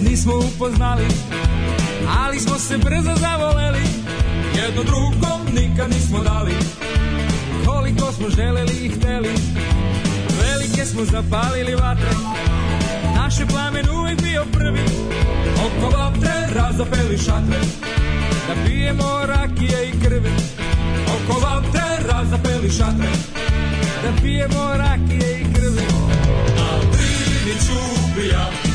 nikad nismo upoznali Ali smo se brzo zavoleli Jedno drugom nikad nismo dali Koliko smo želeli i hteli Velike smo zapalili vatre Naš plamen uvek bio prvi Oko vatre razapeli šatre Da pijemo rakije i krvi Oko vatre razapeli šatre Da pijemo rakije i krvi Al priliću pijati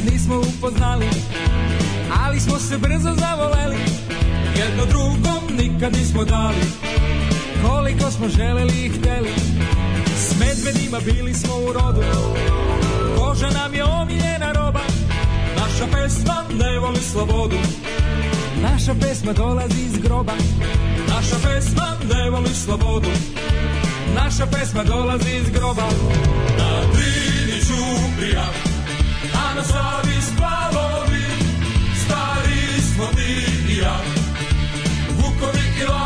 nikad nismo upoznali Ali smo se brzo zavoleli Jedno drugom nikad nismo dali Koliko smo želeli i hteli S medvedima bili smo u rodu Koža nam je omiljena roba Naša pesma ne voli slobodu Naša pesma dolazi iz groba Naša pesma ne voli slobodu Naša pesma dolazi iz groba Na Drini ćuprija nas zavi stari smo ti i ja. Vukovi i lavi,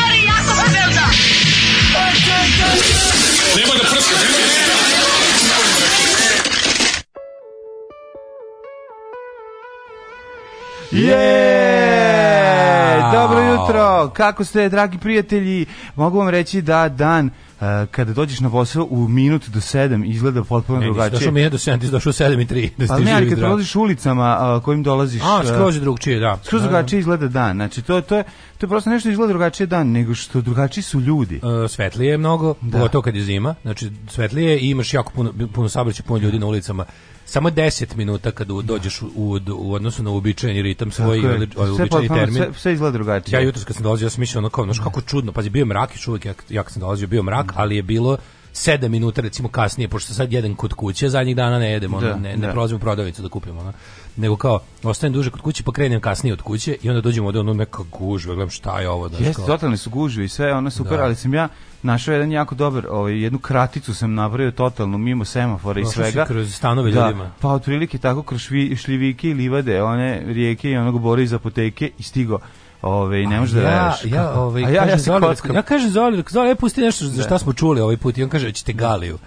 Yeah! Dobro jutro! Kako ste, dragi prijatelji? Mogu vam reći da dan Uh, kada dođeš na posao u minut do 7 izgleda potpuno ne, drugačije. Došao je do 7, ti došao 7 i 3. Da pa ne, ali kad prolaziš ulicama uh, kojim dolaziš... A, uh, skroz uh, drugčije, da. Skroz drugačije izgleda dan. Znači, to, to, je, to je prosto nešto izgleda drugačije dan, nego što drugačiji su ljudi. Uh, svetlije je mnogo, da. to kad je zima. Znači, svetlije i imaš jako puno, puno sabraća, puno ljudi na ulicama samo 10 minuta kad dođeš u, u, u odnosu na uobičajeni ritam svoj i uobičajeni termin. Sve, sve izgleda drugačije. Ja jutros kad sam dolazio, ja sam mislio ono kao, znaš, kako čudno, pazi, bio mrak, još uvijek ja, ja kad sam dolazio bio mrak, da. ali je bilo 7 minuta recimo kasnije, pošto sad jedan kod kuće, zadnjih dana ne jedemo, da, ne, ne da. prolazimo u prodavicu da kupimo. Ono nego kao ostajem duže kod kuće pa krenem kasnije od kuće i onda dođemo do ono neka gužva, gledam šta je ovo, znači. Jeste, totalni su gužve i sve, ono super, da. ali sam ja našao jedan jako dobar, ovaj jednu kraticu sam napravio totalno mimo semafora i svega. kroz stanove da, ljudima. Pa otprilike tako kroz švi, šljivike i livade, one rijeke i onog bora iz apoteke i stigao Ove, ne može da veruješ. Ja, ja, ove, ja, ja, Zoli, ja kažem Zoli, Zoli, ja ovaj pusti nešto za da. šta smo čuli ovaj put i on kaže da ćete Galiju.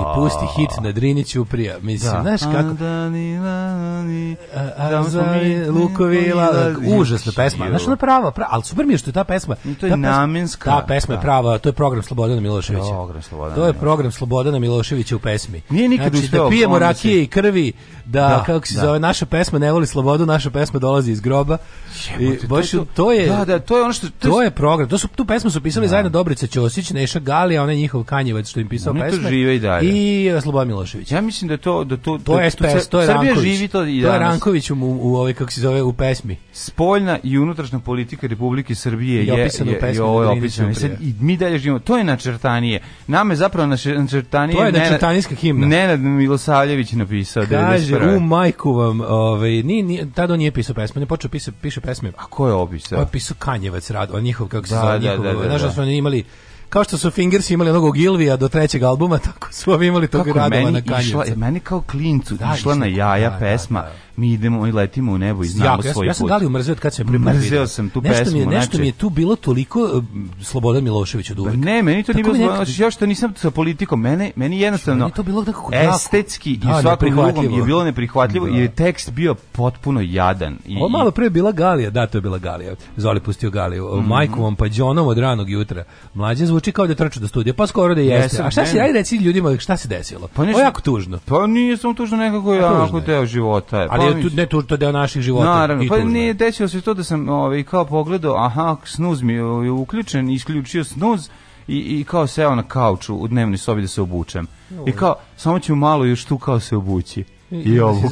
I pusti hit na Driniću prija. Mislim, da. znaš kako... Da Zoli, Lukovi, užasna pesma. Znaš, ona prava, prava, al super mi je što je ta pesma... To je namenska. Ta pesma je da. prava, to je program Slobodana Miloševića. Program Slobodana To je program Slobodana Miloševića u pesmi. Nije nikad znači, da pijemo rakije i krvi, da, da kako se da. zove, naša pesma ne voli slobodu, naša pesma dolazi iz groba. Jebote, I baš to, to, je Da, da, to je ono što to, to je program. To su tu pesmu su pisali da. zajedno Dobrica Ćosić, Neša Galija, onaj njihov Kanjevac što im pisao Oni pesme. žive i dalje. I e, Slobodan Milošević. Ja mislim da to da to to, da je SPS, to je Ranković. živi to i danas. To je Ranković u, u, u ovaj kako se zove u pesmi. Spoljna i unutrašnja politika Republike Srbije je je, je ovo je opisano. I mi dalje živimo. To je načrtanije. Nama je zapravo načrtanije. To je načrtanijska himna. Nenad Milosavljević napisao. Kaže, Super. u majku vam, ovaj, ni, ni, tad on nije pisao pesme, ne počeo pisa, piše pesme. A ko je opisao? On je pisao Kanjevac rad, on njihov, kako se da, zove, da, njihov, da, da, da, znaš da, da su imali kao što su Fingers imali mnogo Gilvija do trećeg albuma, tako su ovi imali tog Radova na Kanjevca. Meni kao klincu da, išla, išla na jaja da, pesma. Da, da mi idemo i letimo u nebo i znamo jako, ja, svoj ja sam, put. Ja sam Galiju mrzeo kad sam primio. Mrzeo sam tu nešto pesmu. Mi je, nešto znači... mi je tu bilo toliko uh, Slobodan Milošević od pa uvek. Ne, meni to nije bilo, nekako... znači ja što nisam sa politikom, mene, meni znači, jednostavno meni to bilo nekako estetski da, i svakom drugom je bilo neprihvatljivo da. jer je tekst bio potpuno jadan. I, Ovo malo pre bila Galija, da, to je bila Galija. zvali pustio Galiju. Mm -hmm. Majkovom pa Đonom od ranog jutra. Mlađe zvuči kao da trči do studija, pa skoro da jeste. A šta si, ajde reci ljudima šta se desilo? Pa nešto, o jako tužno. Pa nije samo tužno nekako je jako teo života. Ali ali tu, ne tu, to deo naših života. Naravno, pa nije desilo se to da sam ovaj, kao pogledao, aha, snuz mi je ovaj, uključen, isključio snuz, i, i kao seo na kauču u dnevnoj sobi da se obučem. No. I kao, samo ću malo još tu kao se obući i ovu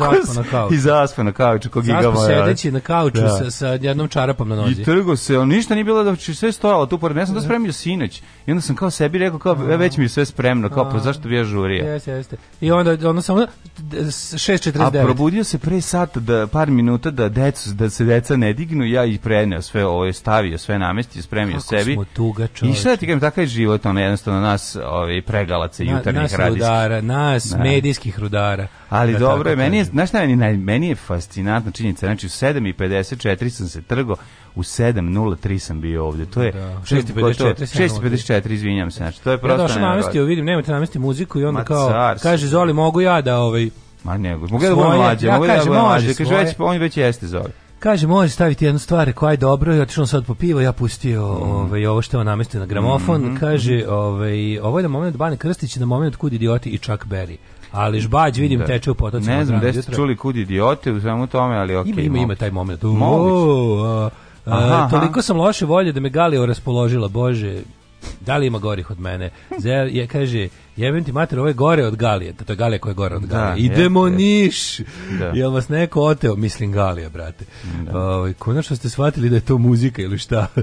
i zaspa na kauču kog iga moja. sedeći na kauču da. sa, sa jednom čarapom na nozi. I trgo se, on ništa nije bilo da će sve stojalo tu pored. Ja sam to da. spremio sinoć. I onda sam kao sebi rekao kao a, e, već mi je sve spremno, kao pa zašto bi ja žurio. Jeste, jeste. I onda ono samo 6:49. A probudio se pre sata, da par minuta da decu da se deca ne dignu, ja i preneo sve ovo, stavio sve namesti, spremio Kako sebi. Smo tuga, čovječ. I šta da ti kažem, takav je život, on jednostavno nas, ovaj pregalaca jutarnjih radijskih. Nas radiskih. rudara, nas na. Da. medijskih rudara. Ali do dobro je. Meni je, znaš šta meni, meni je fascinantna činjenica. Znači, u 7.54 sam se trgo, u 7.03 sam bio ovde, To je... Da. 6.54. 6.54, izvinjam se. Znači, to je prosto... Ja došao namestio, vidim, nemojte namesti muziku i onda Ma, kao... Car, kaže, Zoli, mogu ja da ovaj... Ma nego, mogu da budem mlađe, ja, mogu da budem mlađe. Kaže, već, on već jeste Zoli. Kaže, može staviti jednu stvar, rekao, aj dobro, ja otišao sad po pivo, ja pustio mm. ovaj, ovo što je namestio na gramofon. Mm -hmm. Kaže, ovaj, ovo je na moment Bane Krstić, na moment Kud idioti i Chuck Berry ali žbađ vidim da. teče u potocima. Ne znam da ste čuli kud idiote u svemu tome, ali okej. Okay, ima, ima, ima taj moment. U, o, a, toliko sam loše volje da me Galio raspoložila, bože, da li ima gorih od mene? Zel, je, kaže, jebem ti mater, ovo je gore od Galije, to je Galija koja je gore od da, Galije. Da, Idemo je, niš! Da. Jel vas neko oteo? Mislim Galija, brate. Da. Uh, ovaj, konačno ste shvatili da je to muzika ili šta? Uh,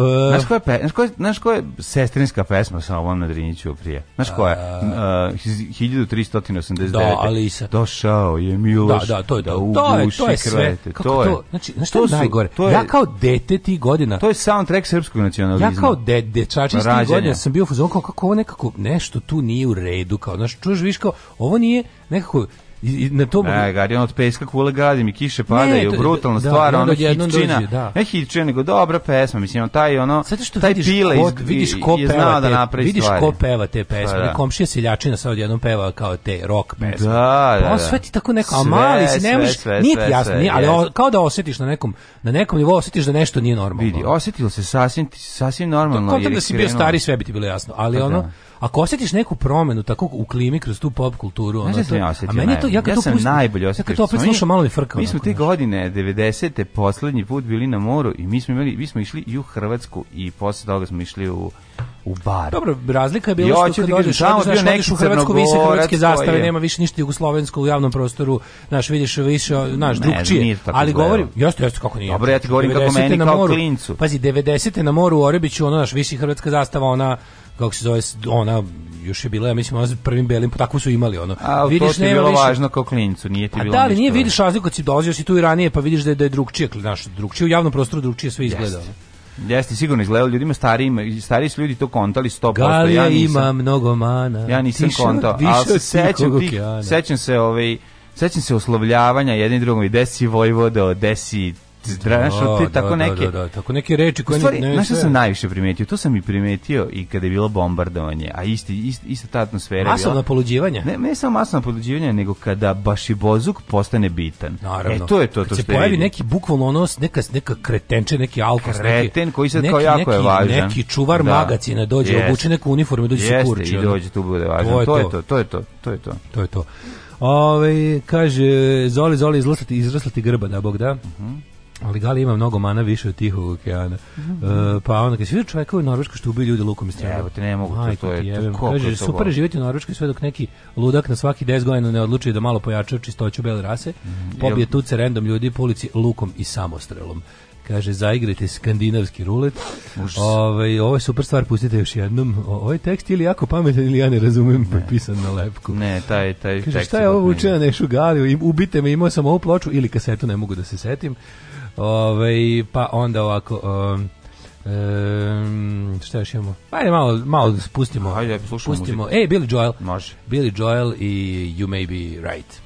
znaš, koja pe, znaš, koja, znaš koja je sestrinska pesma sa ovom na Driniću prije? Znaš koja je? Uh, 1389. Da, Alisa. Došao je Miloš da, da, to je da, to. To je, to je sve. Kako to, je, to, znači, znaš šta je najgore? To je, ja kao dete ti godina... To je soundtrack srpskog nacionalizma. Ja kao de, dečačin godina sam bio u fuzonu, kako ovo nekako nešto nešto tu nije u redu, kao, znaš, čuješ, viš kao, ovo nije nekako, i na tom ne, gari od peska kule gadi mi kiše padaju brutalna da, stvar ono hitčina da. ne hitčina nego dobra pesma mislim taj ono što taj vidiš pile iz, vidiš ko je peva da te, vidiš stvari. ko peva te pesme pa da. komšija seljačina sad odjednom peva kao te rock da, pesme da, da, da. sve ti tako neka, a mali si ne možeš nije ti jasno nije, ali o, kao da osjetiš na nekom na nekom nivou osjetiš da nešto nije normalno vidi osjetilo se sasvim sasvim normalno to, da je da si bio stari sve bi ti bilo jasno ali pa ono da ako osjetiš neku promenu tako u klimi kroz tu pop kulturu, ona to. Ja a meni to ja kad ja to sam pustim, najbolje osjetio. Ja kad to opet slušam malo i frkam. Mi smo te godine 90. te poslednji put bili na moru i mi smo imali mi smo išli u Hrvatsku i posle toga smo išli u u bar. Dobro, razlika je bila što kad dođeš, da tamo bio neki u Hrvatsku vise hrvatske zastave, je. nema više ništa jugoslovensko u javnom prostoru, naš vidiš više, znaš, drugčije. Ali govorim, jeste, jeste kako nije. Dobro, ja ti govorim kako meni kao klincu. Pazi, 90 te na moru u Orebiću, ono naš visi hrvatska zastava, ona kako se zove, ona još je bila, ja mislim, ona prvim belim, tako su imali ono. A vidiš, to ti je bilo više... važno kao klincu, nije ti bilo A da, ali nije vidiš razliku kad si dolazio si tu i ranije, pa vidiš da je, da je drugčije, naš, drugčije, u javnom prostoru drugčije sve izgledalo. Jeste. Jeste sigurno izgledalo ljudima starijim, stariji su ljudi to kontali 100%. Galija ja nisam, ima mnogo mana. Ja nisam Tiša, kontao, ali se sećam, sećam se ovaj Sećam se oslovljavanja jednim drugom i desi Vojvodo, desi znaš, ti tako da, da, neke... Da, da, da, tako neke reči koje... Stvari, ne, znaš što sam najviše primetio? To sam i primetio i kada je bilo bombardovanje, a isti, isti, ista ta atmosfera... Masovno poluđivanje? Ne, ne samo masovno poluđivanje, nego kada baš i bozuk postane bitan. Naravno. E, to je to, to što se pojavi vidim. neki bukvalno ono, neka, neka kretenče, neki alkos, Kreten, koji se kao jako neki, je važan. Neki čuvar da. magacina dođe, yes. obuče neku uniformu, dođe yes, se kurči. Jeste, i dođe, tu bude važan. To je to, to, je to, to je to. To je to. Ove, kaže, Zoli, Zoli, izrasla ti grba, da bog da. Uh mhm. -huh. Ali Gali ima mnogo mana više od Tihog okeana. Mm -hmm. uh, pa onda kad si vidio čovjeka u Norveškoj što ubije ljudi lukom i strana. Evo te ne mogu, Aj, to, to je to Kaže, super je živjeti u Norveškoj sve dok neki ludak na svaki 10 godina ne odluči da malo pojača čistoću bele rase, mm -hmm. pobije tuce random ljudi po ulici lukom i samostrelom kaže zaigrajte skandinavski rulet. Ovaj ovo je super stvar, pustite još jednom. Ovaj tekst ili jako pametan ili ja ne razumem, ne. pisan na lepku. Ne, taj taj kaže, tekst. Šta je ovo učio Nešu Galiju? Ubite me, imao sam ovu ploču ili kasetu, ne mogu da se setim. Ove, ovaj, pa onda ovako... Um, Um, šta još imamo? Ajde malo, malo da spustimo. Ajde, slušamo pustimo. Muziku. Ej, Billy Joel. Može. Billy Joel i You May Be Right.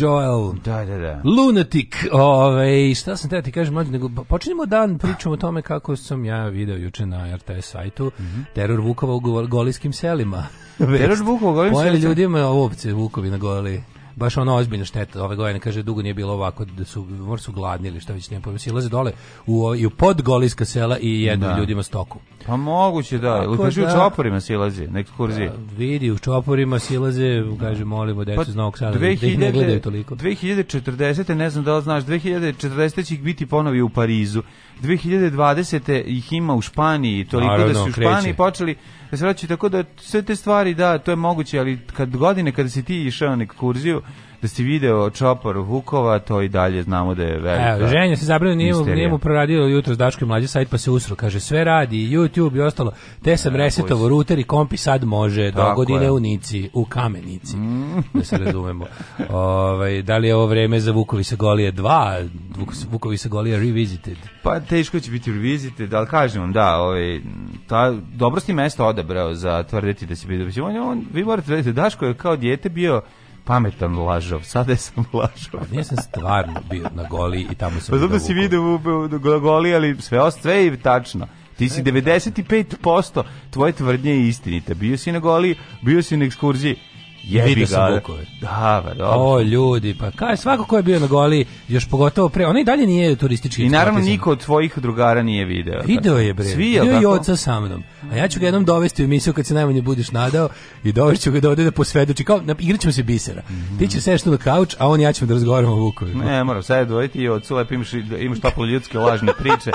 Joel. Da, da, da. Lunatic. Ove, ovaj, šta sam te ti kažem, mlađe, nego počinjemo dan pričamo o tome kako sam ja video juče na RTS sajtu mm -hmm. teror Vukova u golijskim selima. teror Vukova u golijskim selima? Pojeli ljudima ovce Vukovi na goli baš ono ozbiljna šteta ove godine kaže dugo nije bilo ovako da su mor su gladni ili šta već ne pojma dole u i u podgoliska sela i jedu da. ljudima stoku Pa moguće da, ili kažu da, u čoporima silaze, na ekskurzije. Da, vidi, u čoporima silaze, kaže molimo decu pa, iz Novog Sada, 2000, da, da ih ne gledaju toliko. 2040. ne znam da li znaš, 2040. će ih biti ponovi u Parizu, 2020. ih ima u Španiji, toliko Naravno, da su u Španiji kreće. počeli da se vraćaju, tako da sve te stvari, da, to je moguće, ali kad godine kada si ti išao na ekskurziju, da si video čopor Vukova, to i dalje znamo da je velika. Evo, ženja se zabrano nije, mu, nije mu proradio jutro s Dačkom mlađe sajt pa se usro, kaže sve radi, YouTube i ostalo, te sam e, resetovo ruter i kompi sad može, do godine je. u Nici, u Kamenici, mm. da se razumemo. Ove, ovaj, da li je ovo vreme za Vukovi sa Golije 2, Vukovi sa Golije Revisited? Pa teško će biti Revisited, ali kažem vam, da, ove, ovaj, ta, dobro ste mesto odabrao za tvrditi da se biti on, on, vi morate tvrditi, Daško je kao dijete bio pametan lažov, sada sam lažov. Pa nisam stvarno bio na goli i tamo sam... Pa zato da si vidio na goli, ali sve, ostve je tačno. Ti si 95% tvoje tvrdnje je istinita. Bio si na goli, bio si na ekskurziji, Jebi Vidio sam Da, ba, pa dobro. O, ljudi, pa kaj, svako ko je bio na goli, još pogotovo pre, ona i dalje nije turistički. I naravno niko od tvojih drugara nije video. Video da. je, bre. Svi, je i oca sa mnom. A ja ću ga jednom dovesti u emisiju kad se najmanje budiš nadao i dovešću ga da ode da posvedoči. Kao, igrat ćemo se bisera. Mm -hmm. Ti će seš tu na kauč, a on i ja ćemo da razgovaramo o vukovi. Ne, moram sad dvojiti i ocu, lepo imaš, imaš toplo ljudske lažne priče.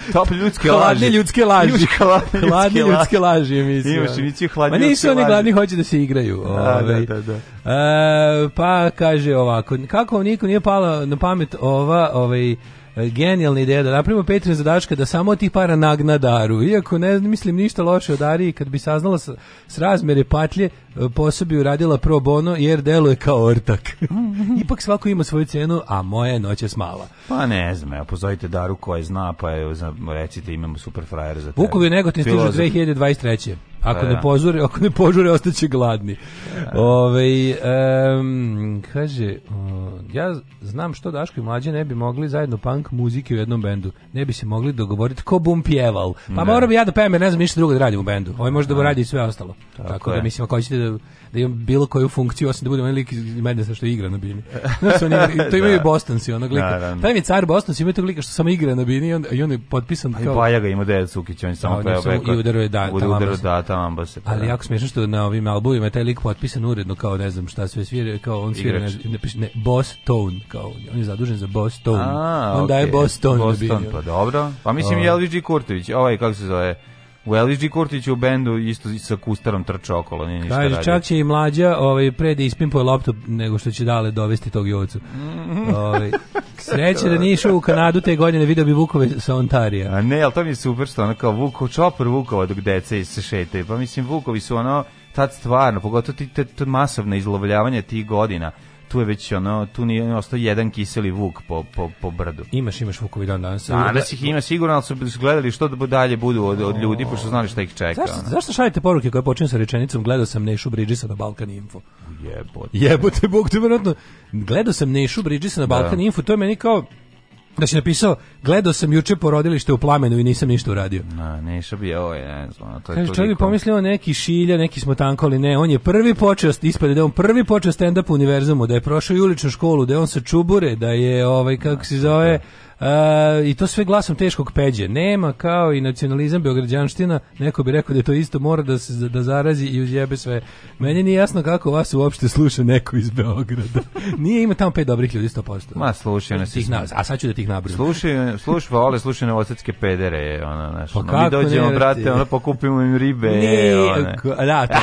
Top ljudske hladne laži. ljudske laži. Imaš hladne, hladne ljudske, ljudske laži, emisija. Imaš emisiju hladne Ma nisu oni gladni, hoće da se igraju. Da, Ove. Ovaj. Da, da, da. E, pa kaže ovako, kako vam niko nije palo na pamet ova, ovaj, E, genijalna ideja da napravimo Patreon za Daška da samo tih para nagna daru. Iako ne mislim ništa loše od Arije, kad bi saznala s, s razmere patlje, e, posebi uradila pro bono jer deluje kao ortak. Ipak svako ima svoju cenu, a moja noć je noćas mala. Pa ne znam, ja pozovite Daru koja zna, pa je, recite imamo super frajer za tebe. Vukovi Negotin stižu 2023. Ako da, ne da. požuri, ako ne požuri ostaće gladni. Ovaj um, kaže ja znam što Daško i mlađi ne bi mogli zajedno punk muzike u jednom bendu. Ne bi se mogli dogovoriti ko bum pjeval. Pa da. moram ja da pevam, ne znam ništa drugo da radim u bendu. Ovaj može da radi sve ostalo. Tako, Tako da mislim ako hoćete da da imam bilo koju funkciju, osim da budem onaj lik iz Madnessa što igra na bini. on oni, to imaju da. Bostonsi, onog lika. Da, da, da. Taj pa mi car Bostonsi imaju tog lika što samo igra na bini i on, i on je potpisan pa kao... I Baja ga ima Dejan Sukić, on je samo da, peo peko. I udaro je da, udaro, udaro da, da tamo se. Ali da. jako smiješno što na ovim albumima je taj lik potpisan uredno kao ne znam šta sve svira, kao on svira, ne, ne, ne, Boss Tone, kao on je zadužen za Boss Tone. A, on okay. daje Boss Tone Boston, na bini. Pa dobro. Pa mislim, uh, Jelvić ovaj. Kurtović, ovaj, kako se zove, U LG Kurtiću u bendu isto sa kustarom trča okolo, nije ništa Kaže, čak će i mlađa ovaj, pre da ispimpuje loptu nego što će dale dovesti tog jovacu. ovaj, sreće da nije u Kanadu te godine, video bi Vukove sa Ontarija. A ne, ali to mi je super što ono kao Vukov, čopor Vukova dok dece se šetaju. Pa mislim, Vukovi su ono tad stvarno, pogotovo ti te, masovno izlovljavanje tih godina tu je već ono, tu nije ostao jedan kiseli vuk po, po, po brdu. Imaš, imaš vukovi dan danas. Danas ih ima sigurno, ali su gledali što da dalje budu od, od ljudi, pošto znali šta ih čeka. Zašto, zašto šaljete poruke koje počinju sa rečenicom gledao sam Nešu Bridgisa na Balkan Info? Jebote. Jebote, Bog te vjerojatno. Gledao sam Nešu Bridgisa na Balkan da. Info, to je meni kao da si napisao, gledao sam juče porodilište u plamenu i nisam ništa uradio. Na, nešto bi, ovo je, ne znam, to je Kaže, čovjek pomislio neki šilja, neki smo tanko, ali ne, on je prvi počeo, ispade da je on prvi počeo stand-up univerzumu, da je prošao juličnu školu, da je on sa čubure, da je, ovaj, kako se zove, E, I to sve glasom teškog peđe. Nema kao i nacionalizam beograđanština, neko bi rekao da je to isto mora da se da zarazi i uzjebe sve. Meni nije jasno kako vas uopšte sluša neko iz Beograda. nije ima tamo pet dobrih ljudi 100%. Ma slušaj, nas. Tih, na, a sad ću da tih Slušaj, Slušaju, vole, slušaj na novosadske pedere, ona naš. Pa no, mi dođemo ne, brate, ona pokupimo im ribe. Ne, one. da, to.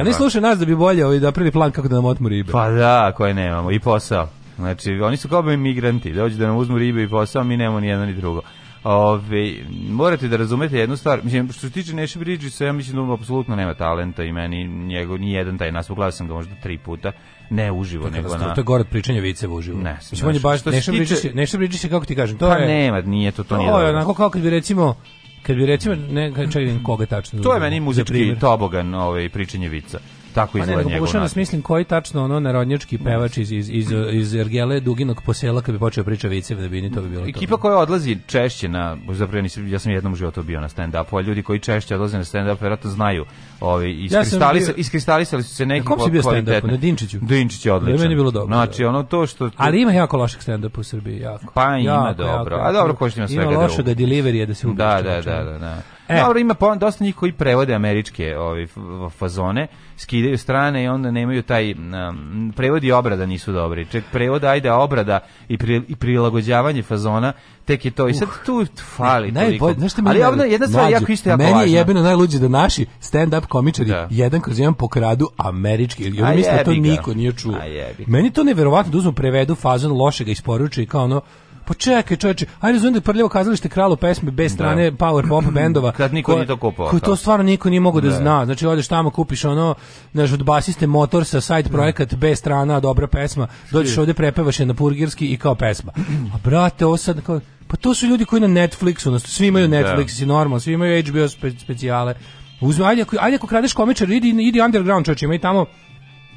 Oni da. slušaju nas da bi bolje ovaj da prvi plan kako da nam otmu ribe. Pa da, koje nemamo i posao. Znači, oni su kao migranti, dođu da nam uzmu ribe i posao, mi nemamo ni jedno ni drugo. Ove, morate da razumete jednu stvar, mislim, što se tiče Neša Bridgesa, ja mislim da on apsolutno nema talenta i meni njegov, ni jedan taj nas, uglavio sam ga možda tri puta, ne uživo, nego da na... To je gore od pričanja viceva uživo. Ne, mislim, on je baš, Neša Bridges, Neša Bridges, kako ti kažem, to pa je... Pa nema, nije to, to, to nije. To je onako kao kad bi recimo, kad bi recimo, ne, čekaj, koga tačno... To je meni muzički tobogan, ovaj, pričanje vica tako pa izgleda njegov. Ne, pokušavam da smislim koji tačno ono narodnjački pevač iz iz iz iz Ergele Duginog posela kad bi počeo priča viceve da bi ni to bi bilo. Ekipa koja odlazi češće na zapravo nisam ja sam jednom u životu bio na stand upu, a ljudi koji češće odlaze na stand up verovatno znaju, ovi iskristalisali su se neki kako si bio stand up na Dinčiću. Dinčić je odličan. Da meni bilo dobro. Znači ono to što Ali ima jako loših stand up u Srbiji, jako. Pa ima dobro. A dobro ko što ima svega. Ima loše da delivery je da se Da, da, da, da. da. E. Dobro, ima pa dosta njih koji prevode američke ovi ovaj, fazone, skidaju strane i onda nemaju taj um, prevod obrada nisu dobri. Ček, prevod, ajde, obrada i, pri, i prilagođavanje fazona, tek je to. I sad uh. tu fali ne, uh, toliko. Znaš Ali je jedna, jedna stvar jako isto jako Meni je jebeno najluđe da naši stand-up komičari da. jedan kroz jedan pokradu američki. I onda misle, da to niko nije čuo. Meni to neverovatno da uzmu prevedu fazon lošega isporuče kao ono, Pa čekaj, čoveče, ajde razumijem da je prljavo kazalište kralo pesme bez da. strane da. power pop bendova. Kad niko ko, nije to kupao. Ko to stvarno niko nije mogao da, da, zna. Znači odeš tamo kupiš ono, znaš, od basiste motor sa side da. projekat bez strana, dobra pesma. Dođeš ovde prepevaš je na purgirski i kao pesma. A brate, ovo sad kao, pa to su ljudi koji na Netflixu, znači svi imaju da. Netflix da. i normalno, svi imaju HBO spe, specijale. Uzmi, ajde, ajde ako kradeš komičar, idi, idi underground čoče, ima i tamo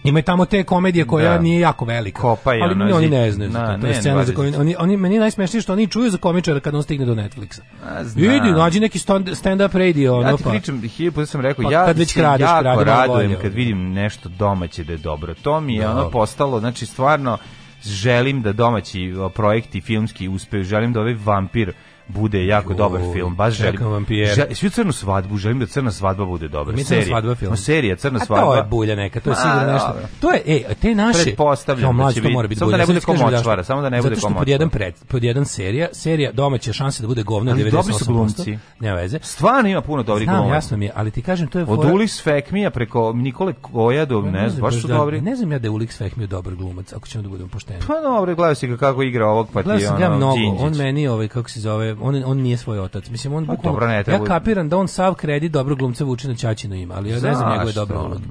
Ima i tamo te komedije koja da. nije jako velika. Kopa je ali ono, oni ne znaju na, za da, to. to je scena za koju oni, oni meni najsmešnije što oni čuju za komičara kad on stigne do Netflixa. A, Vidi, nađi neki stand up radio ono ja ti pa. pričam, hiljopu sam rekao, pa, ja kad već kradeš, jako krade, radujem kad vidim nešto domaće da je dobro. To mi je da. ono postalo, znači stvarno želim da domaći projekti filmski uspeju, želim da ovaj vampir bude jako Juh, dobar film. Baš želim. Žel, svi crnu svadbu, želim da crna svadba bude dobra. Mi serija. svadba film. No, serija, crna svadba. A to je bulja neka, to je sigurno da, nešto. Da. To je, ej, te naše... Pretpostavljam da će biti. Mora biti da samo, da ne bude komočvara, samo da ne bude komočvara. pod jedan, pred, pod jedan serija, serija domaće šanse da bude govno 98%. dobri su glumci. Ne veze. Stvarno ima puno dobrih glumaca. Znam, jasno mi je, ali ti kažem, to je... Od Ulis Fekmija preko Nikole Kojadov, ne znam, baš su dobri. Ne znam ja da je Ulis Fekmija dobar glumac, ako ćemo da budemo pošteni. Pa dobro, gledao se kako igra ovog, pa ti ono, Đinđić. On meni, ovaj, kako se zove, on on nije svoj otac. Mislim on pa, dobro, ne, ja kapiram da on sav kredit dobro glumce vuče na ćaćino ima, ali ja ne znam njegove dobre uloge.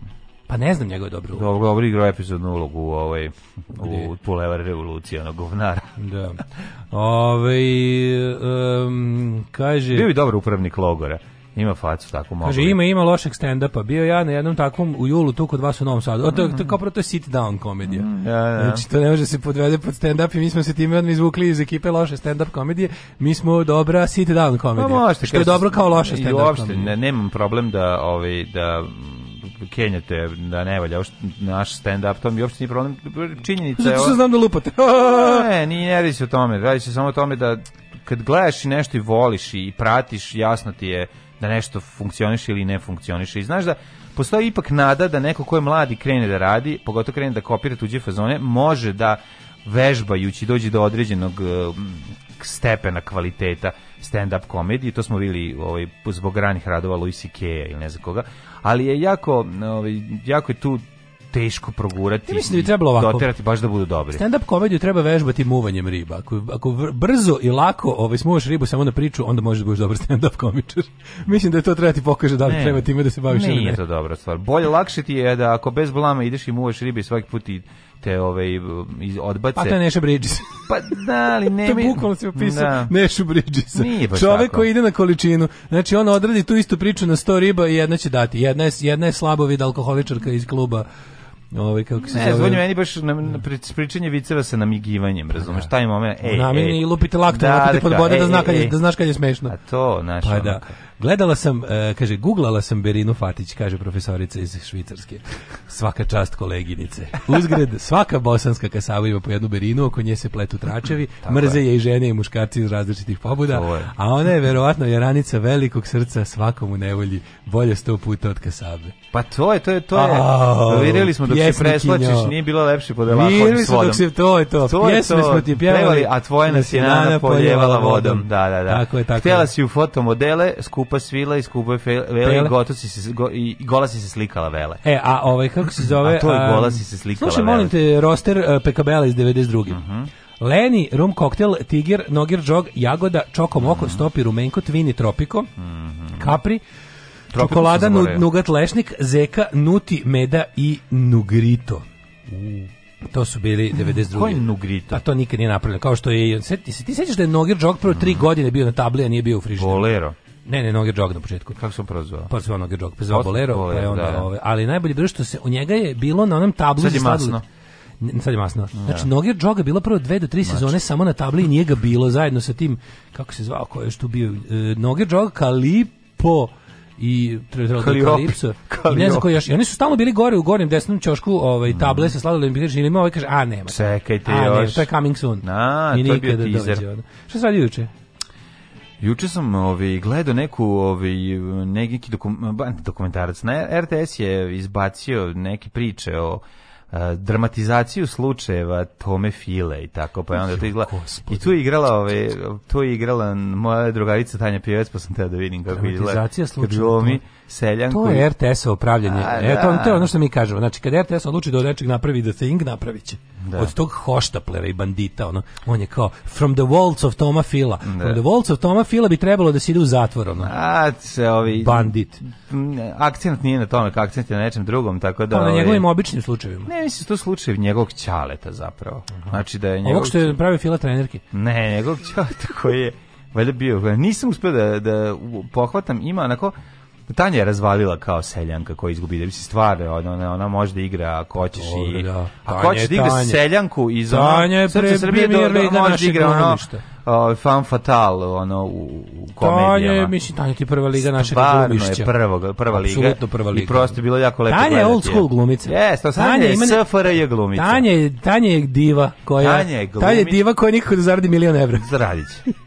Pa ne znam njegove dobre uloge. Dobro, dobro igrao epizodnu ulogu u ovaj u Pulevar revolucija onog govnara. Da. Ovaj um, kaže Bio bi dobar upravnik logora. Ima facu tako mogu. Kaže ima ima lošeg stand-upa. Bio ja na jednom takvom u julu tu kod vas u Novom Sadu. O, to, to kao proto sit down komedija. Ja, mm, da, ja. Da. Znači to ne može se podvede pod stand-up i mi smo se time odmah izvukli iz ekipe loše stand-up komedije. Mi smo dobra sit down pa komedija. Pa, možete, što je dobro kao loše stand-up. I uopšte ne, nemam problem da ovaj da kenjate da ne valja naš stand up to mi uopšte nije problem činjenica je što znam da lupate ne ni ne radi se o tome radi se samo o tome da kad gledaš i nešto i voliš i pratiš jasno ti je da nešto funkcioniše ili ne funkcioniše. I znaš da postoji ipak nada da neko ko je mladi krene da radi, pogotovo krene da kopira tuđe fazone, može da vežbajući dođe do određenog e, stepena kvaliteta stand-up komedije, to smo bili ovaj, zbog ranih radova Luis Ikea ili ne znam koga, ali je jako, ovaj, jako je tu teško progurati. Ja mislim da bi trebalo ovako. Doterati baš da budu dobri. Stand up komediju treba vežbati muvanjem riba. Ako, ako brzo i lako ovaj smuvaš ribu samo na priču, onda možeš da budeš dobar stand up komičar. mislim da je to treba ti pokaže da li ne, treba time da se baviš ili ne. Nije to dobra stvar. Bolje lakše ti je da ako bez blama ideš i muvaš ribe svaki put i te ove ovaj, iz odbace. Pa to je Neša Bridges. pa da, ali ne. mi... to bukvalno se opisao da. Nešu Bridges. Čovek koji ide na količinu. Znači on odradi tu istu priču na 100 riba i jedna će dati. Jedna je, jedna je slabovid alkoholičarka iz kluba ovaj kako se ne, zove. Ne, meni baš na, na pričanje viceva sa namigivanjem, razumeš? Da. Taj moment, ej, ej. Na i e. lupite laktom, da, lupite da, pod bode da, da, da, da, znaš kad je smešno. A to, znaš. Pa ono, da. Gledala sam, e, kaže, googlala sam Berinu Fatić, kaže profesorica iz Švicarske. Svaka čast koleginice. Uzgred, svaka bosanska kasava ima po jednu Berinu, oko nje se pletu tračevi, mrze je i žene i muškarci iz različitih pobuda, a ona je verovatno jaranica velikog srca svakom u nevolji, bolje sto puta od kasabe. Pa to je, to je, to je. Oh, Vidjeli smo dok se preslačiš, nije bilo lepše pod Vidjeli smo dok se, to je to. to, to. smo ti pjevali, a tvoja nas je Nana poljevala vodom. Da, da, da. Tako je, tako Htjela si u fotomodele, skupa Kupa svila, iz Kupa vele i, goto si se, go, i gola si se slikala vele. E, a ovaj, kako se zove? a to je gola si se slikala slušaj, vele. molim te, roster uh, e, Pekabela iz 92. Mm -hmm. Leni, rum koktel, tiger, nogir, jog, jagoda, čoko moko, mm -hmm. stopi, rumenko, tvini, tropiko, mm -hmm. kapri, Tropiku čokolada, nugat, lešnik, zeka, nuti, meda i nugrito. Mm. To su bili 92. Mhm. Koji nugrito? A pa to nikad nije napravljeno. Kao što je, se, ti, ti sećaš da je Nogir jog prvo tri mhm. godine bio na tabli, a nije bio u frižideru? Bolero. Ne, ne, Noger Jog na početku. Kako sam prozvao? Pa zvao Noger Jog, pa zvao Bolero, Bolero, pa onda, da, ove, ovaj, ali najbolje bilo što se u njega je bilo na onom tablu sad je masno. Ne, sad je masno. Da. Znači, ja. Noger Joga bila prvo dve do tri znači. sezone samo na tabli i nije ga bilo zajedno sa tim, kako se zvao, ko je još bio, e, Noger Jog, Kalipo, i Kalipso. I ne znam koji još. I oni su stalno bili gore u gornjem desnom čošku ovaj mm. table sa sladoledom i ili ima ovaj kaže a nema. Čekajte a, još. Ne, to je coming soon. Na, to je bio da teaser. Dođe, Šta se radi juče? Juče sam ovaj gledao neku ovaj neki dokum, dokumentarac na RTS je izbacio neke priče o a, e, dramatizaciju slučajeva Tome File i tako pa je onda to izgleda i tu je igrala ove ovaj, tu je igrala moja drugarica Tanja Pjevac pa sam te da vidim kako izgleda dramatizacija slučajeva seljan To koji... je RTS opravljanje. A, e, to, da. to je ono što mi kažemo. Znači, kad RTS odluči da od nečeg napravi The Thing, napravit će. Da. Od tog hoštaplera i bandita, ono, on je kao From the Walls of Toma Fila. Da. From the Walls of Toma Fila bi trebalo da se ide u zatvor, ono. A, se ovi... Bandit. Akcent nije na tome, akcent je na nečem drugom, tako da... Pa, na njegovim običnim slučajevima. Ne, mislim, to slučaj njegovog ćaleta zapravo. Znači da je njegov... Ovo što je pravio Fila trenerke. Ne, njegovog ćaleta koji je valjda bio. Nisam uspio da, da pohvatam, ima onako Tanja je razvalila kao seljanka koja izgubi da bi se stvarno ona, ona može da igra ako hoćeš i da. ako hoćeš da igra seljanku iz ona Srce Srbije do, do, do da može da igra ono uh, fan fatal ono u, u komedijama. Tanja je, mislim, Tanja ti prva liga naše glumišća. Stvarno je prva, prva liga. Absolutno prva liga. I prosto je bilo jako lepo Tanja je old school glumica. Yes, to Tanja je SFRJ glumica. Tanja je, Tanja je diva koja... Tanja je glumica. Tanja je diva koja nikako da zaradi milion evra.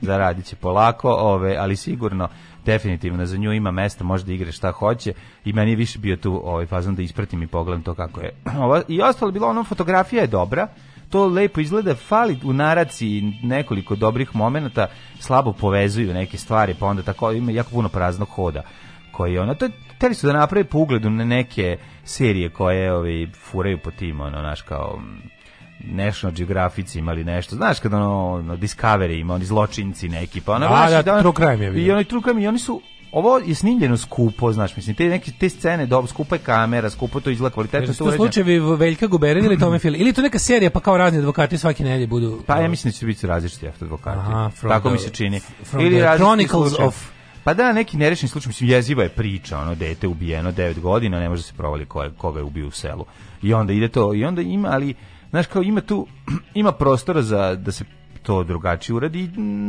Zaradit će. polako, ove, ali sigurno definitivno za nju ima mesta, može da igra šta hoće i meni je više bio tu ovaj fazon da ispratim i pogledam to kako je. I ostalo bilo ono fotografija je dobra, to lepo izgleda, fali u naraciji nekoliko dobrih momenata, slabo povezuju neke stvari, pa onda tako ima jako puno praznog hoda koji ona to teli su da naprave po ugledu na neke serije koje ovi, ovaj, furaju po tim, ono, naš kao National Geographic imali nešto. Znaš kad ono, ono Discovery ima, oni zločinci neki, pa ono... A, baš, da, da, True Crime je bio. I oni True Crime, i oni su ovo je snimljeno skupo, znaš, mislim, te neke te scene, dobro, skupa je kamera, skupo to izgleda kvalitetno. Jesu to slučajevi Veljka Guberin ili Tome Fili? Ili to neka serija pa kao razni advokati svaki nedelje budu... Pa ja mislim da će biti različiti advokati. Aha, Tako the, mi se čini. Ili Chronicles slučaje. of... Pa da, neki nerešeni slučaj, mislim, jeziva je priča, ono, dete ubijeno 9 godina, ne može da se provali ko koga je ubio u selu. I onda ide to, i onda ima, ali Znaš, kao ima tu, ima prostora za, da se to drugačije uradi.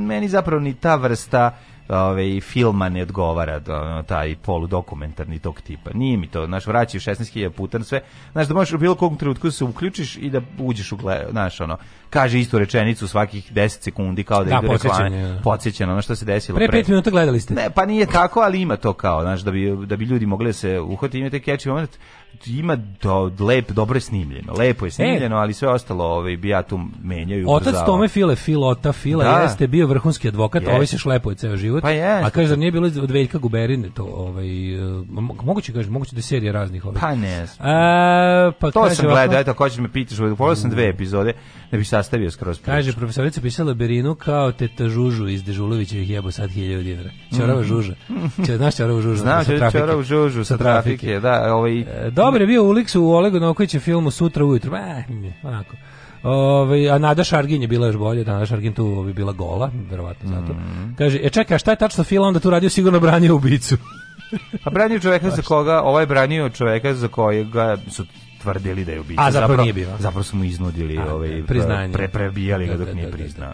Meni zapravo ni ta vrsta ovaj, filma ne odgovara do, taj poludokumentarni tog tipa. Nije mi to, znaš, vraćaju 16.000 puta na sve. Znaš, da možeš u bilo kog trenutku da se uključiš i da uđeš u gled, znaš, ono, kaže istu rečenicu svakih 10 sekundi kao da, da ide reklame. Podsjećeno, da. ono što se desilo. Pre 5 minuta gledali ste. Ne, pa nije tako, ali ima to kao, znaš, da bi, da bi ljudi mogli da se uhvatiti, ima te catchy moment ima do, lep, dobro je snimljeno, lepo je e. snimljeno, e. ali sve ostalo ovaj, bi ja tu menjaju. Otac brzavo. Tome File, Filota Fila, da. jeste bio vrhunski advokat, yes. ovaj se šlepuje ceo život. Pa yes. A kaže da nije bilo od Veljka Guberine to, ovaj, eh, moguće, kaže, moguće da je serija raznih Ovaj. Pa ne. A, e, pa to kaže, sam gledao, eto, ko ćeš da me pitaš, ovaj, pogledao sam dve mm. epizode, da bih sastavio skroz priču. Kaže, profesorica pisala Berinu kao teta Žužu iz Dežulovića, Dežulovićevih jebo sad hiljaju dinara. Čorava mm. Žuža. Znaš Čorava Žuža? Znam Čorava Žužu sa trafike, da. Ovaj, e, Dobar je bio Ulix u Olegu Novkovićem filmu Sutra ujutro. Eh, onako. Ove, ovaj, a Nada Šargin je bila još bolje, Nada Šargin tu bi ovaj, bila gola, verovatno zato. Mm. Kaže, e čekaj, šta je tačno Fila onda tu radio sigurno branio ubicu? pa branio čoveka za koga, ovaj branio čoveka za kojega su tvrdili da je ubica. A zapravo, zapravo nije bio. Zapravo su mu iznudili A, ovaj, da, priznanje. Pre, prebijali ga da, dok da, nije priznao.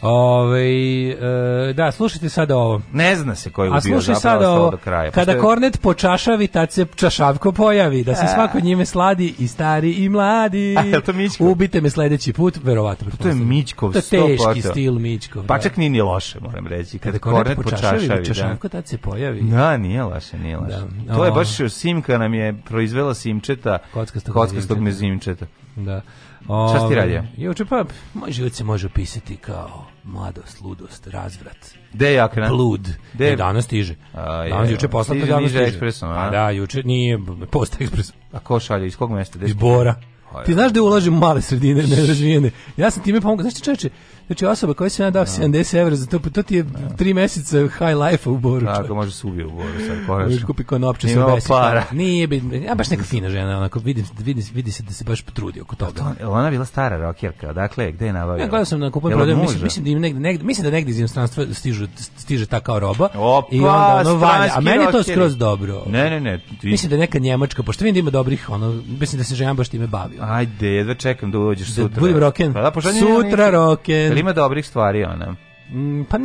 Ove, ovaj, e, da, slušajte sada ovo. Ne zna se ko je ubio, zapravo sada ovo, do kraja. Kada Pošto... kornet počašavi, tad se čašavko pojavi, da se e. svako njime sladi i stari i mladi. A, to Mičko? Ubite me sledeći put, verovatno. Pa to je Mičkov, To je teški stil Mičkov. Pa čak nije loše, moram reći. Kada, kada kornet, kornet počašavi, čašavko tad se pojavi. Da, nije loše, nije loše. To je baš Simka nam je proizvela Simčeta. Kockasta kockastog mezimčeta. Da. O, Šta si radio? Juče pa moj život se može opisati kao mladost, ludost, razvrat. De jak, ne? Blud. De... E, danas stiže. A, danas juče poslata, stiže, danas stiže. ekspresom, a? a? Pa da, juče nije posta ekspres. A ko šalje, iz kog mesta? Iz Bora. Pa ti znaš da ulažem male sredine nerazvijene. Ja sam time pomogao. Znaš ti čeče, Znači osoba koja se ja dao 70 da. evra za to, pa to ti je 3 da. meseca high life u Boru. Tako, može se ubije u Boru sad, konačno. Može kupi konopče se obesi. para. Da. Nije, ja baš neka fina žena, onako, vidim, vidim, vidi se da se baš potrudi oko toga. Pa to, ona je bila stara rokerka, odakle, gde je nabavila? Ja gledao sam na kupovinu prodaju, mislim, mislim, da im negde, negde, mislim da negde iz inostranstva stiže, stiže ta kao roba. Opa, I onda ono valja. A meni je to skroz dobro. Ne, ne, ne. Ti... Mislim da neka njemačka, pošto vidim da ima dobrih, ono, mislim da se žena baš time bavi. Ajde, jedva čekam da uđeš sutra. Da budem roken. Pa da, sutra roken. Jel ima dobrih stvari ona? Pa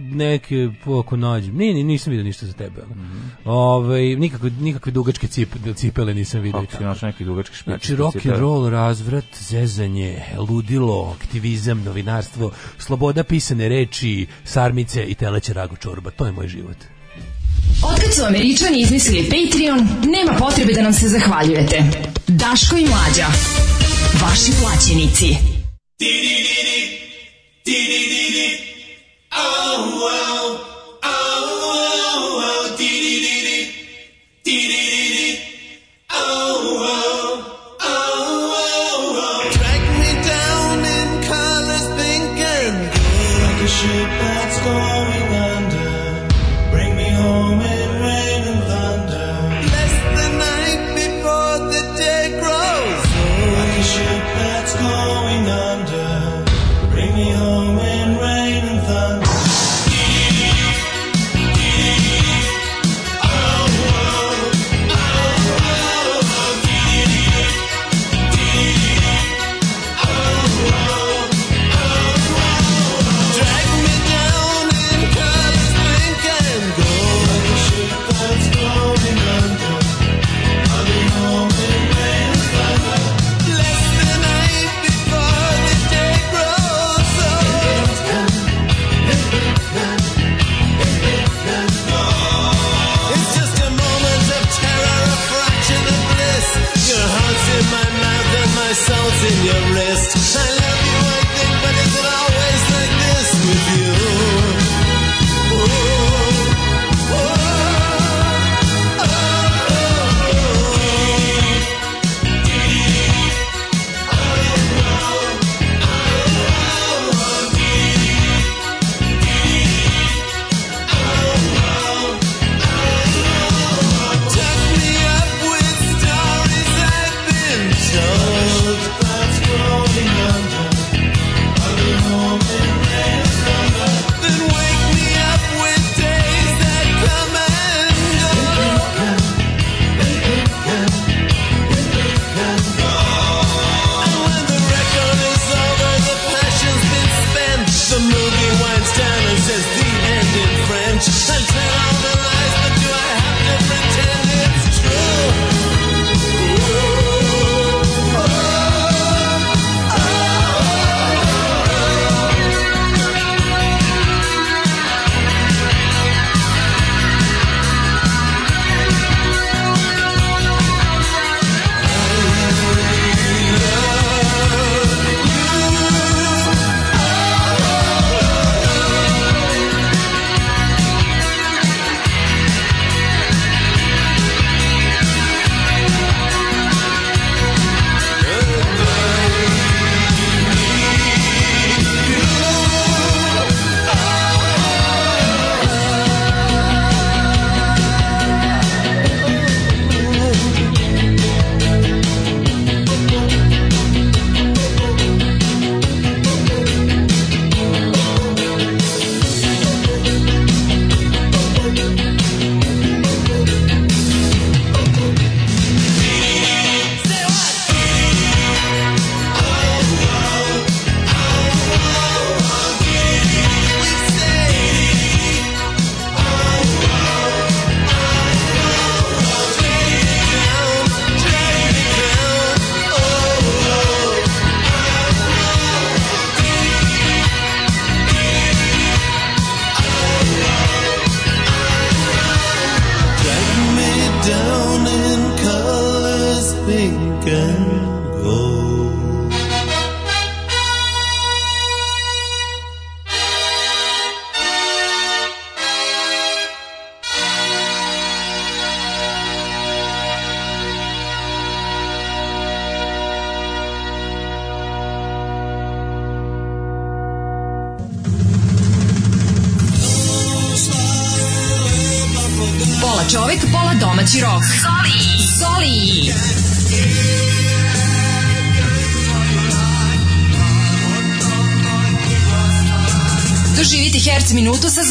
neke oko nađem. Ne, nisam video ništa za tebe. Mm -hmm. Ove, ovaj, nikakve, nikakve dugačke cip, cipele nisam video. vidio. Kako neki dugački špice? Znači, rock and roll, razvrat, zezanje, ludilo, aktivizam, novinarstvo, sloboda pisane reči, sarmice i teleće rago čorba. To je moj život. Otkad su američani izmislili Patreon, nema potrebe da nam se zahvaljujete. Daško i Mlađa, vaši plaćenici. Ti, ti, ti, Oh, oh, oh, oh, oh, dee dee dee dee, dee dee.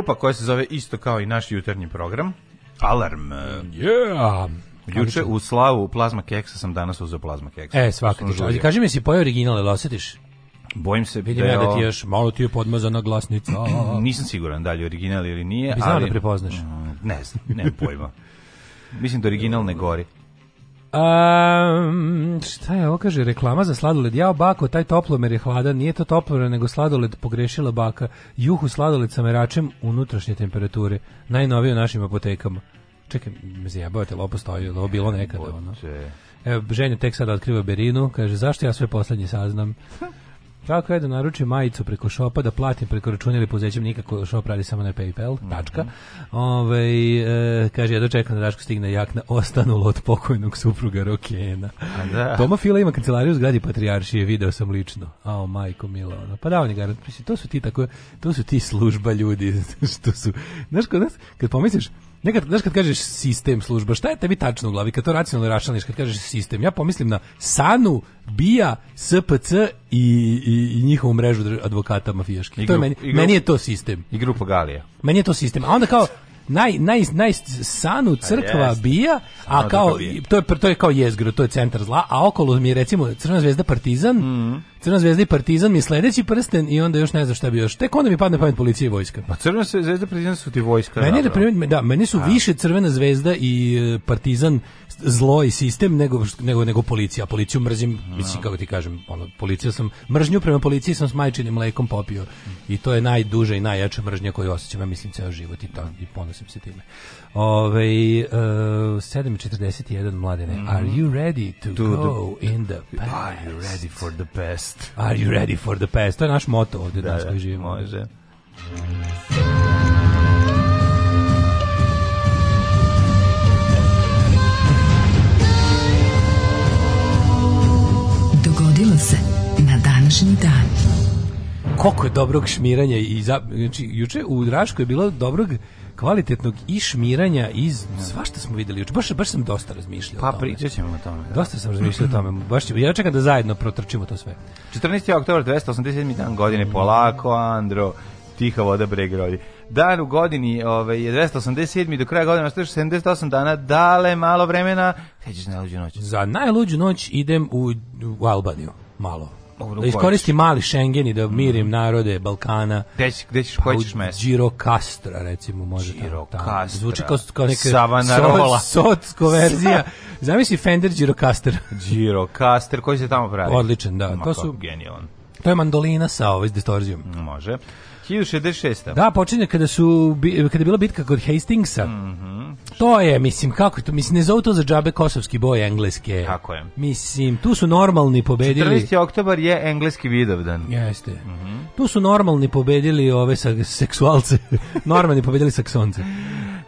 grupa koja se zove isto kao i naš jutarnji program, Alarm. Yeah. Juče u slavu plazma keksa sam danas uzeo plazma keksa. E, svaka ti čast. Kaži mi si pojeo original, ili osetiš? Bojim se Vidim da, ja da ti još malo ti je podmazana glasnica. Nisam siguran da li je original ili nije. Bi znao da ali... da prepoznaš. Mm, ne znam, nemam pojma. Mislim da original ne gori. Um, šta je ovo kaže, reklama za sladoled. Jao bako, taj toplomer je hladan, nije to toplomer, nego sladoled pogrešila baka. Juhu sladoled sa meračem unutrašnje temperature. Najnovije u našim apotekama. Čekaj, me zjebavate, ovo postoji, ovo bilo nekada. Ono. Evo, ženja tek sada otkriva Berinu, kaže, zašto ja sve poslednje saznam? Kako je da naručim majicu preko šopa, da platim preko računa ili pozećem nikako, šop radi samo na PayPal, mm -hmm. tačka. Ove, ovaj, e, kaže, ja dočekam da Daško stigne jakna, ostanulo od pokojnog supruga Rokena. Da. Toma Fila ima kancelariju u zgradi Patrijaršije, video sam lično. Ao, majko Milo, ono. Pa da, on je garant, to su ti tako, to su ti služba ljudi, što su, znaš, kod nas, kad pomisliš, Nekad, znaš kad kažeš sistem služba, šta je tebi tačno u glavi? Kad to racionalno rašaniš, kad kažeš sistem, ja pomislim na SANU, BIA, SPC i, i, i njihovu mrežu advokata mafijaških. To meni, meni je to sistem. I grupa Galija. Meni je to sistem. A onda kao, naj naj naj sanu crkva a bija, a kao to je to je kao jezgro, to je centar zla, a okolo mi je recimo Crna zvezda Partizan. Mm. Crna zvezda i Partizan mi je sledeći prsten i onda još ne znam šta bi još. Tek onda mi padne pamet policija i vojska. Pa Crna zvezda Partizan su ti vojska. Meni da primjer, da, meni su a. više Crvena zvezda i e, Partizan zlo i sistem nego nego nego policija. Policiju mrzim, no. mislim kako ti kažem, ono policija sam mržnju prema policiji sam s majčinim mlekom popio. I to je najduže i najjača mržnja koju osećam, ja mislim ceo život i to i ponos ponosim se time. Ove, uh, 7.41, mladine, Mm -hmm. Are you ready to, Do go the, in the past? Are you ready for the past? Are you ready for the past? To je naš moto ovde, da, danas živimo. Može. Dogodilo se na današnji dan koliko je dobrog šmiranja i za, znači juče u Drašku je bilo dobrog kvalitetnog i šmiranja iz svašta smo videli juče. Baš baš sam dosta razmišljao. Pa pričaćemo o tome. Da. Dosta sam razmišljao o tome. Baš ja čekam da zajedno protrčimo to sve. 14. oktobar 287. dan godine polako Andro tiha voda breg rodi. Dan u godini ovaj, je 287. do kraja godine ostaje 78 dana, dale malo vremena, sećaš najluđu noć. Za najluđu noć idem u, u Albaniju, malo da iskoristi mali Schengen i da mm. mirim mm. narode Balkana. Gde ćeš, gde ćeš, koje ćeš mesto? Giro Castra, recimo, može Giro tamo. Castra. Zvuči kao, kao neka Savanarola. So, sotsko verzija. Zamisli Fender Giro Castra. Giro Castra, koji se tamo pravi? Odličan, da. Mako, to su, genijalan. To je mandolina sa ovaj distorzijom. Može. 1066. Da, počinje kada su kada je bila bitka kod Hastingsa. Mhm. Mm to je, mislim, kako to, mislim, ne zovu to za džabe kosovski boj engleske. Kako je. Mislim, tu su normalni pobedili. 14. oktobar je engleski vidovdan. Jeste. Mm -hmm. Tu su normalni pobedili ove seksualce. normalni pobedili saksonce.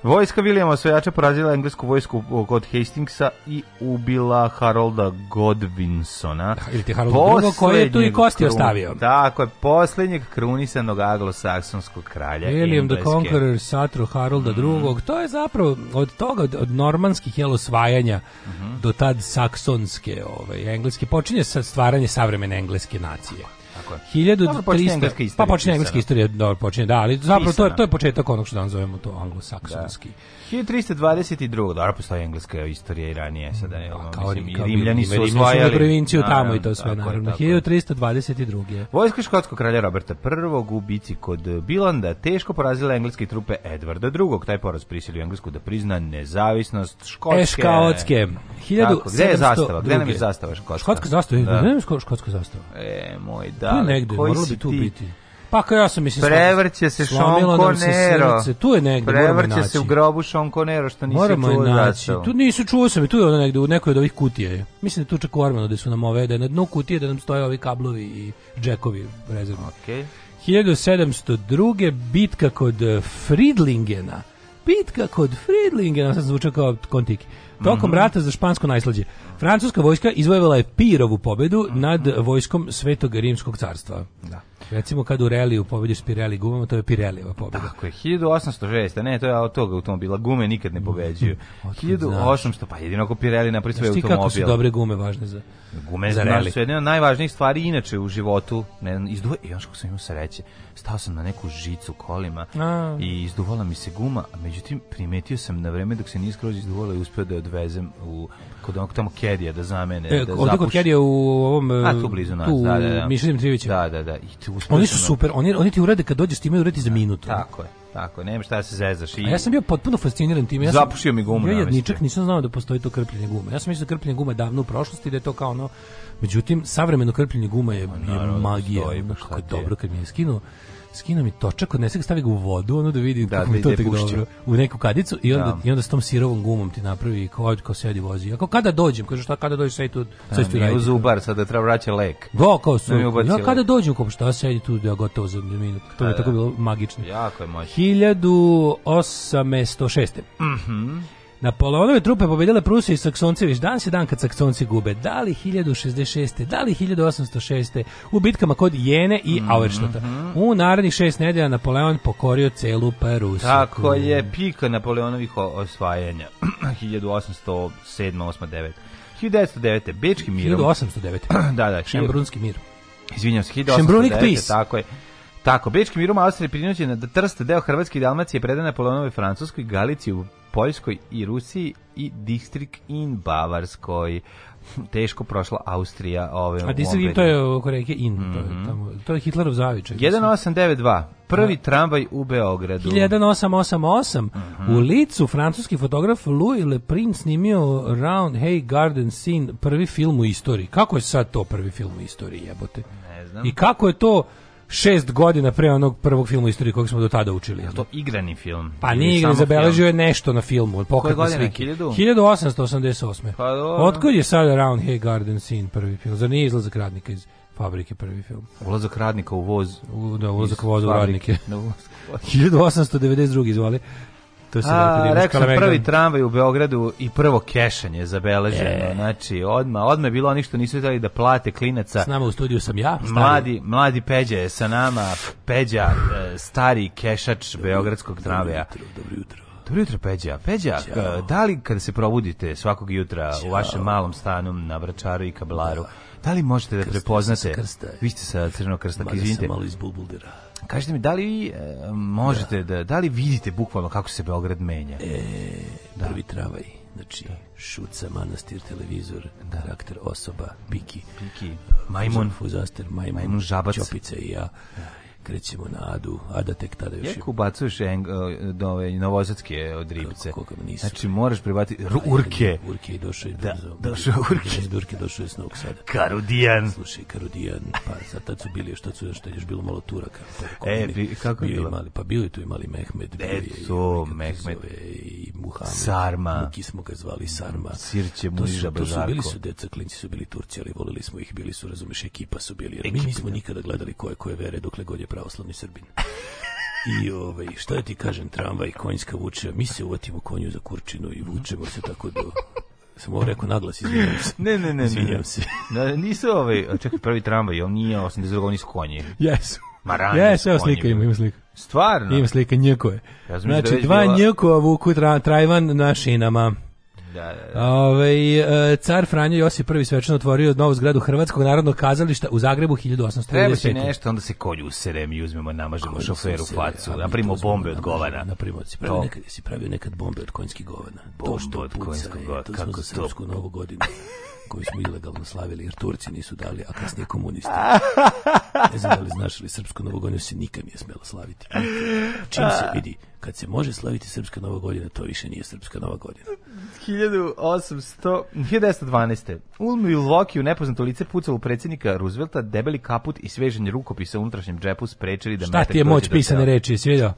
Vojska Vilijama osvajača porazila englesku vojsku kod Hastingsa i ubila Harolda Godwinsona. Da, ili ti Harolda II koji je tu i kosti ostavio. Tako je, posljednjeg krunisanog anglosaksonskog kralja William the Conqueror, satru Harolda II. Mm. To je zapravo od toga, od normanskih jel osvajanja mm -hmm. do tad saksonske, ovaj, engleske, počinje sa stvaranje savremene engleske nacije. Tako je. 1300 Pa počinje engleska istorija, dobro počinje, da, ali zapravo to je to je početak onog što danas zovemo to anglosaksonski. Da 1322. Dobro, postoji engleska istorija i ranije. Sada, je, pa, ono, kao, mislim, kao, i Rimljani su osvojali. provinciju naravno, tamo i to sve, naravno. Tako, 1322. Vojska škotskog kralja Roberta I u bici kod Bilanda teško porazila engleske trupe Edvarda II. Taj poraz prisilio Englesku da prizna nezavisnost Škotske. Eškaotske. 1700... Gde je zastava? Gde nam je zastava Škotska? Škotska zastava? Da. Gde nam je Škotska zastava? E, moj da. Tu je negde, moralo bi tu biti. Pa kao ja sam mislim prevrće se Sean Conero. Tu je negde, prevrće se u grobu Sean Conero što nisi moramo čuo naći. Zastavu. Tu nisu čuo sam, tu je ono negde u nekoj od ovih kutije. Mislim da tu čak ormano da su nam ove da na dnu kutije da nam stoje ovi kablovi i džekovi rezervni. Okej. Okay. 1702. bitka kod eh, Fridlingena. Bitka kod Fridlingena, sad zvuča kao kontiki. Tokom mm -hmm. rata za špansko najslađe. Francuska vojska izvojila je Pirovu pobedu mm -hmm. nad vojskom Svetog rimskog carstva. Da. Recimo kad u reliju pobediš Pirelli gumama, to je Pirellijeva pobeda. Tako je, 1806, ne, to je od toga automobila, gume nikad ne pobeđuju. 1800, pa jedino ako Pirelli napravi svoj automobil. Znaš ti kako su dobre gume važne za Gume za reli. su jedna od najvažnijih stvari inače u životu. Ne, izduva, i još kako sam imao sreće, stao sam na neku žicu kolima a. i izduvala mi se guma, a međutim primetio sam na vreme dok se nije skroz izduvala i uspeo da je odvezem u kod onog tamo Kedija da zamene. E, da ovdje kod Kedija u ovom... A, tu blizu nas, tu, da, da, da. Mišlja Dimitrijevića. Da, da, da. I oni su super, oni, oni ti urede kad dođeš, ti imaju uradi za da, minutu. Tako je. Tako, nema šta da se zezaš. I... A ja sam bio potpuno fasciniran tim. Ja sam, Zapušio mi gumu. Ja jedničak nisam znao da postoji to krpljenje gume. Ja sam mislio da krpljenje gume davno u prošlosti, da je to kao ono... Međutim, savremeno krpljenje guma je, pa je da magija. Stoji, pa kako je dobro kad mi je skinuo skino mi točak, odnese ga, stavi ga u vodu, ono da vidi da, kako mi da, to da tek dobro. U neku kadicu i onda, da. i onda s tom sirovom gumom ti napravi kao, kao sedi vozi. Ako kada dođem, kaže šta kada dođeš, sedi tu, da, sve tu radi. zubar, sad da treba vraća lek. Da, kao su. Ja kada dođem, kao šta sedi tu, ja gotovo za minut. To da, je tako bilo magično. Jako je moćno. 1806. Mhm. Mm Napoleonove trupe pobedile Prusije i Saksonce, viš dan se dan kad Saksonci gube. Da li 1066. Da li 1806. U bitkama kod Jene i mm -hmm. U narednih šest nedelja Napoleon pokorio celu Prusiju. Tako je, pika Napoleonovih osvajanja. 1807. 8. 9. 1909. Bečki mir. 1809. da, da. Šembrunski mir. Izvinjam se, 1809. Tako je. Tako, Bečki mirom Austrije prinuđena da Trst, deo Hrvatske i Dalmacije predana Napoleonovoj Francuskoj Galiciju Poljskoj i Rusiji i Distrikt in Bavarskoj teško prošla Austrija ove A Distrikt to je oko reke In, mm -hmm. to, je mhm. tamo, to je Hitlerov zavičaj. 1892 prvi da. tramvaj u Beogradu. 1888. Mm -hmm. U licu francuski fotograf Louis Le Prince snimio Round Hay Garden Scene, prvi film u istoriji. Kako je sad to prvi film u istoriji, jebote? Ne znam. I kako je to šest godina pre onog prvog filma istorije kojeg smo do tada učili. Je to igrani film? Pa nije igrani, zabeležio je nešto na filmu. Od Koje godine? 1888. Pa dobro. Otkud je sad Around Hay Garden Scene prvi film? Zar nije izlazak radnika iz fabrike prvi film? Ulazak radnika u voz. U, da, ulazak voza u radnike. 1892. izvali. To se A, rekao sam prvi tramvaj u Beogradu i prvo kešanje zabeleženo. E. Znači, odma, odma je bilo onih što nisu htjeli da plate klinaca. S nama u studiju sam ja. Stari. Mladi, mladi Peđa je sa nama. Peđa, e, stari kešač beogradskog tramvaja. Dobro jutro, dobro jutro. Dobro jutro, Peđa. Peđa, Ćao. E, da li kada se probudite svakog jutra Ćao. u vašem malom stanu na Vračaru i Kablaru, da, da li možete da krsta, prepoznate? Krsta, Vi ste sa Crnog krsta, izvinite. malo iz Bulbuldera. Kažite mi, da li vi eh, e, možete, da. da. Da, li vidite bukvalno kako se Beograd menja? E, da. prvi travaj, znači da. šuca, manastir, televizor, da. karakter, osoba, biki, biki. majmun. Fuzaster, majmun, majmun žabac. Ćopice i ja. Da krećemo na Adu, Ada tek tada još... Jako ubacuješ novozatske e, od ribce. Kako, kako nisam. Znači moraš privati urke. Urke je došao i da, došao urke. Da, urke došao iz Novog Sada. Karudijan. Slušaj, Karudijan, pa za tad su bili još, su još, tad još bilo malo Turaka. E, bi, kako je bilo? Mali, pa bili tu i mali Mehmed. E, to, Mehmed. I Muhammed. Sarma. Muki smo ga zvali Sarma. Sirće, Mužiža, Bezarko. To su bili su deca, klinci su bili Turci, ali volili smo ih, bili su, razumeš, ekipa su bili. Mi nismo nikada gledali koje koje vere dokle god je pravoslavni srbin. I ovaj, šta ja da ti kažem, tramvaj, konjska vuče, mi se uvatimo konju za kurčinu i vučemo se tako do Samo ovo rekao naglas, izvinjam se. Ne, ne, ne. Izvinjam se. Ne, da, nisu ovaj, čekaj, prvi tramvaj, on nije 82, oni su konji. Jesu. Ma ranije Jesu, evo slika ima, ima slika. Stvarno? Ima slika njekove. Ja da znači, dva bila... njekova vuku tra, trajvan na šinama. Da, da, da. Ove, e, car Franjo Josip prvi svečano otvorio novu zgradu Hrvatskog narodnog kazališta u Zagrebu 1835. Treba si nešto, onda se kolju userem i uzmemo, namažemo Kolju šoferu usere, facu, ali napravimo bombe od namažemo, govana. Napravimo, si pravio, To. nekad, si pravio nekad bombe od konjskih govana. To što od puca, konjskog je, govana, to kako kako to? srpsku novu godinu. koju smo ilegalno slavili, jer Turci nisu dali, a kasnije komunisti. Ne znam da li znaš, ali Srpsko novogodinu se nikad nije smelo slaviti. Čim se vidi, kad se može slaviti Srpska nova godina, to više nije Srpska nova godina. 1800, 1912. U Milwaukee u nepoznato lice pucalo predsjednika Roosevelta, debeli kaput i sveženje rukopisa u unutrašnjem džepu sprečili da... Šta ti je moć pisane reči, sviđao?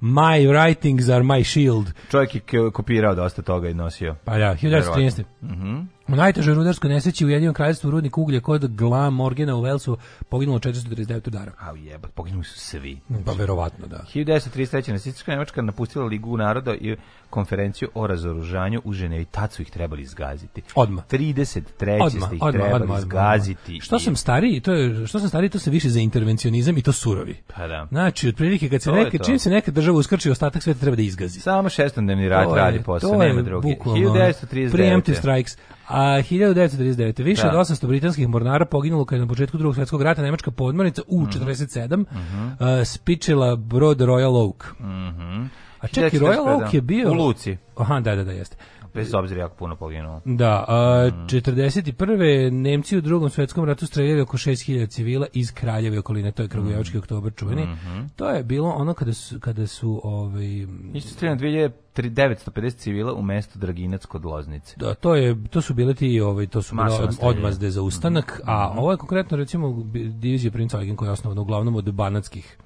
My writings are my shield. Čovjek je kopirao dosta toga i nosio. Pa da, ja, 1913. Mhm. Mm U najtežoj rudarskoj nesreći u Jedinom kraljestvu rudnik uglja kod Glam Morgana u Velsu poginulo 439 udara. A jebat, poginuli su svi. Mm, pa verovatno, da. 1933. nacistička Nemačka napustila Ligu naroda i konferenciju o razoružanju u Ženevi. Tad su ih trebali izgaziti. Odma. 33. Odma, ste ih odma, trebali odma, izgaziti. Što i... sam stariji, to je, što sam stariji, to se više za intervencionizam i to surovi. Pa da. Znači, otprilike kad se neka, čim se neka država uskrči, ostatak sveta treba da izgazi. Samo šestondnevni rad radi posao, nema drugi. 1939. Preemptive strikes. A A 1939. Više da. od 800 britanskih mornara poginulo kada je na početku drugog svjetskog rata nemačka podmornica U-47 mm -hmm. uh, spičila brod Royal Oak. Mm -hmm. A čekaj, Royal Oak da, je bio... U Luci. Aha, da, da, da, jeste bez obzira jako puno poginulo. Da, a, mm. 41. Nemci u drugom svetskom ratu streljali oko 6000 civila iz Kraljeve okoline, to je Kragujevački mm. oktobar čuveni. Mm -hmm. To je bilo ono kada su, kada su ovaj, Isto streljano 2950 civila u mestu Draginac kod Loznice. Da, to je to su bile ti ovaj to su bile odmazde za ustanak, mm -hmm. a mhm. ovo je konkretno recimo divizija Princ Eugen koja je osnovana uglavnom od banatskih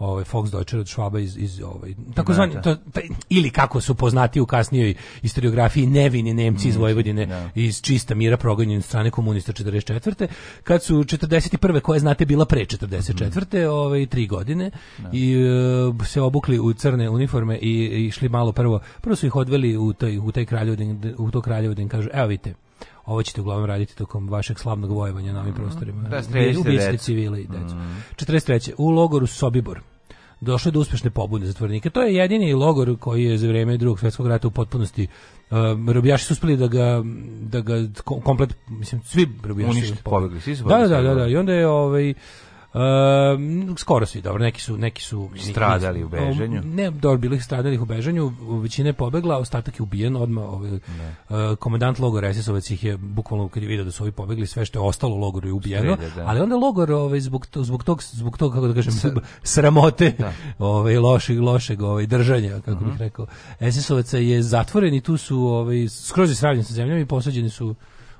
ovaj Fox Deutscher od Schwaba iz iz ovaj takozvani to, taj, ili kako su poznati u kasnijoj historiografiji nevini Nemci iz mm, Vojvodine da. iz čista mira progonjeni strane komunista 44. kad su 41. koje znate bila pre 44. Mm. ovaj 3 godine da. i e, se obukli u crne uniforme i išli malo prvo prvo su ih odveli u taj u taj Kraljevden u to Kraljevden kažu evo vidite Ovo ćete uglavnom raditi tokom vašeg slavnog vojevanja na ovim mhm. prostorima. Da, Ubijete civile i decu. Mm. 43. U logoru Sobibor došlo je do uspešne pobune zatvorenika. To je jedini logor koji je za vreme drugog svjetskog rata u potpunosti uh, robijaši su uspeli da ga da ga komplet mislim svi robijaši pobegli. Da, da, da, da, i onda je ovaj Um, skoro svi, dobro, neki su neki su stradali u bežanju. Ne, dobro, bili ih stradali u bežanju, većina je pobegla, ostatak je ubijen odma. Ovaj, uh, komandant logora ss ih je bukvalno kad je video da su ovi pobegli, sve što je ostalo logoru je ubijeno, Srede, da. ali onda logor ovaj, zbog tog zbog tog zbog tog kako da kažem S sramote, da. ovaj lošeg lošeg ovaj držanja, kako uh -huh. bih mhm. rekao. ss je zatvoren i tu su ovaj skroz je sravljen sa zemljom i posađeni su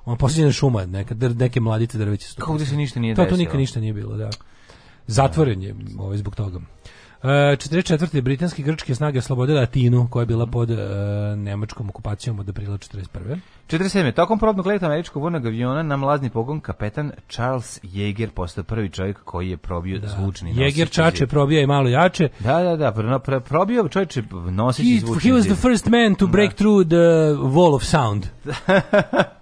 on posljednja šuma, neka, neke mladice drveće stupice. Kako da se ništa nije to, desilo? To nikad ništa nije bilo, da. Zatvoren je ovaj, zbog toga. Uh, e, 44. britanske grčke snage oslobodile Atinu, koja je bila pod uh, nemačkom okupacijom od aprila 41. 47. Tokom probnog leta američkog vojnog aviona na mlazni pogon kapetan Charles Jaeger postao prvi čovjek koji je probio da. zvučni nosič. Jaeger čače probio i malo jače. Da, da, da, pro, pro, probio čovječe nosič he, zvučni. He was the first man to da. break da. through the wall of sound.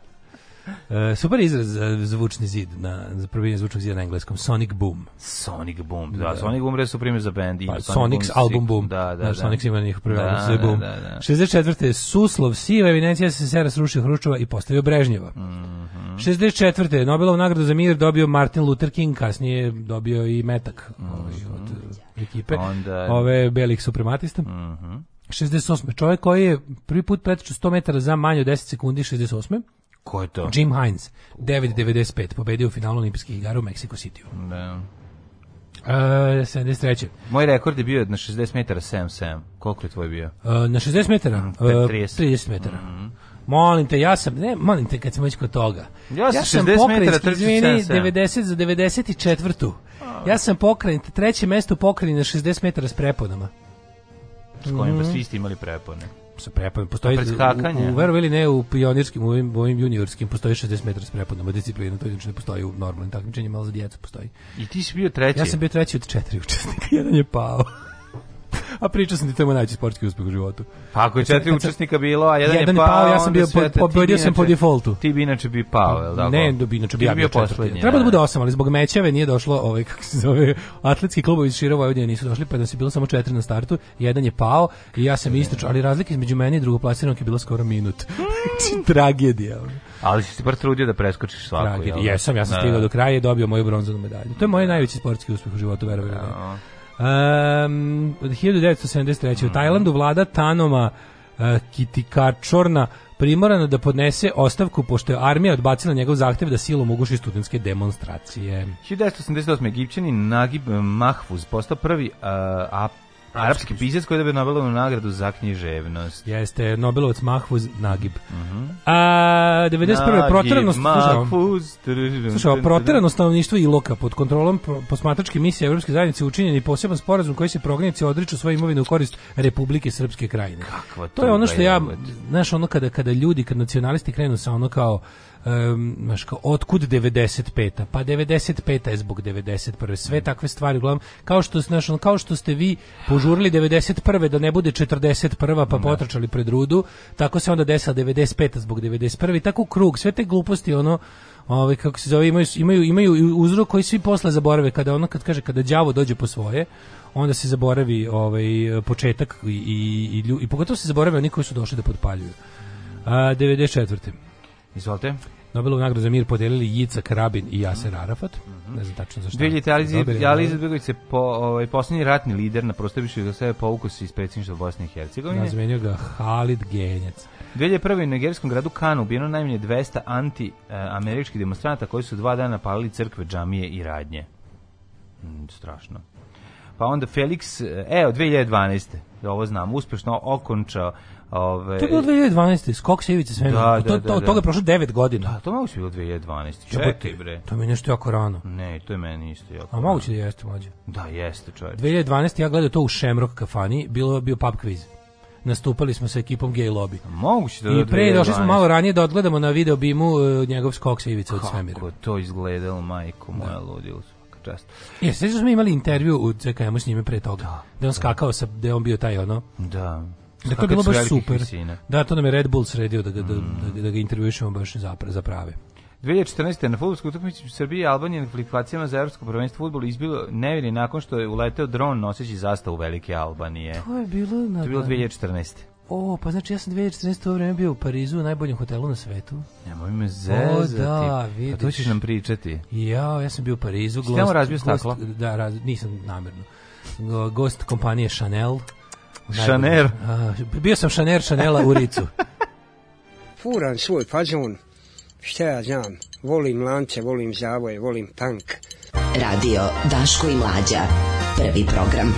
Uh, super izraz za e, zvučni zid, na, za probijanje zvučnog zida na engleskom. Sonic Boom. Sonic Boom, da. da. Sonic Boom su primjer za bend Pa, Sonic Sonic's album Boom. Da, da, da. Sonic ima njih prvi da, album, da, Boom. Da, da, 64. Suslov, siva evidencija SSR srušio Hruščova i postavio Brežnjeva. Mm -hmm. 64. Nobelovu nagradu za mir dobio Martin Luther King, kasnije dobio i Metak mm -hmm. od eh, ekipe. Onda... Ove belih suprematista. Mm -hmm. 68. Čovjek koji je prvi put pretiču 100 metara za manje od 10 sekundi 68. Ko je to? Jim Hines, 9.95, pobedio u finalu olimpijskih igara u Mexico City. Da. Uh, e, 73. Moj rekord je bio na 60 metara 7.7. Koliko je tvoj bio? Uh, na 60 metara? 30. Mm, 30 e, metara. Mm Molim te, ja sam, ne, molim te, kad sam već kod toga. Ja sam, ja sam 60 metara izvini, 90 za 94. Ja sam pokrajin, treće mesto u na 60 metara s preponama. S kojim mm. svi mhm. ste imali prepone sa prepadom. Postoji u, u, veru ili ne u pionirskim, u ovim, juniorskim postoji 60 metara s prepadom, disciplina to inače ne postoji u normalnim takmičenjima, malo za djecu postoji. I ti si bio treći? Ja sam bio treći od četiri učesnika, jedan je pao a pričao sam ti tamo naći sportski uspeh u životu. Pa ako je e četiri e učesnika bilo, a jedan, jedan je pao, pao ja sam bio pobedio sam po defaultu. Ti bi inače bi pao, je tako? Ne, do bi inače bi ja bio poslednji. Treba da, da bude osam, ali zbog mečeve nije došlo, ovaj kako se zove, atletski klubovi iz Širova Vojvodine nisu došli, pa da se bilo samo četiri na startu, jedan je pao i ja sam istrčao, ali razlika između mene i drugoplasiranog je bila skoro minut. Tragedija. Ali si se bar trudio da preskočiš svako. Tragedija. Da? Jesam, ja sam da. stigao do kraja i dobio moju bronzanu medalju. To je moj najveći sportski uspeh u životu, verujem. Um, od 1973. Mm. U Tajlandu vlada Tanoma uh, Kitikačorna primorana da podnese ostavku pošto je armija odbacila njegov zahtev da silom uguši studentske demonstracije. 1988. Egipćanin Nagib Mahfuz postao prvi uh, Arapski pisac koji je dobio Nobelovu nagradu za književnost. Jeste, Nobelovac Mahfuz Nagib. Mm -hmm. A, 91. proterano slušao, proterano stanovništvo Iloka pod kontrolom posmatračke misije Evropske zajednice učinjen je poseban sporazum koji se prognjenici odriču svoje imovine u korist Republike Srpske krajine. Kakva to, to je ono što ja, znaš, ono kada, kada ljudi, kad nacionalisti krenu sa ono kao um, znaš, kao, otkud 95. Pa 95. je zbog 91. Sve takve stvari, uglavnom, kao što, znaš, kao što ste vi požurili 91. da ne bude 41. pa da. potračali pred rudu, tako se onda desa 95. zbog 91. I tako krug, sve te gluposti, ono, ovaj kako se zove imaju imaju imaju uzrok koji svi posle zaborave kada ono kad kaže kada đavo dođe po svoje onda se zaboravi ovaj početak i i i, i pogotovo se zaborave oni koji su došli da podpaljuju. a 94. Izvolite. Nobelovu nagradu za mir podelili Jica Rabin i Jaser Arafat. Mm -hmm. Ne znam tačno zašto. 2000 ali Begović se po, ovaj, posljednji ratni lider na prostoru za sebe povukao se iz predsjedništva Bosne i Hercegovine. Nazmenio ga Halid Genjac. 2001. u nigerijskom gradu Kanu ubijeno najmanje 200 anti-američkih demonstranata koji su dva dana palili crkve, džamije i radnje. Mm, strašno. Pa onda Felix, e, od 2012 da ovo znam, uspešno okončao Ove, to je bilo 2012. Skok se ivice sve. Da, pa to, da, to, da, da, toga je prošlo 9 godina. Da, to moguće da bilo 2012. Čekaj, bre. To mi je nešto jako rano. Ne, to je meni isto jako A moguće da jeste, mlađe. Da, jeste, čovječ. 2012. ja gledao to u Šemrok kafani, bilo bio pub quiz nastupali smo sa ekipom Gay Lobby. Moguće da I pre došli smo malo ranije da odgledamo na video bimu uh, e, njegov skok sa ivice od svemira. Kako to izgledalo, majko moja, da. ludilo čast. Je, sveđa smo imali intervju u CKM-u s njime pre toga. Da, da on da. skakao sa, da on bio taj ono. Da. Da to je bilo baš super. Visine. Da, to nam je Red Bull sredio da ga, da, mm. da, da ga intervjušemo baš za, za prave. 2014. na futbolskoj utakmici Srbije i Albanije na kvalifikacijama za evropsko prvenstvo fudbala izbilo nevini nakon što je uleteo dron noseći zastavu Velike Albanije. To je bilo na To je bilo 2014. O, pa znači ja sam 2014. u vreme bio u Parizu, u najboljem hotelu na svetu. Nemoj me zezati. O, da, vidiš. Pa to ćeš nam pričati. Ja, ja sam bio u Parizu. Gost, tamo razbio staklo? Da, raz, nisam namerno. Gost kompanije Chanel. Chanel? A, bio sam Chanel Chanela u Ricu. Furan svoj fazon. Šta ja znam? Volim lance, volim zavoje, volim tank. Radio Daško i Mlađa. Prvi program.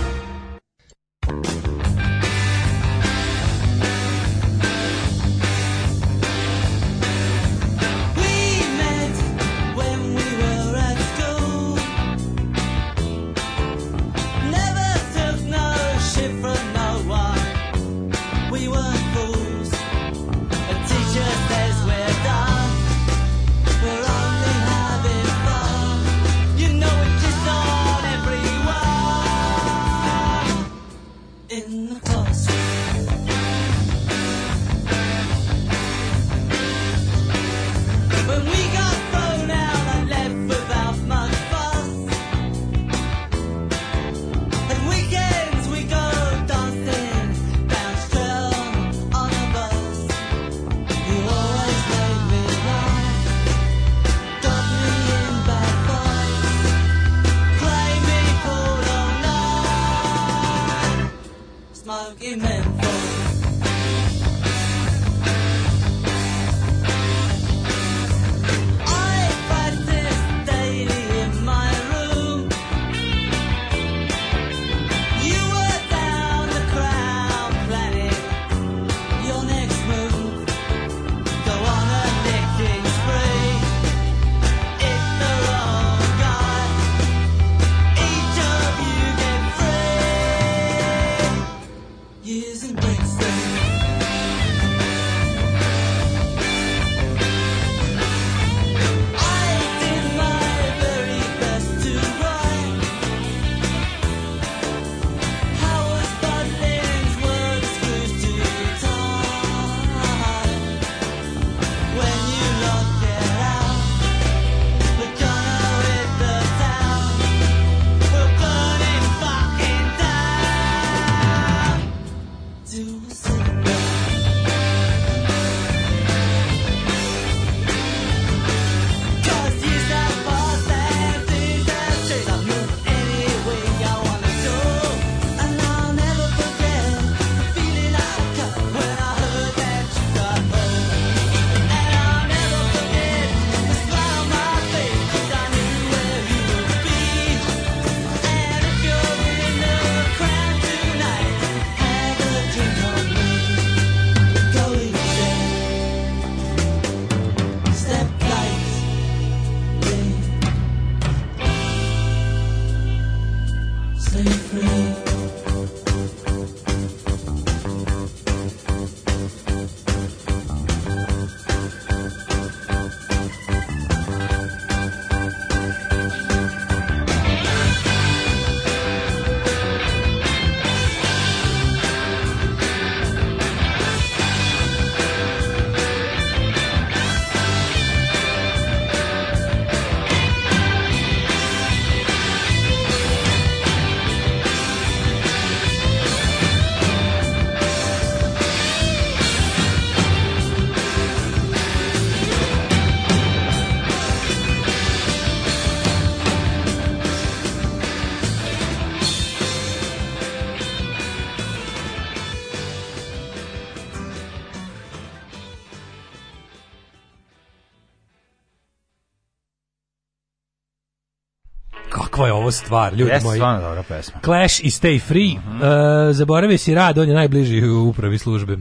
stvar, ljudi Jeste moji. stvarno dobra pesma. Clash i Stay Free. Uh mhm. -huh. e, zaboravio si rad, on je najbliži u upravi službe.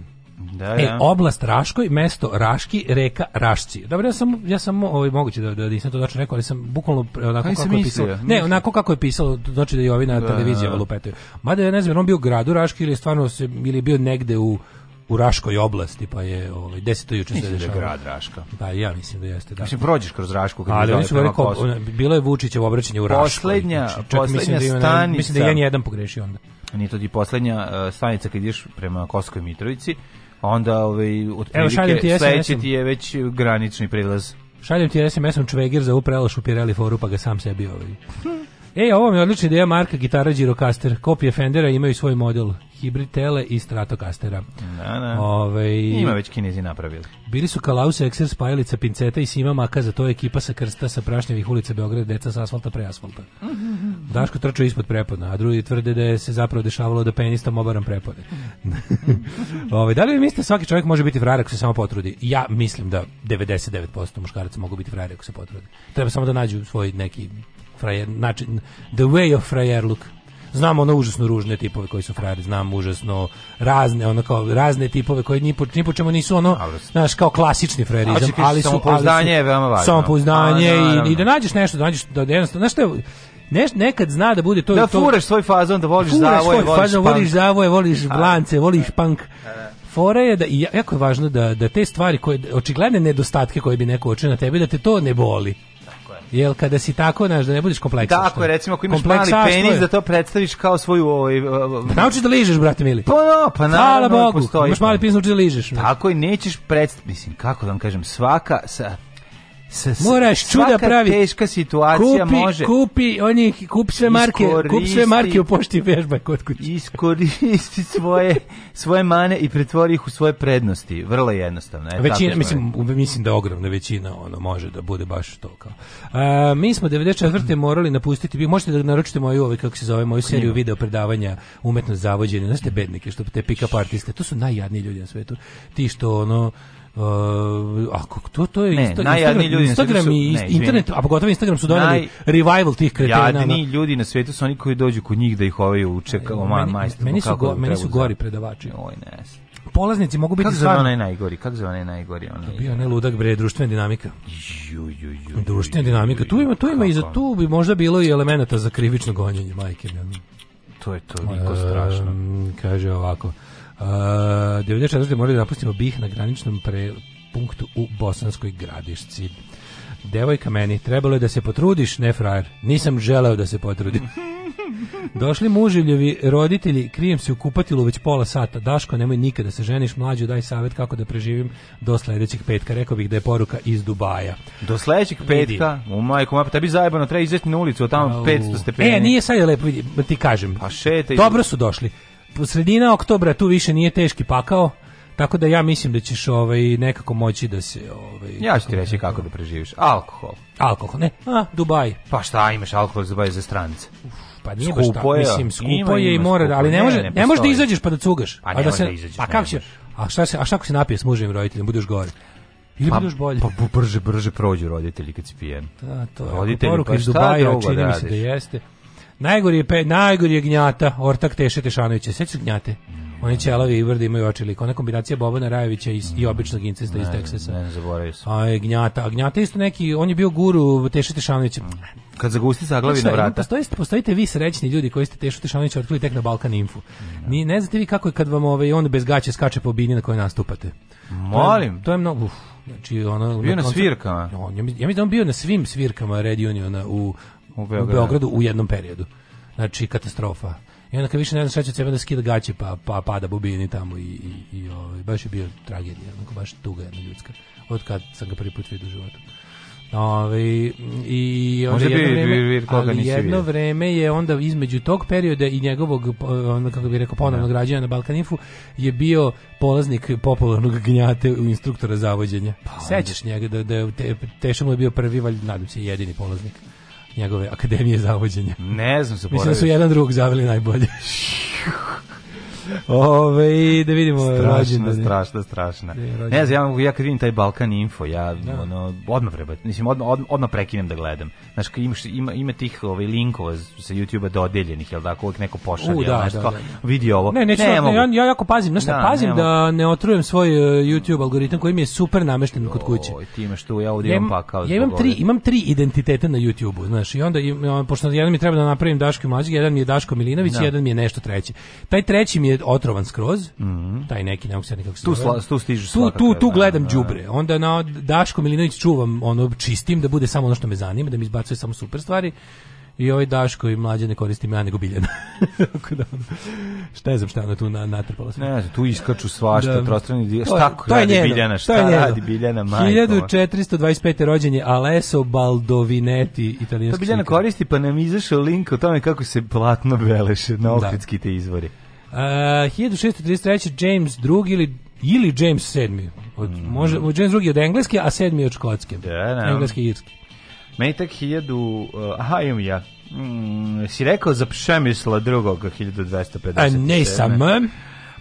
Da, e, da. oblast Raškoj, mesto Raški, reka Rašci. Dobro, ja sam, ja sam ovaj, moguće da, da nisam to tačno rekao, ali sam bukvalno e, onako Aj, kako je pisalo. Ne, onako kako je pisalo, znači da je ovi na da, televiziji da, da. lupetaju. Mada ja ne znam, on bio u gradu Raški ili stvarno se, ili bio negde u u Raškoj oblasti, pa je ovaj 10. juče se da dešava. grad Raška. Pa ja mislim da jeste da. Mislim prođeš kroz Rašku kad Ali oni su rekao bilo je Vučićevo obraćanje u Raškoj. Poslednja, znači, poslednja mislim da stanica. Da je, mislim da je ni jedan pogrešio onda. Nije to ti poslednja uh, stanica kad ideš prema Koskoj Mitrovici, onda ovaj otprilike sledeći ti je već granični prilaz. Šaljem ti SMS-om čvegir za uprelašu Pirelli foru, pa ga sam sebi ovaj. E, ovo mi je odlična ideja marka gitara Girocaster. Kopije Fendera imaju svoj model. Hybrid Tele i Stratocastera. Da, da. Ove, ovaj, Ima već kinezi napravili. Bili su Kalause, Ekser, Spajalica, Pinceta i Sima Makaza. To je ekipa sa krsta, sa prašnjevih ulica Beograda, deca sa asfalta pre asfalta. Mhm. Daško trčao ispod prepodna, a drugi tvrde da je se zapravo dešavalo da penistom obaram prepode. Mhm. Ove, ovaj, da li mislite da svaki čovjek može biti frajer ako se samo potrudi? Ja mislim da 99% muškaraca mogu biti frajer ako se potrudi. Treba samo da nađu svoj neki frajer, znači, the way of frajerluk. Znam ono užasno ružne tipove koji su frajeri, znam užasno razne, ono kao razne tipove koji ni po, ni po čemu nisu ono, znaš, kao klasični frajerizam, ali su samopouzdanje je veoma važno. Samopouzdanje i, i da nađeš nešto, da nađeš da jednostavno, znaš što ne, nekad zna da bude to da i to. Da fureš svoj fazon, da voliš zavoje, voliš fazon, punk. voliš zavoje, voliš blance, voliš da. punk. Fora je da, i jako je važno da, da te stvari, koje, očigledne nedostatke koje bi neko očeo na tebi, da te to ne boli. Jel kada si tako, znaš, da ne budeš kompleksan. Tako je, recimo, ako imaš mali penis, da to predstaviš kao svoju... Ovaj, uh, naučiš da ližeš, brate mili. Pa no, da, pa na Hvala da Bogu, imaš mali penis, naučiš da ližeš. Tako i nećeš predstaviti, mislim, kako da vam kažem, svaka... Sa, moraš čuda pravi. teška situacija kupi, može. Kupi, oni kupi sve marke, kupi sve marke u pošti vežba kod kuće. Iskoristi svoje svoje mane i pretvori ih u svoje prednosti. Vrlo jednostavno, je Većina mislim mislim da ogromna većina ono može da bude baš to kao. A, mi smo 94. morali napustiti. Vi možete da naručite moju ove ovaj, kako se zove moju seriju video predavanja umetnost zavođenja. Znaš bednike što te pick up artiste, to su najjadniji ljudi na svetu. Ti što ono Uh, ako to to je ne, isto, najjadni Instagram, ljudi Instagram su, i ne, internet, a pogotovo Instagram su doneli Naj, revival tih kretena. Jadni ljudi na svetu su oni koji dođu kod njih da ih ovaj uče e, kao meni, majstor. Meni su, go, meni su gori predavači. Oj, ne. Polaznici mogu biti kako onaj najgori, kako zove onaj najgori, onaj. To bio ne ludak bre, društvena dinamika. Ju ju ju. Društvena dinamika. Tu ima, tu ima i za tu bi možda bilo i elemenata za krivično gonjenje majke. To je to, niko strašno. Um, kaže ovako. Uh, 94. morali da napustimo Bih na graničnom pre, punktu u Bosanskoj gradišci. Devojka meni, trebalo je da se potrudiš, ne frajer. Nisam želeo da se potrudim. Došli muživljevi roditelji, krijem se u kupatilu već pola sata. Daško, nemoj nikada da se ženiš, mlađu daj savjet kako da preživim do sledećeg petka. Rekao bih da je poruka iz Dubaja. Do sledećeg petka? U majku, mapa, tebi zajebano, treba izvesti na ulicu, tamo 500 stepeni. E, nije sad je lepo, vidi, ti kažem. Pa šete. Dobro su došli sredina oktobra tu više nije teški pakao. Tako da ja mislim da ćeš ovaj nekako moći da se ovaj Ja ću ti reći nekako... kako da preživiš. Alkohol. Alkohol, ne. A, Dubai. Pa šta imaš alkohol za Dubai za strance? Uf, pa nije skupo baš tako, mislim, skupo ima, je i mora, da, ali ne, može, ne, ne može da izađeš pa da cugaš. Pa a da se da izađeš, Pa kako će? A šta se, a šta ako se napije s muževim roditeljem, budeš gore. Ili pa, budeš bolje. Pa brže, brže prođu roditelji kad si pijen. Da, to je. Roditelji, poruka pa iz Dubaja, čini mi da se da jeste. Najgori je, pe, najgori je gnjata, ortak Teše Tešanovića. Sveći gnjate? Oni ćelavi i vrdi imaju oči lik. Ona kombinacija Bobana Rajevića i, i običnog incesta iz Teksasa. Ne, ne zaboravio sam. A Gnjata. A Gnjata isto neki, on je bio guru Teše Tešanovića. Kad zagusti sa glavi na vrata. Postoji, postojite vi srećni ljudi koji ste Tešu Tešanovića otkrili tek na Balkan Info. Ni, ne znate vi kako je kad vam ovaj, on bez gaće skače po bini na kojoj nastupate. Molim. To je, to je mnogo... Uf. Znači ono bio na svirkama. On ja mislim da on bio na svim svirkama Red Uniona u u Beogradu. u Beogradu u jednom periodu. Znači, katastrofa. I onda kad više ne znam šta će sebe da skida gaće, pa, pa pada bubini tamo i, i, i ovaj, baš je bio tragedija, onako baš tuga jedna ljudska, od kad sam ga prvi put vidio u životu. Ove, ovaj, i onda Može jedno, bi, vreme, bi, bi, ali jedno vreme je onda između tog perioda i njegovog onda kako bih rekao ponovnog da. rađenja na Balkanifu je bio polaznik popularnog gnjate u instruktora zavođenja. Pa, Sećaš njega da, da te, teško je bio prvi, valjda nadam se jedini polaznik njegove akademije zavođenja. Ne znam, zaboravio. Mislim da su jedan drugog zaveli najbolje. Ove, da vidimo strašna, rođendane. Strašna, strašna, strašna. Da, ne znam, ja, ja kad vidim taj Balkan Info, ja da. ono, odmah treba, mislim, odmah, odmah, prekinem da gledam. Znaš, imaš, ima, ima tih ovaj, linkova sa YouTube-a dodeljenih, jel da, uvijek neko pošalje, U, da, znaš, da, da, da. vidi ovo. Ne, neću, ne, ne, ja, ja jako pazim, znaš da, pazim ne da ne otrujem svoj uh, YouTube algoritam koji mi je super namešten kod kuće. Oj, ti imaš tu, ja ovdje ja imam pakao. Ja imam tri, imam tri identiteta na YouTube-u, znaš, i onda, im, e, pošto jedan mi treba da napravim Daško Mlađeg, jedan mi je Daško Milinović, da. jedan mi je nešto treći. Taj treći mi je otrovan skroz, mm taj neki, ne sad nekako tu, tu, stižu tu, tu, da, tu da, gledam da. đubre. Onda na Daško Milinović čuvam, ono, čistim da bude samo ono što me zanima, da mi izbacuje samo super stvari. I ovaj Daško i mlađe ne koristim ja nego Biljana. šta je znam šta ona tu na, natrpala sve. Ne znam, tu iskaču svašta, da, trostrani dio. Šta to radi njeno, Biljana, šta to radi Biljana, majko? 1425. rođen je Alesso Baldovinetti, italijanski. To Biljana slika. koristi, pa nam izašao link o tome kako se platno beleše na okritski te izvori. Uh, eh, 1633. James II ili, ili James VII. Od, mm. može, James II od engleske, a VII od škotske. Da, da, da. Engleske i irske. Meni tak 1000... Eh, aha, imam ja. Mm, si rekao za Pšemisla drugog 1257. A ne samo.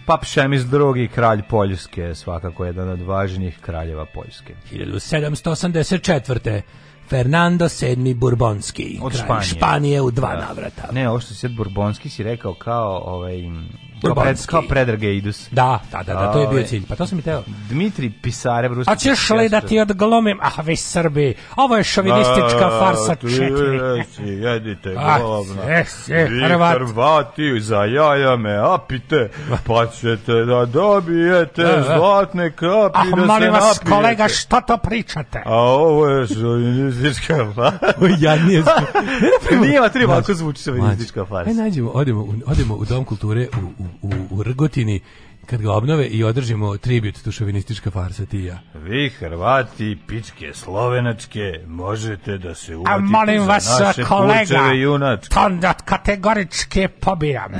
Pa Pšemis drugi kralj Poljske, svakako jedan od važnijih kraljeva Poljske. 1784. Fernando VII Bourbonski. Od Španije. Španije u dva da. navrata. Ne, ovo što si sad Bourbonski si rekao kao ovaj, Kao, pred, kao predrage idus. Da, da, da, da, to je bio ovaj, cilj. Pa to sam i teo. Dmitri Pisarev, ruski... A ćeš li da ti odglomim? Ah, vi Srbi, ovo je šovinistička da, farsa četiri. Jedite ah, govna. Vi Hrvati za jaja me apite, pa ćete da dobijete da, da. zlatne kapi ah, da se napijete. Ah, molim vas, kolega, što to pričate? A ovo je šovinistička farsa. ja nije... Nije, treba, ako zvuči šovinistička farsa. Ajde, nađemo, odemo, odemo u Dom kulture u, u u, u Rgotini kad ga obnove i održimo tribut tu šovinistička farsa ti ja. Vi Hrvati, pičke slovenačke, možete da se uvatite A molim za vas, naše kolega, junačke. to kategoričke pobijam.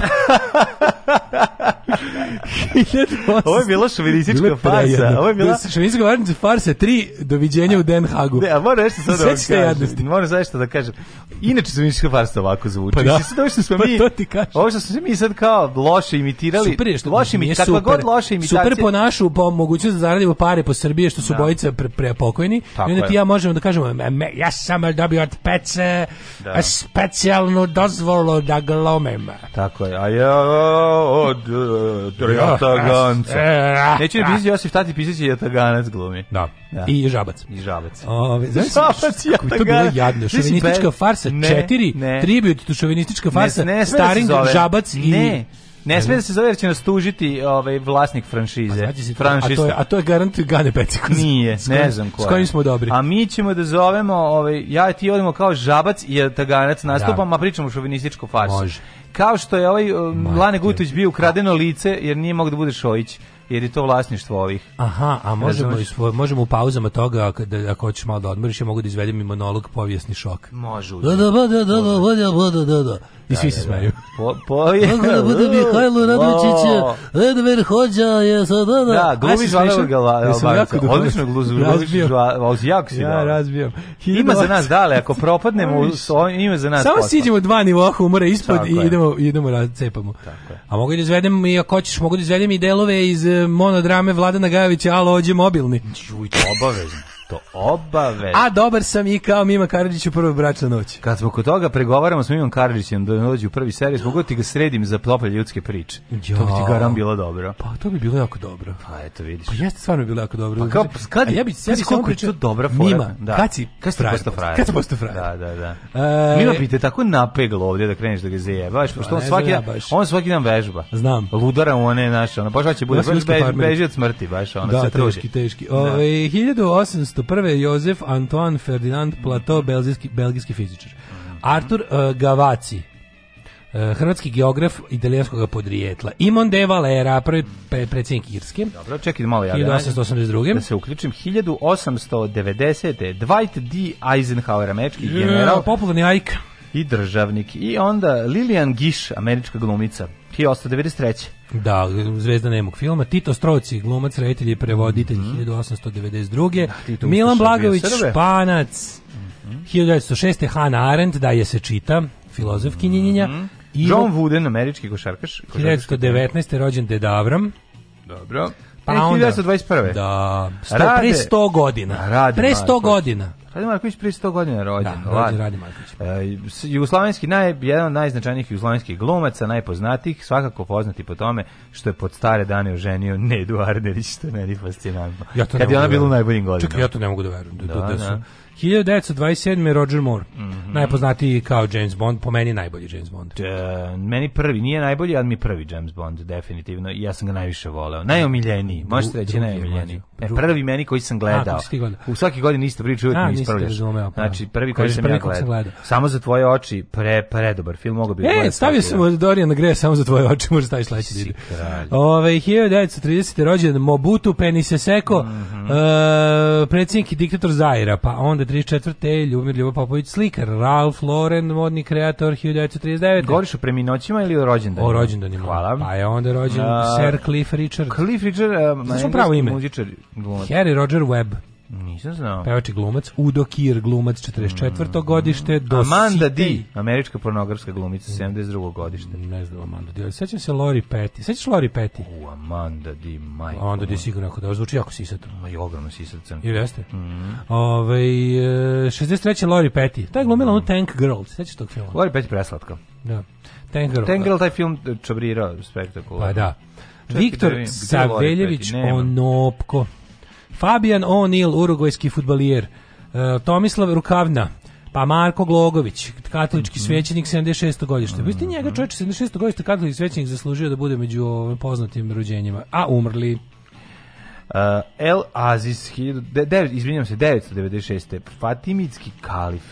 1800... Ovo je bila šovinistička farsa. Ovo je bila šovinistička farsa 3 doviđenja u Den Hagu. Ne, a moram nešto sad da vam kažem. Moram nešto da kažem. Inače šovinistička farsa ovako zvuči. Pa da. Sisi da što smo pa mi, to ti kažem. Ovo što smo mi sad kao loše imitirali. Super je što loše mi, kakva super, god loše imitacija. Super po našu, po mogućnost da zaradimo pare po Srbije što su da. bojice pre, prepokojni. Tako I onda ti ja možemo da kažemo, ja sam dobio od pece da. specijalnu dozvolu da glomem. Tako je, a ja od Jataganac. E, Neću ne pisati Josif Tati, pisat će Jataganac glumi. Da. da. I Žabac. I Žabac. Ove, znaš, žabac, Jataganac. To bila jadno? Šovinistička farsa 4, tribut, šovinistička farsa, da staring, Žabac i... Ne, Ne smije da se zove jer će nas tužiti ovaj vlasnik franšize. A, znači a to je a to je garant Gane Pecikos. Nije, kojim, ne znam ko. S kojim smo dobri. A mi ćemo da zovemo ovaj ja i ti odemo kao žabac i taganac nastupamo, da. pričamo šovinističku farsu. Može. Kao što je ovaj um, Lane Gutović bio ukradeno lice jer nije mogao da bude Šojić jer je to vlasništvo ovih. Aha, a možemo, ispo, možemo u pauzama toga, ako, da, ako hoćeš malo da odmoriš, ja mogu da izvedem i monolog povijesni šok. Može. Da, da, da, da, da da, da, da, da, da, da. I svi da, se smeju. Po, po je. Mogu da bude Mihajlo Radojčić, Edver Hođa je sad, da, da. Da, glumi Žvaler Galvanović. Odlično gluzu. Jako si Ja razbijam. Ima za nas dale, ako propadnemo, ima za nas. Samo siđemo dva nivoa humora ispod i idemo, idemo, cepamo. A mogu da izvedem, i ako hoćeš, mogu da izvedem i delove iz e, monodrame Vladana Gajevića, alo, ođe mobilni. Juj, to obavezno to obave. A dobar sam i kao Mima Karadžić u prvoj bračnoj noći. Kad smo kod toga pregovaramo s Mimom Karadžićem da dođe u prvi servis, mogu ti ga sredim za tople ljudske priče. Jo. To bi ti garam bilo dobro. Pa to bi bilo jako dobro. Pa eto vidiš. Pa jeste stvarno bilo jako dobro. Pa kao, znači, kad, A ja bi sebi samo pričao dobra fora. Mima, da. kad si, kad si postao frajer. Kad si postao frajer. Da, da, da. E... Mima bi te tako napeglo ovdje da kreneš da ga zajebaš, pa, pošto on svaki, dan, on svaki dan vežba. Znam. Ludara u one naše, ono, baš pa hoće bude, beži od smrti, baš ono. Da, teški, teški. 1800 da. ovaj, 1801. Jozef Antoine Ferdinand Plato, mhm. belgijski, belgijski fizičar. Artur uh, Gavaci, Uh, hrvatski geograf italijanskog podrijetla. Imon de Valera, prvi pre, predsjednik Irske. Dobro, čekaj malo ja. 1882. Da se uključim. 1890. Dwight D. Eisenhower, američki general. Popularni ajk. I državnik. I onda Lilian Gish, američka glumica. 1893. Da, zvezda nemog filma. Tito Stroci, glumac, reditelj i prevoditelj mm -hmm. 1892. Da, Milan Blagović, španac. Mm -hmm. 1906. Hannah Arendt, da je se čita, filozof mhm. kinjinjenja. Mm -hmm. John Wooden, američki košarkaš. 1919. rođen Ded Dobro. Pa 1921. Da, sto, pre 100 godina. Radi pre 100 Marković. godina. Radi Marković pre 100 godina rođen. Da, rođen Radi Marković. E, jugoslavenski naj, jedan od najznačajnijih jugoslavenskih glumaca, najpoznatijih, svakako poznati po tome što je pod stare dane oženio Nedu Arderić, što je meni fascinantno. Ja to Kad je ona da bila u najboljim godinama. Čekaj, ja to ne mogu da verujem. Da, da, da, da, da su, 1927. Roger Moore, mm -hmm. najpoznatiji kao James Bond, po meni najbolji James Bond. E, meni prvi, nije najbolji, ali mi prvi James Bond, definitivno, ja sam ga najviše voleo. Najomiljeniji, možete reći najomiljeniji. E, prvi meni koji sam gledao. A, U svaki godin isto priču, uvijek mi ispravljaš. Razumeo, pa. znači, prvi koji, koji sam prvi ja gledao. gledao. Samo za tvoje oči, pre, predobar film, mogu bi... E, stavio sam Dorijan na gre, samo za tvoje oči, možda staviš sledeći Ove, 1930. rođen Mobutu Peniseseko, mm -hmm. E, uh, predsjednik i diktator Zaira, pa onda 34. Ljubomir Ljubo Popović slikar, Ralph Lauren, modni kreator 1939. Govoriš o preminoćima ili o rođendanima? O rođendanima. Hvala. Pa je onda rođen uh, Sir Cliff Richard. Cliff Richard, uh, znači pravo ime. Muzičar, Harry Roger Webb. Nisam znao. Pevač i glumac, Udo Kier glumac 44. Mm. godište. Do Amanda Di, američka pornografska glumica 72. godište. Ne znam Amanda Di, ali sećam se Lori Petty. Sećaš Lori Petty? U, Amanda Di, majko. Amanda Di sigurno ako da zvuči jako sisato. Ma i ogromno sisato. I jeste. Mm. Ove, 63. Lori Petty. Ta je glumila mm. ono Tank Girl. Sećaš tog filma? Lori Petty preslatka. Da. Tank Girl. Tank da. Girl taj film čabrirao spektakularno. Pa da. da Viktor Saveljević Onopko. Fabian O'Neill, urugvajski futbalijer, uh, Tomislav Rukavna, pa Marko Glogović, katolički mm -hmm. svećenik 76. godište. Mm -hmm. njega mhm. čovjek 76. godište katolički svećenik zaslužio da bude među poznatim rođenjima, a umrli. Uh, El Aziz, 19, izvinjam se, 996. Fatimidski kalif.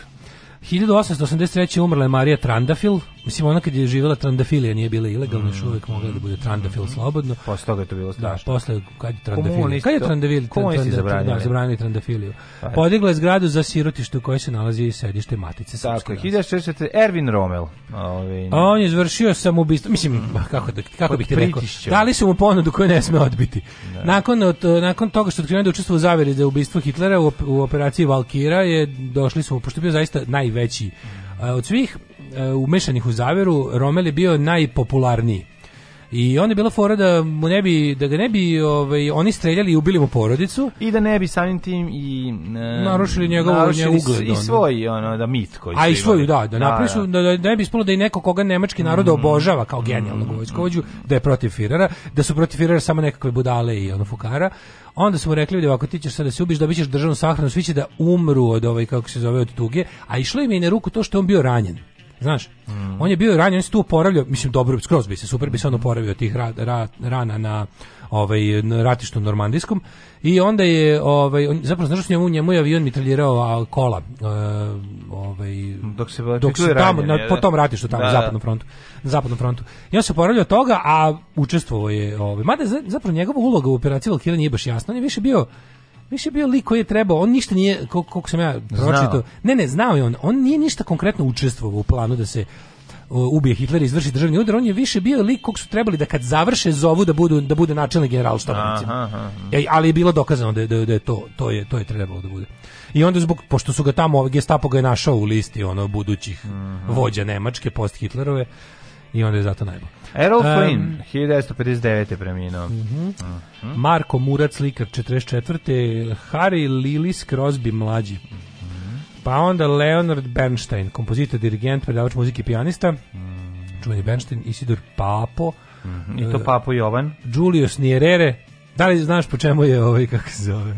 1883. umrla je Marija Trandafil, Mislim, ona kad je živjela trandafilija nije bila ilegalna, još mm. uvek mogla da bude trandafil mm. slobodno. Posle pa toga je to bilo da, strašno. Da, posle, kad je trandafilija? Kad je trandafilija? Komunisti zabranili. Da, trandafiliju. Pa. Podigla je zgradu za sirotište u kojoj se nalazi sedište Matice Srpske. Tako, 1940. Erwin Rommel. Ovi... A on je izvršio samoubistvo, mislim, mm. kako, da, kako bih ti rekao, dali su mu ponudu koju ne sme odbiti. Da. Nakon, od, nakon toga što otkrivo da učestvo u zaveri za ubistvo Hitlera u, u operaciji Valkira je došli su mu, pošto bio zaista najveći mm. od svih Eh, umešanih u zaveru, Rommel je bio najpopularniji. I on je bila fora da mu ne bi da ga ne bi ovaj oni streljali i ubili mu porodicu i da ne bi samim tim i ne, narušili njegov narušili ugled i svoj ono da mit koji A i svoju da da, da napišu da, da, da, ne bi ispalo da i neko koga nemački narod mm. obožava kao genijalnog mm. vojskovođu da je protiv Firera, da su protiv Firera samo nekakve budale i ono fukara. Onda su mu rekli da ako ti ćeš sada da se ubiš, da bićeš državnu sahranu, svi će da umru od ovaj kako se zove od tuge, a išlo im je na ruku to što on bio ranjen. Znaš, mm. on je bio ranjen, on se tu oporavljao, mislim dobro, skroz bi se super bi se on oporavio tih ra, ra, rana na ovaj na ratištu normandijskom i onda je ovaj on, zapravo znaš da njemu njemu je avion mitraljirao kola eh, ovaj dok se dok se tamo ranjen, na, po tom ratištu tamo da, zapadnom da. frontu na zapadnom frontu i on se oporavljao toga a učestvovao je ovaj mada zapravo njegova uloga u operaciji Valkyrie nije baš jasna on je više bio više bio lik koji je trebao, on ništa nije, koliko sam ja pročitao, ne, ne, znao je on, on nije ništa konkretno učestvovao u planu da se ubije Hitler i izvrši državni udar, on je više bio lik kog su trebali da kad završe zovu da budu da bude načelnik generalštaba. Ej, ali je bilo dokazano da, da, da je to to je to je trebalo da bude. I onda zbog pošto su ga tamo Gestapo ga je našao u listi ono budućih mm -hmm. vođa Nemačke post Hitlerove, i onda je zato najbolje. Errol Flynn, um, 1959. preminuo. Uh -huh. Uh -huh. Marko Murat, slikar, 44. Harry Lilis Crosby, mlađi. Uh mhm. -huh. Pa onda Leonard Bernstein, kompozitor, dirigent, predavač muzike i pijanista. Mhm. Čuveni Bernstein, Isidor Papo. Mhm. I to Papo Jovan. Julius Nierere, Da li znaš po čemu je ovaj, kako se zove?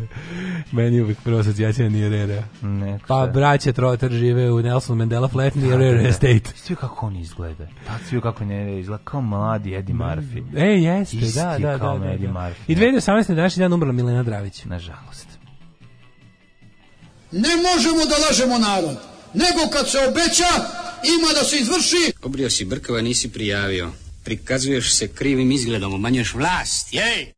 Meni uvijek prva asocijacija nije Rere. Ne, pa braće Trotter žive u Nelson Mandela flat nije da, Rere da, da. Estate. Svi kako on izgleda. Da, svi kako ne izgleda. Kao mladi Eddie Murphy. E, jeste. Isti da, da, kao da, da, Eddie Murphy. I 2018. današnji dan umrla Milena Dravić. Nažalost. Ne možemo da lažemo narod, nego kad se obeća, ima da se izvrši. Obrio si brkava, nisi prijavio. Prikazuješ se krivim izgledom, umanjuješ vlast, jej!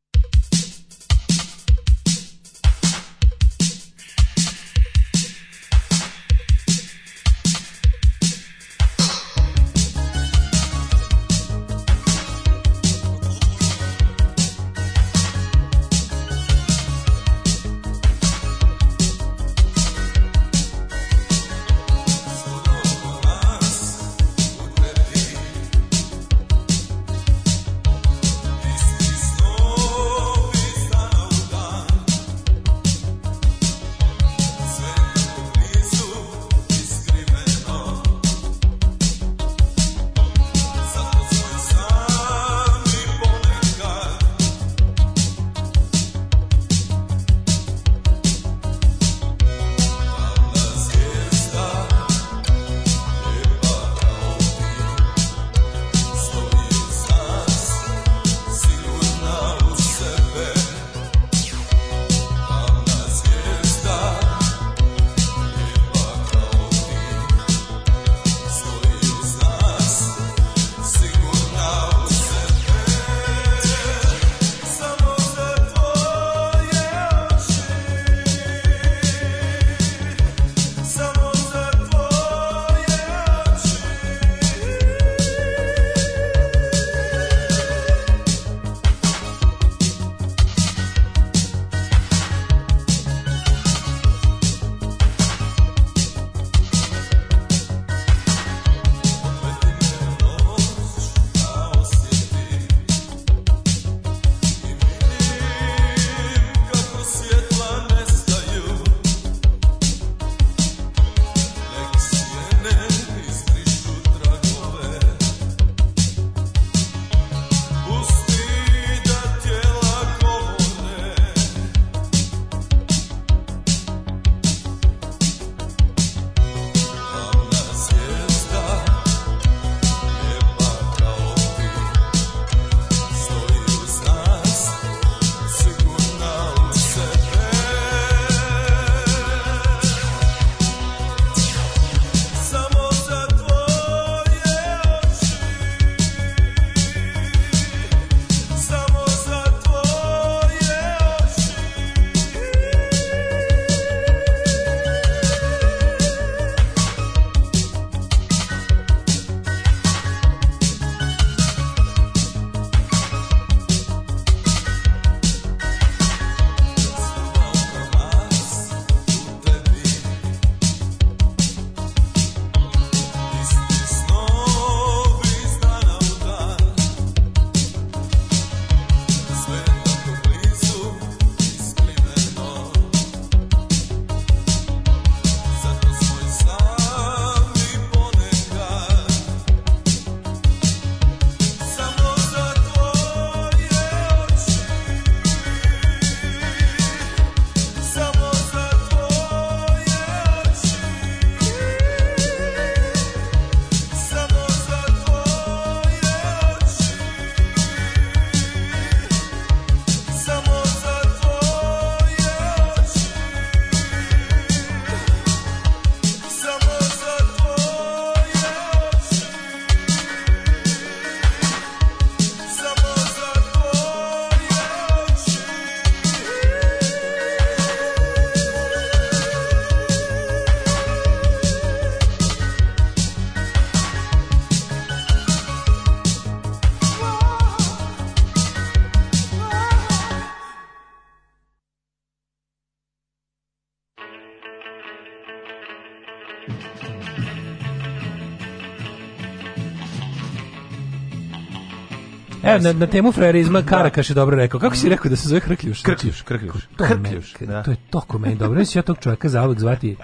E, na, na temu frajerizma da. Karakaš je dobro rekao. Kako si mm. rekao da se zove Hrkljuš? Krkljuš, Krkljuš. To, Krkljuš, me, da. to je toliko meni dobro. Neću ja tog čovjeka zauvek zvati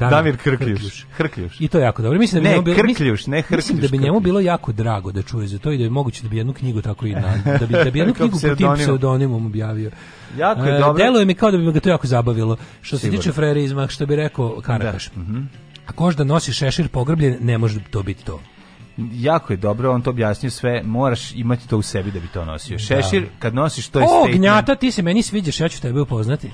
Damir, Damir Krkljuš. Krkljuš. Krkljuš. I to je jako dobro. Mislim da bi ne, bilo, Krkljuš, ne Hrkljuš. Mislim da bi njemu bilo jako drago da čuje za to i da je moguće da bi jednu knjigu tako i na, da bi, da bi jednu knjigu pod tim pseudonimom objavio. Jako je e, dobro. Deluje mi kao da bi ga to jako zabavilo. Što se Sigurno. tiče frajerizma, što bi rekao da, Karakaš. Mhm. Da. Mm -hmm. Ako da nosi šešir pogrbljen, ne može to biti to jako je dobro, on to objasnio sve, moraš imati to u sebi da bi to nosio. Da. Šešir, da. kad nosiš to je O, gnjata, ti se meni sviđaš, ja ću tebe upoznati.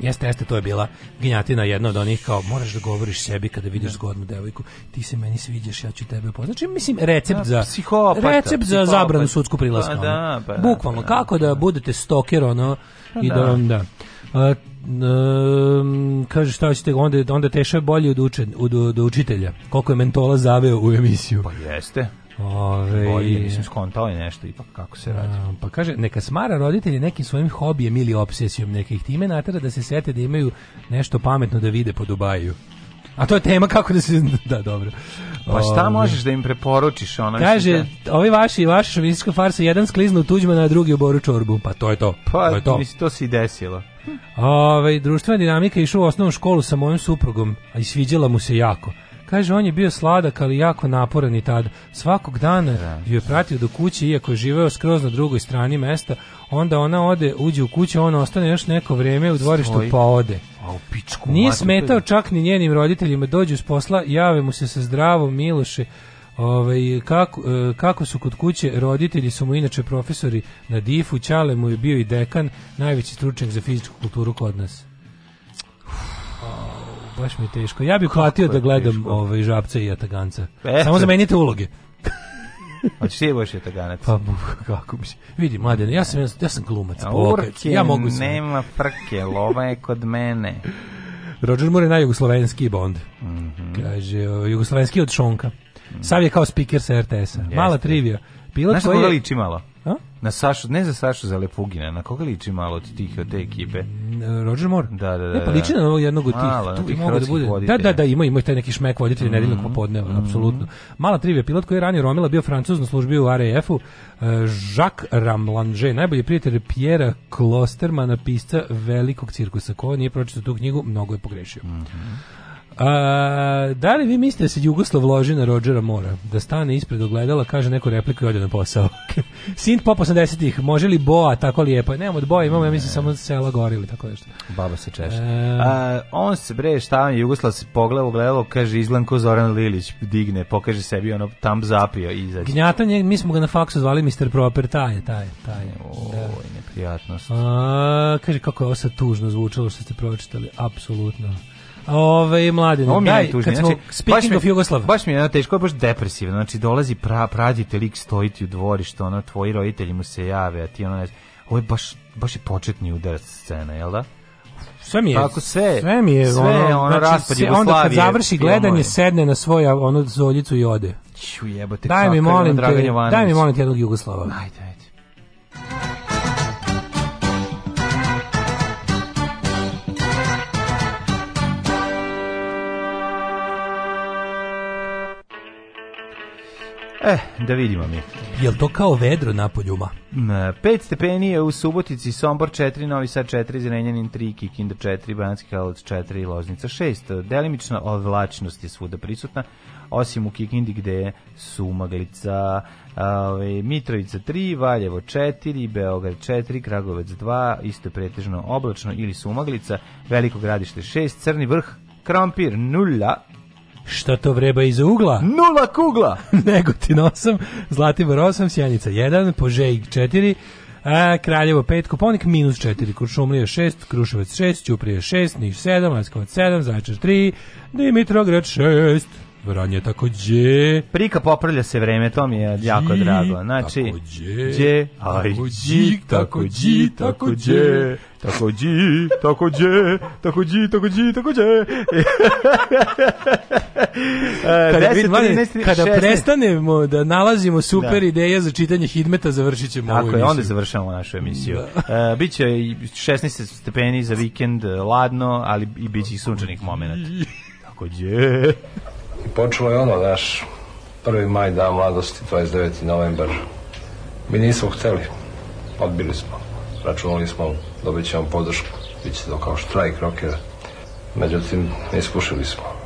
Jeste, jeste, to je bila gnjatina jedna od onih kao moraš da govoriš sebi kada vidiš da. zgodnu devojku, ti se meni sviđaš, ja ću tebe upoznati. Znači, mislim, recept da, za psihopata, recept za zabranu sudsku prilazka. Pa, da, pa, Bukvalno, pa, kako da budete stoker, ono, pa i da, da. A, um, kaže šta hoćete onda onda teša bolje od, uče, od, od učitelja koliko je mentola zaveo u emisiju pa jeste Ove, mislim, skontao je nešto ipak kako se radi. A, pa kaže, neka smara roditelji nekim svojim hobijem ili obsesijom, nekih ih time natara da se sete da imaju nešto pametno da vide po Dubaju. A to je tema kako da se... Da, dobro. Pa šta Ove, možeš da im preporučiš? Ona kaže, da... ovi vaši, vaša šovinska farsa, jedan skliznu u tuđmana, a drugi oboru čorbu. Pa to je to. Pa, to, je to. Mislim, to se i desilo. Ove, ovaj, društvena dinamika išao u osnovnu školu sa mojim suprugom, a i sviđala mu se jako. Kaže, on je bio sladak, ali jako naporan i tad. Svakog dana da. ju je pratio do kuće, iako je živeo skroz na drugoj strani mesta. Onda ona ode, uđe u kuću, ona ostane još neko vreme u dvorištu Stoj. pa ode. A u pičku, Nije smetao čak ni njenim roditeljima, dođu s posla, jave mu se sa zdravom Miloše, Ove, ovaj, kako, e, kako su kod kuće, roditelji su mu inače profesori na difu, Ćale mu je bio i dekan, najveći stručnjak za fizičku kulturu kod nas. O, baš mi je teško. Ja bih platio da gledam ove, ovaj, i jataganca. Eto. Samo zamenite uloge. Hoćeš pa ti da baš je taganac? Pa kako bi Vidi, mladen, ja sam, ja sam glumac. A, urke, ja mogu sam. nema frke, lova je kod mene. Roger Moore je najjugoslovenski bond. Mm -hmm. Kaže, jugoslovenski od Šonka. Sav je kao speaker sa RTS-a. Mala trivija. Pilot Znaš koji koga je... liči malo? A? Na Sašu, ne za Sašu, za Lepugina. Na koga liči malo od tih, od te ekipe? Mm, Roger Moore? Da, da, da. Ne, da, pa liči da. na ovog jednog od tih. Malo, tu, da, bude. da, da, da, ima, ima taj neki šmek voditelj mm -hmm. nedeljnog popodneva, mm -hmm. apsolutno. Mala trivija, pilot koji je ranije Romila bio francuz na službi u RAF-u, uh, e, Jacques Ramlange, najbolji prijatelj Pjera Klostermana, pisca velikog cirkusa. Ko nije pročitao tu knjigu, mnogo je pogrešio. Mm -hmm. A, da li vi mislite da se Jugoslav loži na Rodgera Mora? Da stane ispred ogledala, kaže neku repliku i ode na posao. Sint pop 80-ih, može li boa tako lijepo? Nemamo od boa, imamo, ja mislim, samo sela gori ili tako nešto. Baba se češe. E... on se, bre, šta on Jugoslav se pogleda ogledalo, kaže, izgledam ko Zoran Lilić, digne, pokaže sebi ono tam zapio i izađe. Gnjatan mi smo ga na faksu zvali Mr. Proper, taj je, taj je, taj je. Oj, da. neprijatnost. A, kaže, kako je ovo sad tužno zvučalo što ste pročitali, apsolutno. Ove i mladi, mi daj, najtužnije. kad smo znači, speaking baš mi, of Jugoslav. Baš mi je teško, baš depresivno. Znači dolazi pra, pradite lik stojiti u dvorištu, ono tvoji roditelji mu se jave, a ti ono ne znam. Ovo je baš baš je početni udarac scena, jel da? sve mi je tako sve sve mi je sve ono, ono znači, onda kad završi gledanje moj. sedne na svoju onu zoljicu i ode Ću jebote daj mi molim te, daj mi molim te jednog Jugoslava ajde ajde Eh, da vidimo mi. Jel to kao vedro na poljuma? 5 stepeni je u Subotici, Sombor 4, Novi Sad 4, Zrenjanin 3, Kikinda 4, Banacki Karlovac 4, Loznica 6. Delimična odvlačnost je svuda prisutna, osim u Kikindi gde je Sumaglica, ove, ovaj, Mitrovica 3, Valjevo 4, Beograd 4, Kragovec 2, isto je pretežno oblačno ili Sumaglica, Veliko gradište 6, Crni vrh, Krampir 0, Šta to vreba iza ugla? Nula kugla! Negotin 8, Zlatibor 8, Sjenica 1, Požejg 4, a, Kraljevo 5, Kuponik minus 4, Kuršumlija 6, Kruševac 6, Ćuprije 6, Niš 7, Leskovac 7, Zajčar 3, Dimitrograd 6. Vranje takođe. Prika popravlja se vreme, to mi je jako drago. Znači, takođe, dje, aj, džik, takođe, takođe, takođe, takođe, takođe, takođe, takođe. kada, 10, e, 13, kada prestanemo da nalazimo super da. ideje za čitanje Hidmeta, završit ćemo Tako ovu emisiju. Tako je, onda završamo našu emisiju. Da. Uh, biće 16 stepeni za vikend, e, ladno, ali i biće i sunčanih momenta. Takođe. I počelo je ono, naš 1. maj dan mladosti, 29. novembar. Mi nismo hteli, odbili smo. Računali smo, dobit ćemo podršku, bit će to kao štrajk rokera. Međutim, iskušili smo.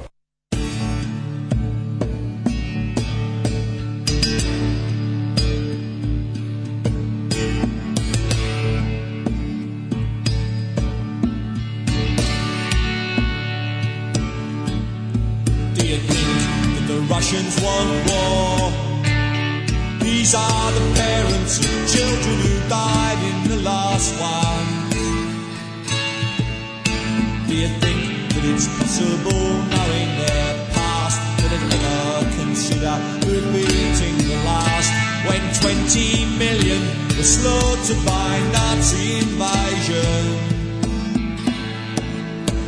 slow to buy Nazi invasion.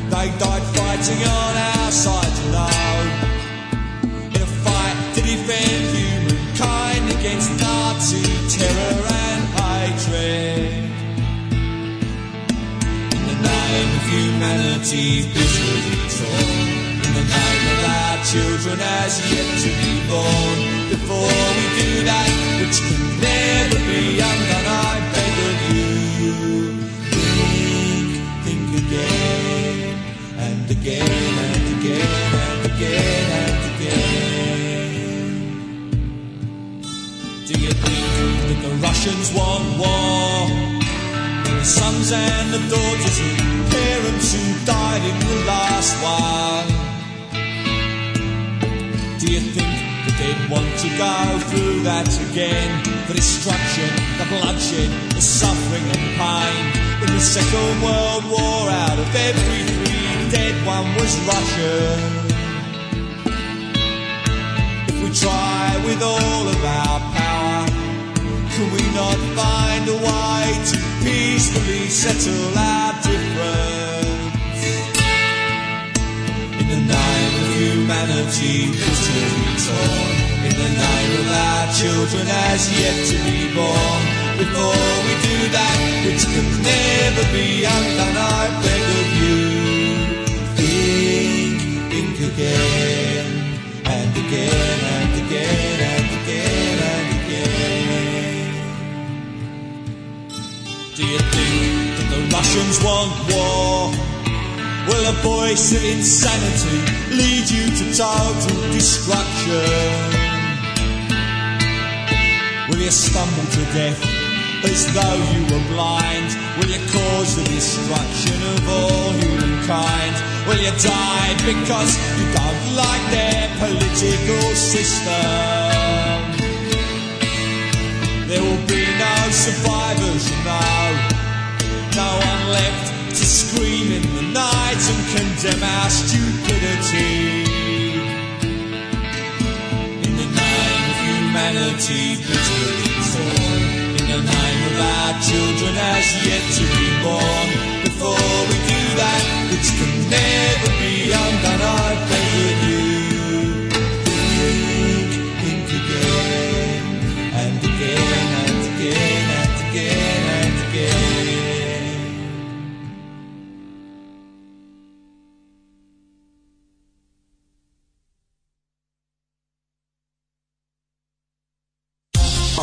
They died fighting on our side now. In a fight to defend humankind against Nazi terror and hatred. In the name of humanity, visually torn. In the name of our children as yet to be born. Before we do that, which can never nations want war. The sons and the daughters of parents who died in the last war. Do you think that they'd want to go through that again? The destruction, the bloodshed, the suffering and pain. In the Second World War, out of every three dead, one was Russia. If we try with all of our can we not find a way to peacefully settle our difference? In the name of humanity, bitterly torn. In the name of our children as yet to be born. Before we do that, which could never be undone, I beg of you. Think, think again, and again, and again. And Do you think that the Russians want war? Will a voice of insanity lead you to total destruction? Will you stumble to death as though you were blind? Will you cause the destruction of all humankind? Will you die because you don't like their political system? There will be no survivors now. No one left to scream in the night and condemn our stupidity. In the name of humanity, bitterly torn. In the name of our children as yet to be born. Before we do that, which can never be undone, I beg of you.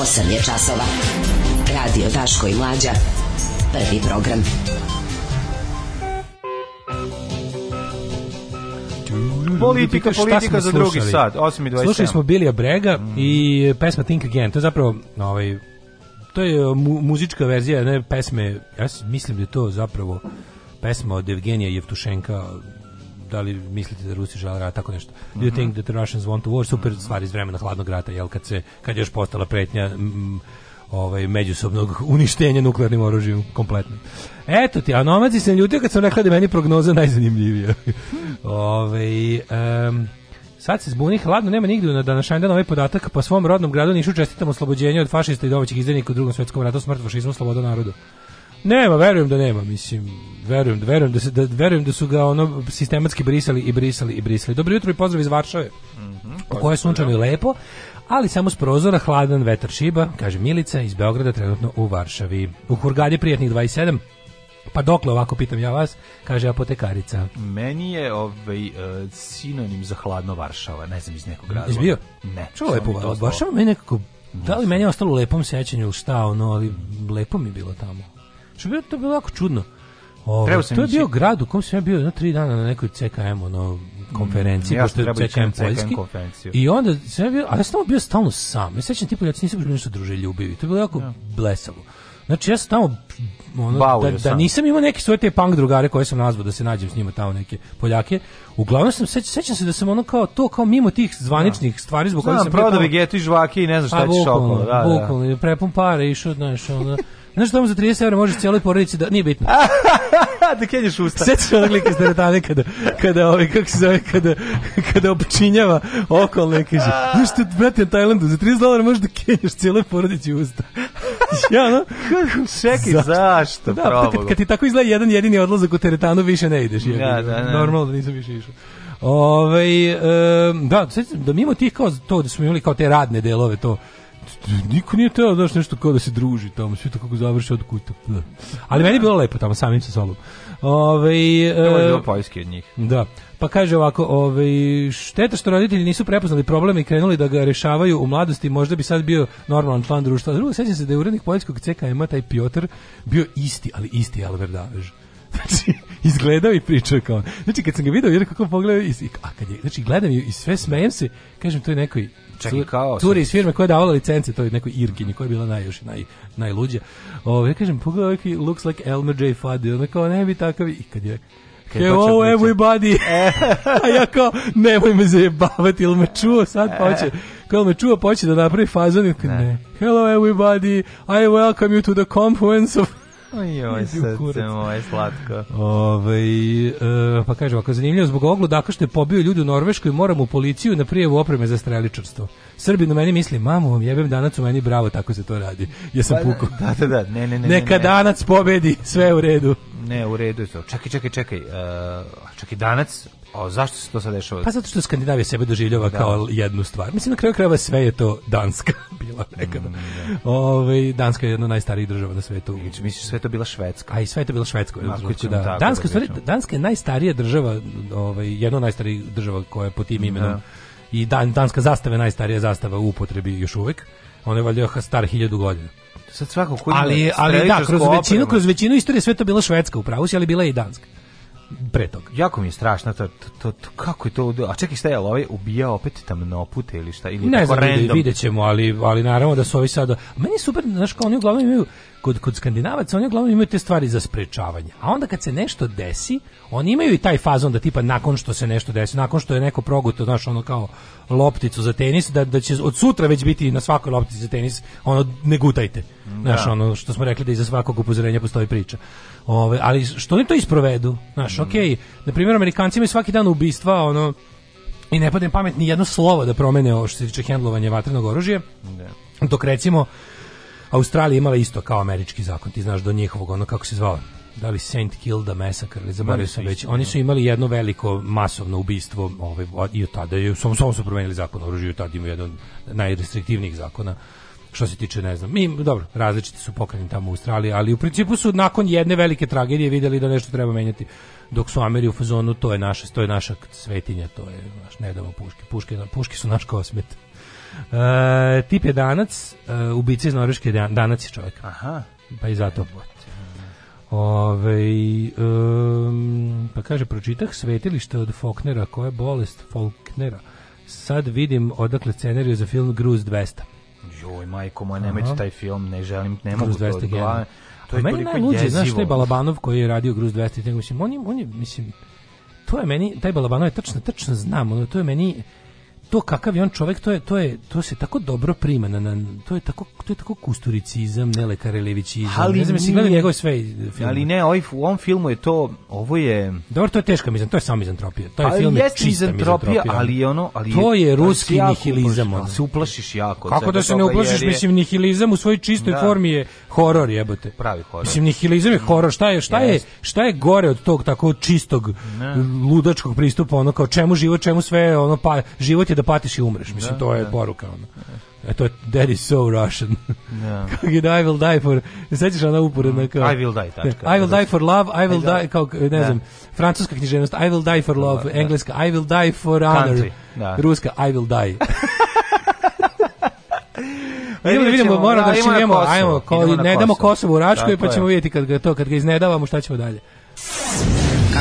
8 je časova. Radio Daško i Mlađa. Prvi program. Politika, politika za drugi sat, 8.27. Slušali smo Bilija Brega mm. i pesma Think Again. To je zapravo ovaj, to je uh, mu, muzička verzija ne pesme. Ja mislim da je to zapravo pesma od Evgenija Jevtušenka da li mislite da Rusi žele rat, tako nešto. Do you mhm. think that the Russians want to war? Super mhm. stvar iz vremena hladnog rata, jel, kad, se, kad je još postala pretnja m, ovaj, međusobnog uništenja nuklearnim oružjem kompletno. Eto ti, a nomadzi se ljutio kad sam rekla da meni prognoza najzanimljivija. Ove, ovaj, um, sad se zbuni hladno, nema nigdje na današnji dan ovaj podatak, pa svom rodnom gradu Nišu čestitam oslobođenje od fašista i domaćih izdenika u drugom svetskom ratu, smrt fašizmu, sloboda narodu. Nema, verujem da nema, mislim, verujem, verujem da se da verujem da su ga ono sistematski brisali i brisali i brisali. Dobro jutro i pozdrav iz Varšave. Mhm. Mm koje je sunčano i lepo, ali samo s prozora hladan vetar šiba, kaže Milica iz Beograda trenutno u Varšavi. U Hurgadi prijatnih 27. Pa dokle ovako pitam ja vas, kaže apotekarica. Meni je ovaj uh, sinonim za hladno Varšava, ne znam iz nekog razloga. Izbio? Ne. Čuo lepo Varšava, meni nekako Da li meni je ostalo u lepom sećanju šta ono, ali lepo mi je bilo tamo. Znači, to je bilo jako čudno. Ove, to je bio grad u kom sam ja bio na tri dana na nekoj CKM ono, konferenciji, mm, ja je CKM, CKM Poljski. I onda sam ja bio, ali ja sam tamo bio stalno sam. Ja sećam tipa, ja se nisam bio nešto druže ljubivi. To je bilo jako ja. blesavo. Znači ja sam tamo ono, da, da nisam imao neke svoje te punk drugare koje sam nazvao da se nađem s njima tamo neke Poljake. Uglavnom sam seć, sećam se da sam ono kao to kao mimo tih zvaničnih ja. Da. stvari zbog kojih sam prodao vegetu žvake i ne znam šta ćeš okolo, da, da. Bukvalno, prepun pare išao, znaš, ono Znaš što mu za 30 evra možeš cijeloj porodici da... Nije bitno. da kenješ usta. Sjećaš onog lika iz teretane kada, kada, ovaj, kako se zove, kada, kada opčinjava okolne i kaže, znaš što, brate, na Tajlandu, za 30 dolara možeš da kenješ cijeloj porodici usta. ja, no? Čekaj, zašto? zašto da, pa kad, kad ti tako izgleda jedan jedini odlazak u teretanu, više ne ideš. Ja, da, da, da, Normalno da nisam više išao. Ove, ovaj, e, da, da mimo tih kao to da smo imali kao te radne delove to niko nije teo, znaš, nešto kao da se druži tamo, sve to kako završi od kuta. Da. Ali meni je bilo lepo tamo, samim sa sobom. Ove, Ovo je e, bilo od njih. Da. Pa kaže ovako, ovaj šteta što roditelji nisu prepoznali probleme i krenuli da ga rešavaju u mladosti, možda bi sad bio normalan član društva. Drugo, sećam se da je urednik poljskog CKM-a, taj Piotr, bio isti, ali isti Alverdavež. Znači, izgledao i pričao kao. Znači, kad sam ga video, jer kako pogledao, i, a kad je, znači, gledam i, i sve smejem se, kažem, to je nekoj Čekaj, kao curi iz firme koja je davala licence to je nekoj Irkinji koja je bila najviše naj najluđa. Ovo ja kažem pogledaj looks like Elmer J Fudd, ona kao ne bi takav i kad je Hello oh, everybody. A ja kao, nemoj me zajebavati, ili me čuo sad e. hoće. Kao me čuo, hoće da napravi fazon. Ne. Hello everybody, I welcome you to the conference of Oj, srce moje slatko. Ove, ovaj, e, eh, pa kažem, ako je zanimljivo, zbog ovog ludaka što je pobio ljudi u Norveškoj, moram u policiju na prijevu opreme za streličarstvo. Srbi na meni misli, mamu vam jebem danac u meni, bravo, tako se to radi. Ja sam pa da, pukao. Da, da, da, ne, ne, ne. Neka ne, ne. danac pobedi, sve u redu. Ne, u redu je to. Čekaj, čekaj, čekaj. Uh, čekaj, danac A zašto se to sad dešava? Pa zato što Skandinavija sebe doživljava da. kao jednu stvar. Mislim, na kraju krajeva sve je to Danska bila nekada. Mm, da. Ove, ovaj, Danska je jedna od najstarijih država na svetu. Misliš, sve to bila Švedska? A i sve je to bila Švedska. Tako da. Danska, da stvari, Danska je najstarija država, ovaj, jedna od najstarijih država koja je po tim da. imenom. Da. I dan, danska zastava je najstarija zastava u upotrebi još uvek. Ona je valjda star hiljadu godina sad svako ko ali ali da kroz većinu kroz većinu istorije sve to bila švedska u pravu, ali bila je i danska pre toga. Jako mi je strašno to, to, to, kako je to, a čekaj šta je, ali ovaj ubija opet tamnopute ili šta, ili ne tako znam, random? Ne vidjet ćemo, ali, ali naravno da su ovi sada, meni super, znaš kao oni uglavnom imaju kod, kod skandinavaca oni uglavnom imaju te stvari za sprečavanje. A onda kad se nešto desi, oni imaju i taj fazon da tipa nakon što se nešto desi, nakon što je neko progutao, znaš, ono kao lopticu za tenis, da, da će od sutra već biti na svakoj loptici za tenis, ono, ne gutajte. Znaš, da. ono što smo rekli da iza svakog upozorenja postoji priča. Ove, ali što oni to isprovedu? Znaš, mm. okej, okay, na primjer, Amerikanci imaju svaki dan ubistva, ono, i ne padne pamet ni jedno slovo da promene ovo što se tiče hendlovanja vatrenog oružja. Da. Dok recimo Australija imala isto kao američki zakon, ti znaš do njihovog, ono kako se zvao, da li Saint Kilda Massacre, ili zaboravio sam već, oni da. su imali jedno veliko masovno ubistvo ovaj, i od tada, je, samo, samo su promenili zakon o oružju, i tada imaju jedan od najrestriktivnijih zakona što se tiče, ne znam, mi, dobro, različiti su pokreni tamo u Australiji, ali u principu su nakon jedne velike tragedije videli da nešto treba menjati, dok su Ameri u fazonu, to je naše, to je naša svetinja, to je, naš, ne damo puške, puške, puške su naš kosmet. E, tip je danac, e, ubica iz Norveške, danac je čovjek. Aha. Pa i zato. Ove, um, pa kaže, pročitah svetilište od Faulknera, koja je bolest Faulknera. Sad vidim odakle scenariju za film Gruz 200. Joj, majko moja, nemojte taj film, ne želim, ne mogu to odgledati. To je A pa meni najluđe, znaš, taj Balabanov koji je radio Gruz 200, tako, mislim, on je, on je, mislim, to je meni, taj Balabanov je tačno, tačno znam, ono, to je meni, to kakav je on čovjek, to je to je to se tako dobro prima na, na to je tako to je tako kusturicizam, nelekarelevićizam. Ali ne znam jesi gledao njegov sve film. Ali ne, ovaj u ovom filmu je to, ovo je Dobro, to je teška mislim to je samo mizantropija. To je ali film je čista mizantropija, ali je ono, ali to je, ruski nihilizam. Uplaši, se uplašiš jako. Kako da se ne uplašiš, je... mislim nihilizam u svojoj čistoj da. formi je horor, jebote. Pravi horor. Mislim nihilizam je horor, šta je, šta je, šta je gore od tog tako čistog ne. ludačkog pristupa, ono kao čemu život, čemu sve, ono pa život ti da patiš i umreš. Mislim, da, to je da. poruka. Ono. E to je That is so Russian. Da. Kako I will die for... E, sećaš ona uporedna mm, kao... I will die, tačka. I will die for love, I will I da. die... Kao, ne da. znam, francuska književnost, I will die for love, da. engleska, I will die for Country. da. ruska, I will die. Idemo da vidimo, moramo da, da šimemo, ajmo, ko, ne damo Kosovo u Račkoj, pa ćemo vidjeti kad ga to, kad ga iznedavamo, šta ćemo dalje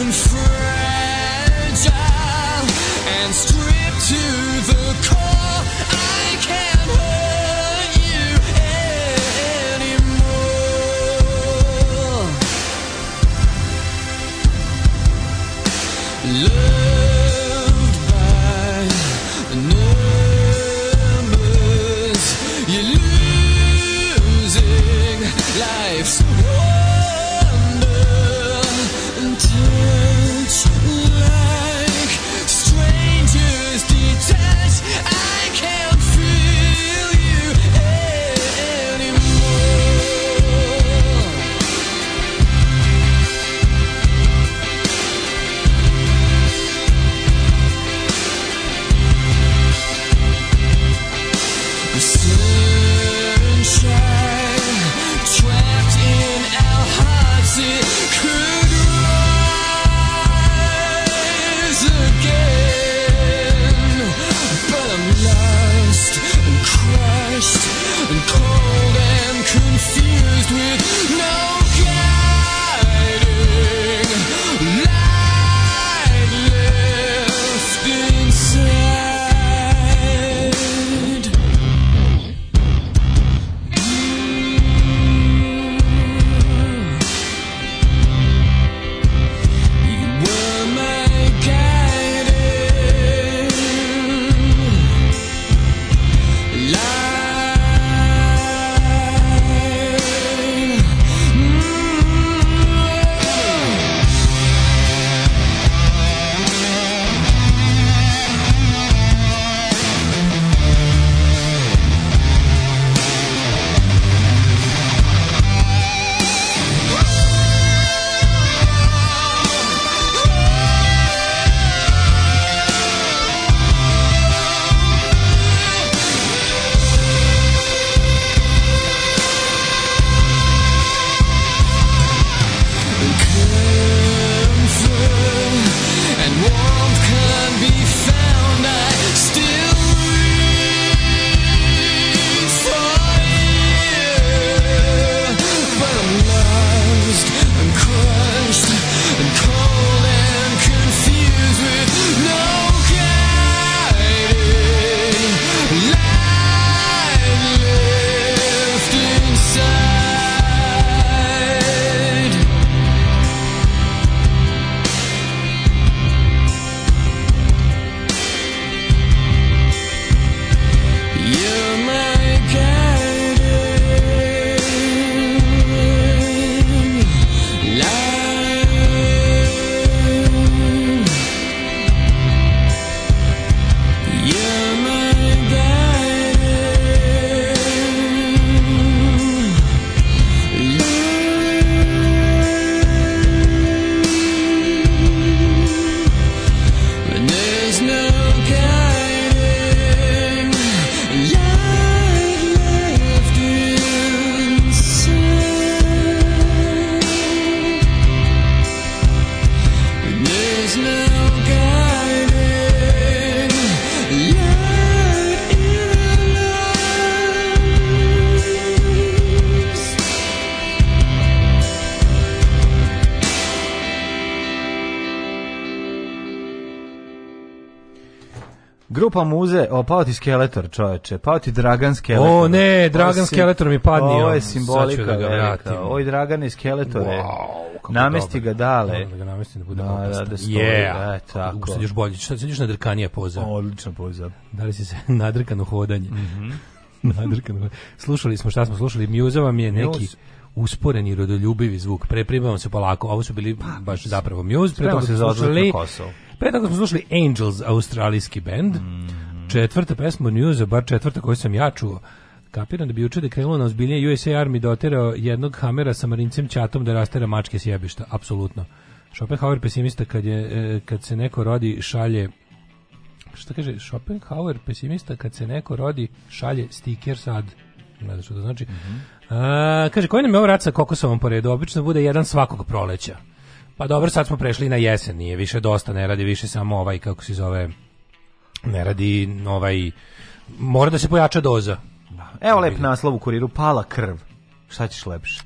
and friends. pa muze, o, pao ti skeletor, čoveče, pao ti Dragan skeletor. O ne, Dragan skeletor mi padni. Ovo je simbolika da ga velika. Oj, Dragane skeletore. Wow, namesti ga dale. Da ga namesti da bude da, da, da stoji, yeah. da, tako. Sad još bolje, sad još nadrkanija poza. Odlična poza. Da li si se nadrkano hodanje? Mhm. nadrkano. Slušali smo šta smo slušali, Mjuza vam je neki usporeni rodoljubivi zvuk. Preprimamo se polako. Ovo su bili pa, baš zapravo Muse, pre toga se da slušali Kosovo. Pre toga smo slušali Angels, australijski band. Mm. Četvrta pesma News, bar četvrta koju sam ja čuo. Kapiram da bi juče da krenulo na ozbiljnije USA Army doterao da jednog hamera sa marincem ćatom da rastera mačke s jebišta. Apsolutno. Schopenhauer pesimista kad, je, e, kad se neko rodi šalje šta kaže Schopenhauer pesimista kad se neko rodi šalje stiker sad ne znam što to znači mm -hmm. A, kaže koji nam je ovo rat sa kokosovom po obično bude jedan svakog proleća Pa dobro, sad smo prešli na jesen, nije više dosta, ne radi više samo ovaj, kako se zove, ne radi ovaj, mora da se pojača doza. Da. Evo lep naslov u kuriru, pala krv. Šta ćeš lepše?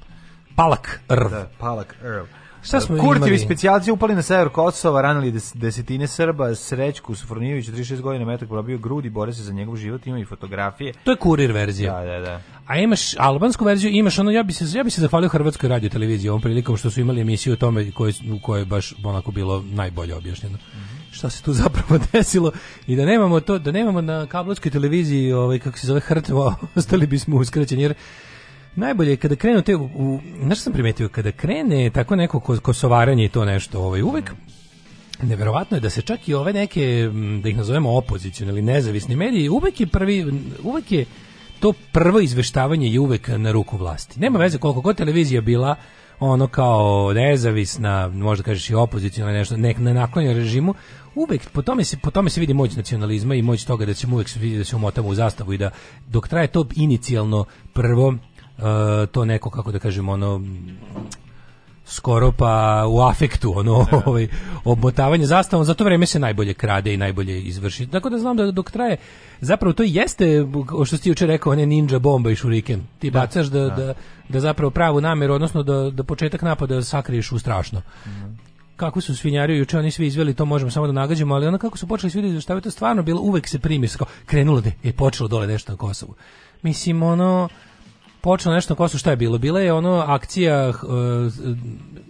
Palak rv. Da, palak rv. Šta smo Kurtivi specijalci upali na sever Kosova, ranili desetine Srba, Srećku Sufronijević, 36 godina metak probio grudi, bore se za njegov život, ima i fotografije. To je kurir verzija. Da, da, da. A imaš albansku verziju, imaš ono, ja bi se, ja bi se zahvalio Hrvatskoj radio televiziji ovom prilikom što su imali emisiju o tome koje, u kojoj je baš onako bilo najbolje objašnjeno. Mm -hmm. Šta se tu zapravo desilo i da nemamo to, da nemamo na kablovskoj televiziji ovaj, kako se zove, hrtvo, ostali bismo uskraćeni jer najbolje je kada krenu te, u, znaš sam primetio, kada krene tako neko kosovaranje i to nešto, ovaj, uvek Neverovatno je da se čak i ove neke, da ih nazovemo opozicijone ili nezavisni mediji, uvek je prvi, uvek je to prvo izveštavanje je uvek na ruku vlasti. Nema veze koliko god televizija bila ono kao nezavisna, možda kažeš i opozicijona nešto, nek ne naklonja režimu, uvek po tome se po tome se vidi moć nacionalizma i moć toga da ćemo uvek se vidi da se umotamo u zastavu i da dok traje to inicijalno prvo E, to neko, kako da kažem, ono skoro pa u afektu ono da. ovaj obmotavanje zastavom za to vreme se najbolje krade i najbolje izvrši tako da znam da dok traje zapravo to jeste što ste juče rekao one ninja bomba i shuriken ti da, bacaš da, da. da, da zapravo pravu nameru odnosno da, da početak napada sakriješ u strašno ne. Mhm. kako su svinjari juče oni svi izveli to možemo samo da nagađamo ali onda kako su počeli svi da izveštavaju to stvarno bilo uvek se primisko krenulo da je počelo dole nešto na Kosovu mislim ono počelo nešto na Kosovu, šta je bilo? Bila je ono akcija uh,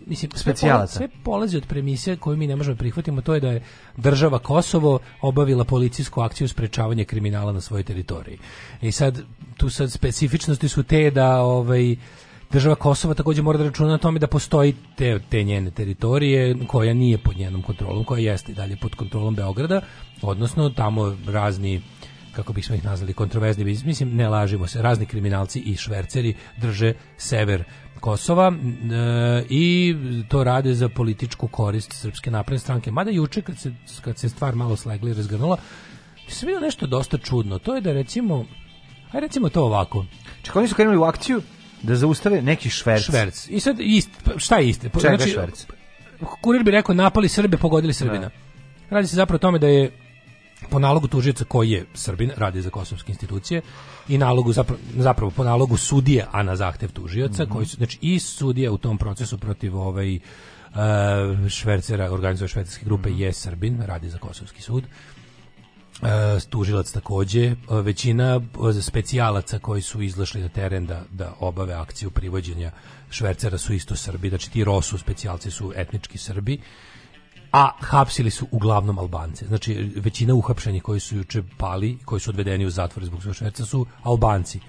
mislim sve, sve polazi od premise koju mi ne možemo da prihvatiti, to je da je država Kosovo obavila policijsku akciju sprečavanja kriminala na svojoj teritoriji. I sad tu sad specifičnosti su te da ovaj država Kosova takođe mora da računa na tome da postoji te, te njene teritorije koja nije pod njenom kontrolom, koja jeste i dalje pod kontrolom Beograda, odnosno tamo razni kako bismo ih nazvali, kontroverzni, mislim, ne lažimo se, razni kriminalci i šverceri drže sever Kosova e, i to rade za političku korist Srpske napredne stranke. Mada juče kad se, kad se stvar malo slegla i razgrnula, se vidio nešto dosta čudno. To je da recimo, aj recimo to ovako. Čekaj, oni su krenuli u akciju da zaustave neki šverc. Šverc. I sad, ist, pa šta je isto? Čega znači, šverc? Kurir bi rekao napali Srbe, pogodili Srbina. Ne. Da. Radi se zapravo o tome da je po nalogu tužioca koji je Srbin, radi za kosovske institucije i nalogu zapravo, zapravo po nalogu sudije, a na zahtev tužioca, mm -hmm. koji su znači i sudija u tom procesu protiv ovaj uh, švercera, organizuje švercerske grupe mm -hmm. je Srbin, radi za kosovski sud. Uh, tužilac takođe, uh, većina specijalaca koji su izašli na teren da, da obave akciju privođenja švercera su isto Srbi, znači ti Rosu specijalci su etnički Srbi. Uh, a hapsili su uglavnom Albance. Znači, većina uhapšenih koji su juče pali, koji su odvedeni u zatvor zbog šverca su Albanci.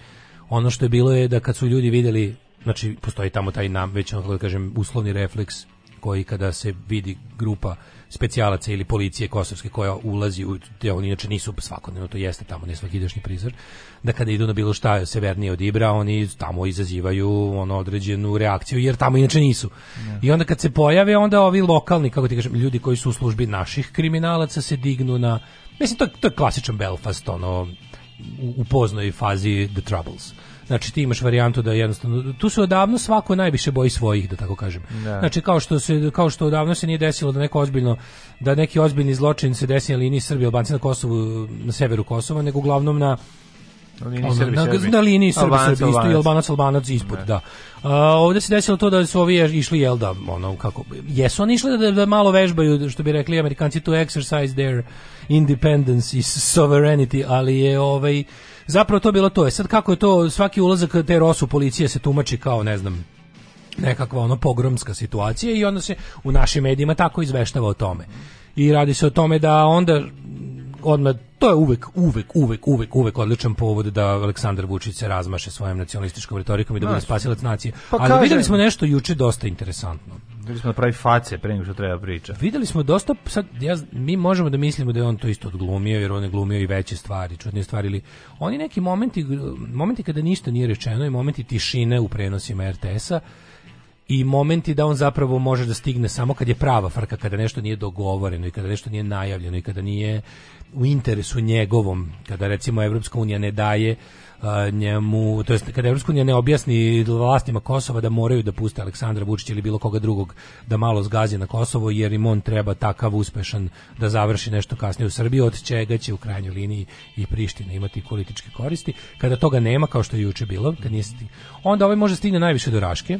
Ono što je bilo je da kad su ljudi videli, znači, postoji tamo taj nam, već ono, kako da kažem, uslovni refleks koji kada se vidi grupa specijalaca ili policije kosovske koja ulazi u te oni inače nisu pa svakodnevno to jeste tamo ne svakidašnji prizor da kada idu na bilo šta severnije od Ibra oni tamo izazivaju ono određenu reakciju jer tamo inače nisu ne. i onda kad se pojave onda ovi lokalni kako ti kažem ljudi koji su u službi naših kriminalaca se dignu na mislim to, to je klasičan Belfast ono u, u poznoj fazi The Troubles Znači ti imaš varijantu da jednostavno tu se odavno svako najviše boji svojih da tako kažem. Da. Znači kao što se kao što odavno se nije desilo da neko ozbiljno da neki ozbiljni zločin se desi na liniji Srbije Albanci na Kosovu na severu Kosova nego uglavnom na liniji ono, Srbi, na, na liniji Srbi, Srbi isto i Albanac, Albanac ispod, ne. Da. da. A, ovde se desilo to da su ovi išli, jel da, ono, kako, jesu oni išli da, da malo vežbaju, što bi rekli amerikanci, to exercise their independence is sovereignty, ali je ovaj, zapravo to bilo to. je sad kako je to, svaki ulazak te Rosu policije se tumači kao, ne znam, nekakva ono pogromska situacija i onda se u našim medijima tako izveštava o tome. I radi se o tome da onda odmah to je uvek, uvek, uvek, uvek, uvek odličan povod da Aleksandar Vučić se razmaše svojom nacionalističkom retorikom i da bude spasilac nacije. Pa Ali kaže... videli smo nešto juče dosta interesantno. Videli smo da pravi face pre nego što treba priča. Videli smo dosta, sad ja, mi možemo da mislimo da je on to isto odglumio, jer on je glumio i veće stvari, čudne stvari, ili oni neki momenti, momenti kada ništa nije rečeno i momenti tišine u prenosima RTS-a, i momenti da on zapravo može da stigne samo kad je prava frka, kada nešto nije dogovoreno i kada nešto nije najavljeno i kada nije u interesu njegovom, kada recimo Evropska unija ne daje njemu, to jest kada Evropska unija ne objasni vlastima Kosova da moraju da puste Aleksandra Vučića ili bilo koga drugog da malo zgazi na Kosovo jer im on treba takav uspešan da završi nešto kasnije u Srbiji od čega će u krajnjoj liniji i Priština imati političke koristi. Kada toga nema kao što je juče bilo, kad nije sti... onda ovaj može stigne najviše do Raške.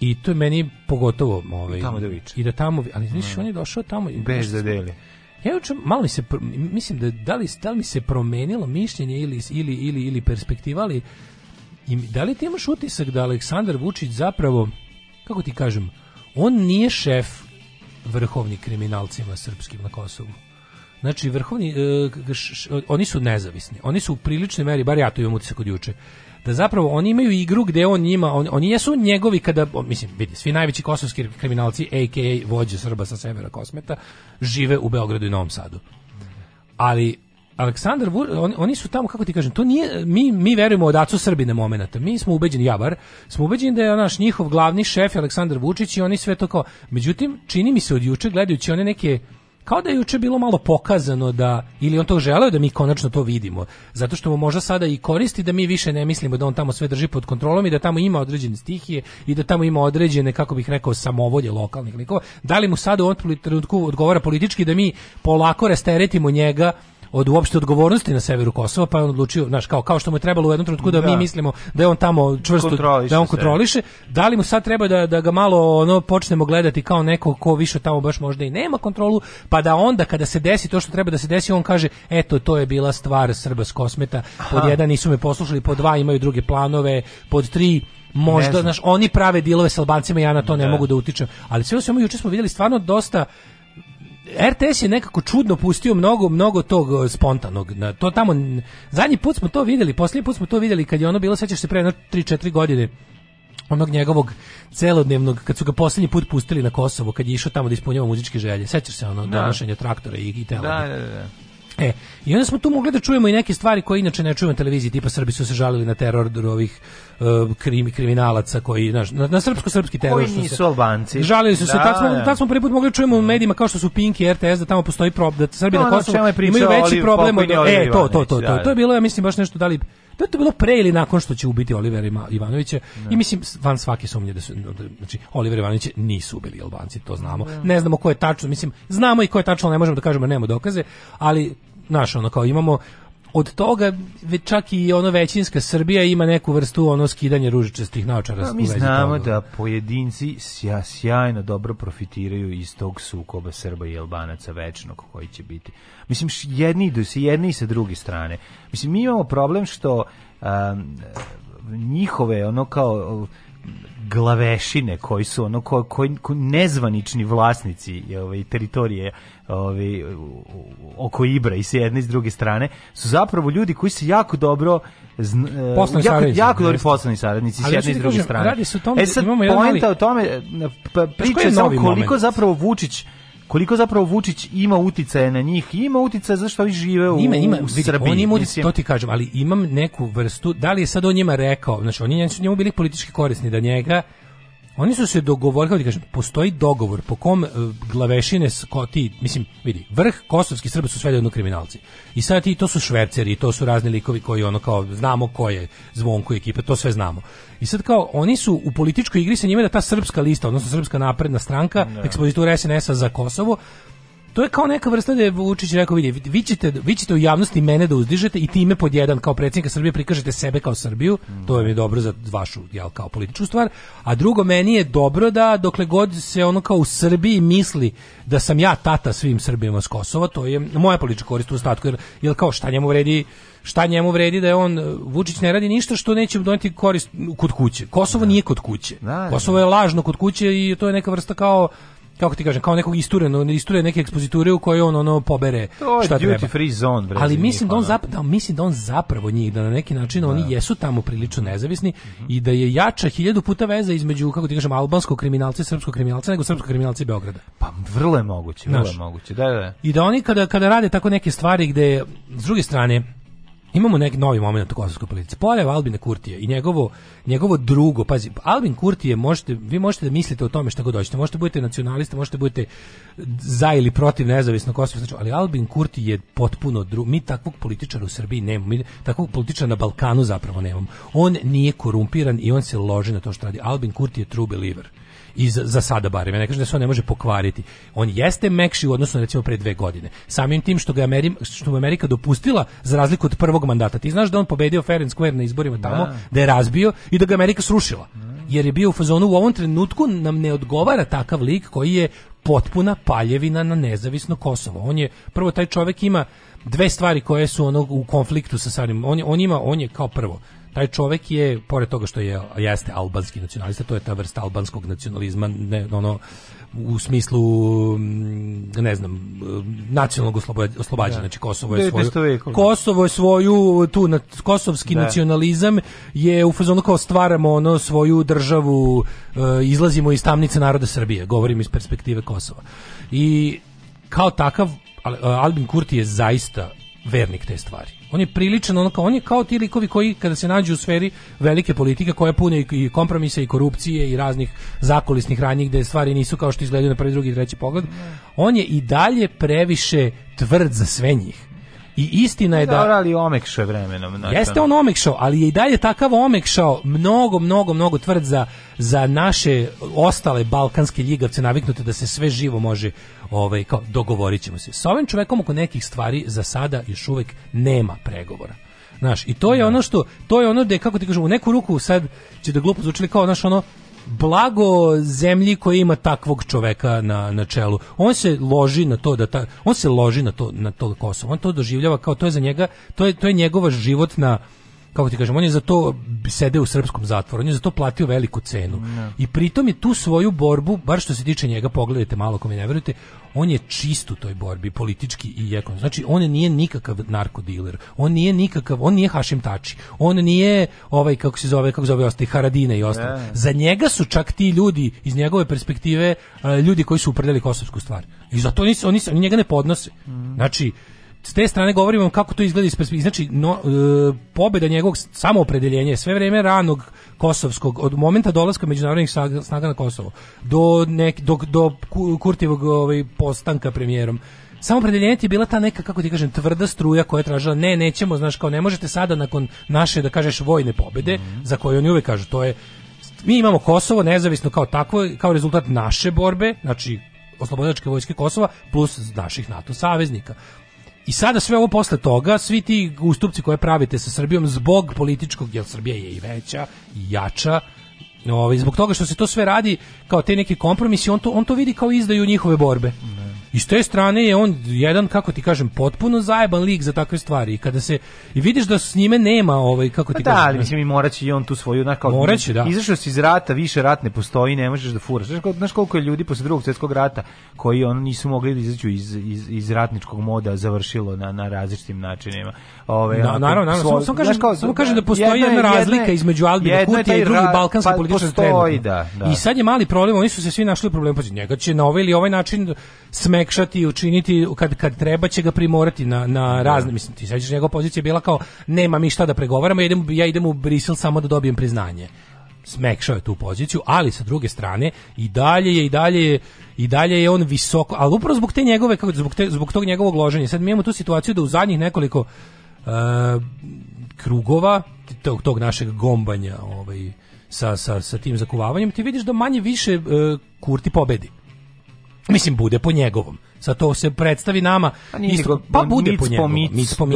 I to je meni pogotovo ovaj, tamo da viče. I da tamo, ali znaš, on je došao tamo... Bez da deli. Ja učem, malo se, mislim da, da, li, da li mi se promenilo mišljenje ili, ili, ili, ili perspektiva, ali i, da li ti imaš utisak da Aleksandar Vučić zapravo, kako ti kažem, on nije šef vrhovni kriminalcima srpskim na Kosovu. Znači, vrhovni, e, š, š, oni su nezavisni. Oni su u priličnoj meri, bar ja to imam utisak od juče, da zapravo oni imaju igru gde on njima, on, oni jesu njegovi kada, mislim, vidi, svi najveći kosovski kriminalci, a.k.a. vođe Srba sa severa Kosmeta, žive u Beogradu i Novom Sadu. Ali Aleksandar Vur, on, oni su tamo kako ti kažem, to nije mi mi verujemo od acu Srbine momenta, Mi smo ubeđeni Jabar, smo ubeđeni da je naš njihov glavni šef Aleksandar Vučić i oni sve to kao. Međutim, čini mi se od juče gledajući one neke kao da je juče bilo malo pokazano da, ili on to želeo da mi konačno to vidimo, zato što mu možda sada i koristi da mi više ne mislimo da on tamo sve drži pod kontrolom i da tamo ima određene stihije i da tamo ima određene, kako bih rekao, samovolje lokalnih likova. Da li mu sada u ovom trenutku odgovara politički da mi polako rasteretimo njega od uopšte odgovornosti na severu Kosova, pa je on odlučio, znaš, kao, kao što mu je trebalo u jednom trenutku da, da. mi mislimo da je on tamo čvrsto, da on kontroliše, se. da li mu sad treba da, da ga malo ono, počnemo gledati kao neko ko više tamo baš možda i nema kontrolu, pa da onda kada se desi to što treba da se desi, on kaže, eto, to je bila stvar Srba s Kosmeta, pod jedan nisu me poslušali, pod dva imaju druge planove, pod tri možda, znaš, oni prave dilove s Albancima, ja na to ne, ne da. mogu da utičem, ali sve u svemu, juče smo videli stvarno dosta RTS je nekako čudno pustio mnogo mnogo tog e, spontanog. Na to tamo zadnji put smo to videli, poslednji put smo to videli kad je ono bilo sećaš se pre 3-4 godine onog njegovog celodnevnog kad su ga poslednji put pustili na Kosovo kad je išao tamo da ispunjava muzičke želje. Sećaš se ono da. donošenje traktora i gitela. Da, da, da, da. E, i onda smo tu mogli da čujemo i neke stvari koje inače ne čujemo na televiziji, tipa Srbi su se žalili na teror ovih Um, krimi, kriminalaca koji znaš, na, na srpsko-srpski teror. Koji nisu se, Albanci. Žalili su da, se, tad smo, da. tad smo prvi put mogli da čujemo u medijima kao što su Pink i RTS da tamo postoji problem, da Srbi no, da, na Kosovu imaju veći problem od... E, to, to, to, to, to je bilo, ja mislim, baš nešto da li da je to bilo pre ili nakon što će ubiti Olivera Ivanovića i mislim van svake sumnje da su znači Oliver Ivanović nisu ubili Albanci to znamo ne. ne znamo ko je tačno mislim znamo i ko je tačno ne možemo da kažemo nemamo dokaze ali naš ono kao imamo od toga čak i ono većinska Srbija ima neku vrstu ono skidanje ružičastih naočara. Da, mi znamo toga. da pojedinci sja, sjajno dobro profitiraju iz tog sukoba Srba i Albanaca večnog koji će biti. Mislim, jedni idu se jedni i sa druge strane. Mislim, mi imamo problem što um, njihove ono kao glavešine koji su ono ko, koji, ko nezvanični vlasnici ovaj teritorije ovaj oko Ibra i s jedne i s druge strane su zapravo ljudi koji se jako dobro zna, e, jako, saradnici, jako dobri poslani saradnici s jedne i s da druge kažem, strane. Radi se o tome, e da sad, imamo jedan mali... o tome e, pa priča pa, samo koliko moment? zapravo Vučić koliko zapravo Vučić ima uticaja na njih, ima uticaja zašto oni žive u, ima, ima, u vidi, On ima utice, to ti kažem, ali imam neku vrstu, da li je sad on njima rekao, znači oni njemu bili politički korisni da njega Oni su se dogovorili, kako ti kažem, postoji dogovor po kom e, glavešine, ti, mislim, vidi, vrh kosovski Srba su sve jedno kriminalci. I sad ti, to su šverceri, to su razni likovi koji ono kao, znamo ko je zvonko ekipa, to sve znamo. I sad kao, oni su u političkoj igri sa njima da ta srpska lista, odnosno srpska napredna stranka, ekspozitura SNS-a za Kosovo, to je kao neka vrsta da je Vučić rekao vidi vi ćete, vi ćete u javnosti mene da uzdižete i time pod jedan kao predsjednika Srbije prikažete sebe kao Srbiju mm. to je dobro za vašu jel kao političku stvar a drugo meni je dobro da dokle god se ono kao u Srbiji misli da sam ja tata svim Srbima s Kosova to je moja politička korist u ostatku jer, jer kao šta njemu vredi šta njemu vredi da je on Vučić ne radi ništa što neće doneti korist kod kuće. Kosovo da. nije kod kuće. da, da. Kosovo je lažno kod kuće i to je neka vrsta kao kako ti kažem, kao nekog istureno, isture neke ekspoziture u kojoj on ono pobere to šta treba. free zone, brezi, Ali mislim da, on pa zap, da. da, mislim da on zapravo njih, da na neki način da. oni jesu tamo prilično nezavisni mm -hmm. i da je jača hiljadu puta veza između, kako ti kažem, albanskog kriminalca i srpskog kriminalca nego srpskog kriminalca i Beograda. Pa vrlo je moguće, vrlo je moguće, da, da, da. I da oni kada, kada rade tako neke stvari gde, s druge strane, Imamo neki novi moment u kosovskoj politici. Pojava Albina Kurtija i njegovo, njegovo drugo, pazi, Albin Kurtije, možete, vi možete da mislite o tome šta god hoćete, možete da budete nacionalista, možete da budete za ili protiv nezavisno Kosovo, znači, ali Albin Kurti je potpuno drugo, mi takvog političara u Srbiji nemamo, mi takvog političara na Balkanu zapravo nemamo. On nije korumpiran i on se loži na to što radi. Albin Kurti je true believer i za, za sada barem, ja ne kažem da se on ne može pokvariti. On jeste mekši u odnosu na recimo pre dve godine. Samim tim što ga Ameri, što mu Amerika dopustila za razliku od prvog mandata. Ti znaš da on pobedio fair and square na izborima da. tamo, da, da je razbio i da ga Amerika srušila. Jer je bio u fazonu u ovom trenutku nam ne odgovara takav lik koji je potpuna paljevina na nezavisno Kosovo. On je prvo taj čovjek ima dve stvari koje su onog u konfliktu sa samim on, on ima on je kao prvo taj čovjek je pored toga što je jeste albanski nacionalista, to je ta vrsta albanskog nacionalizma, ne ono u smislu mm, ne znam nacionalnog oslobađanja da. znači Kosovo je svoju Kosovo je svoju tu na, kosovski da. nacionalizam je u fazonu kao stvaramo ono svoju državu e, izlazimo iz tamnice naroda Srbije govorim iz perspektive Kosova i kao takav Albin Kurti je zaista vernik te stvari On je priličan, on, on je kao ti likovi koji kada se nađu u sferi velike politike koja pune i kompromisa i korupcije i raznih zakolisnih ranjih gde stvari nisu kao što izgledaju na prvi, drugi treći pogled, on je i dalje previše tvrd za sve njih. I istina je da... Dobro, da- ali omekšao je vremenom. Znači, jeste on omekšao, ali je i dalje takav omekšao, mnogo, mnogo, mnogo tvrd za, za naše ostale balkanske ljigavce naviknute da se sve živo može ovaj, kao, dogovorit ćemo se. Sa ovim čovekom oko nekih stvari za sada još uvek nema pregovora. Znaš, i to je da. ono što, to je ono da kako ti kažem, u neku ruku sad će da glupo zvučili kao, znaš, ono, blago zemlji koja ima takvog čoveka na, na čelu. On se loži na to da ta, on se loži na to na to Kosovo. On to doživljava kao to je za njega, to je to je njegova životna kako ti kažem, on je za to sede u srpskom zatvoru, on je za to platio veliku cenu. No. Da. I pritom je tu svoju borbu, bar što se tiče njega, pogledajte malo ako mi ne verujete, on je čist u toj borbi, politički i ekonomski. Znači, on nije nikakav narkodiler, on nije nikakav, on nije Hašim Tači, on nije ovaj, kako se zove, kako zove ostali, Haradine da. i ostalo. Za njega su čak ti ljudi, iz njegove perspektive, eh, ljudi koji su upredali kosovsku stvar. I zato oni, oni, oni njega ne podnose. Mhm. Znači, s te strane govorimo kako to izgleda iz perspektive. Znači, no, e, pobjeda njegovog samoopredeljenja sve vrijeme ranog kosovskog, od momenta dolaska međunarodnih snaga na Kosovo, do, nek, do, do Kurtivog ovaj, postanka premijerom, Samoopredeljenje je bila ta neka, kako ti kažem, tvrda struja koja je tražila, ne, nećemo, znaš, kao ne možete sada nakon naše, da kažeš, vojne pobjede, mm -hmm. za koje oni uvek kažu, to je, mi imamo Kosovo nezavisno kao takvo, kao rezultat naše borbe, znači oslobodačke vojske Kosova plus naših NATO saveznika. I sada sve ovo posle toga, svi ti ustupci koje pravite sa Srbijom zbog političkog, jer Srbija je i veća, i jača, ovaj, zbog toga što se to sve radi kao te neki kompromisi, on to, on to vidi kao izdaju njihove borbe. Ne. I s te strane je on jedan, kako ti kažem, potpuno zajeban lik za takve stvari. I kada se, i vidiš da s njime nema ovaj, kako ti pa da, kažem. Da, ali mislim i morat će i on tu svoju, znaš kao, moraće, da. izašao si iz rata, više rat ne postoji, ne možeš da furaš. Znaš koliko je ljudi posle drugog svjetskog rata koji on nisu mogli da izađu iz, iz, iz ratničkog moda završilo na, na različitim načinima. Ove, na, naravno, naravno, samo, kažem, kao, samo kažem da, da postoji jedna, jedna razlika jedna, između Albina Kutija i drugih balkanskih pa, političara. Da, da. I sad je mali problem, oni su se svi našli u problemu, njega će na ovaj ili ovaj način sme omekšati i učiniti kad kad treba će ga primorati na na da. razne mislim ti sećaš njegova pozicija je bila kao nema mi šta da pregovaramo ja idem ja idem u Brisel samo da dobijem priznanje smekšao je tu poziciju, ali sa druge strane i dalje je i dalje je i dalje je on visoko, ali upravo zbog te njegove kako zbog te, zbog tog njegovog loženja. Sad mi imamo tu situaciju da u zadnjih nekoliko uh, krugova tog, tog našeg gombanja, ovaj sa, sa, sa tim zakuvavanjem, ti vidiš da manje više uh, e, Kurti pobedi. Mislim, bude po njegovom. sa to se predstavi nama. Pa isto, pa bude po njegovom. Mic, mic po da,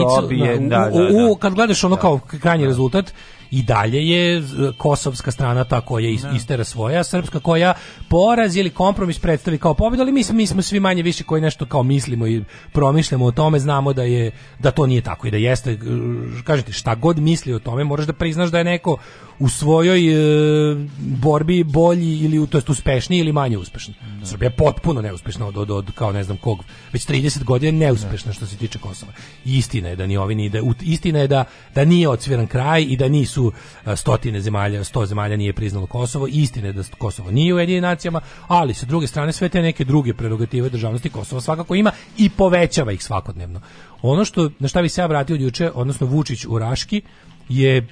da, U, da. kad gledaš ono da, kao krajnji da. rezultat, i dalje je kosovska strana ta koja is, istera svoja, srpska koja poraz ili kompromis predstavi kao pobjedu, ali mi, mi smo svi manje više koji nešto kao mislimo i promišljamo o tome, znamo da je da to nije tako i da jeste, kažete, šta god misli o tome, moraš da priznaš da je neko u svojoj e, borbi bolji ili to jest uspešniji ili manje uspešni. Da. Srbija je potpuno neuspešna od, od, od, kao ne znam kog, već 30 godina neuspešna da. što se tiče Kosova. Istina je da ni ovini ni da istina je da da nije odsviran kraj i da nisu e, stotine zemalja, 100 zemalja nije priznalo Kosovo, istina je da Kosovo nije u jedinim nacijama, ali sa druge strane sve te neke druge prerogative državnosti Kosova svakako ima i povećava ih svakodnevno. Ono što na šta bi se ja vratio juče, odnosno Vučić u Raški je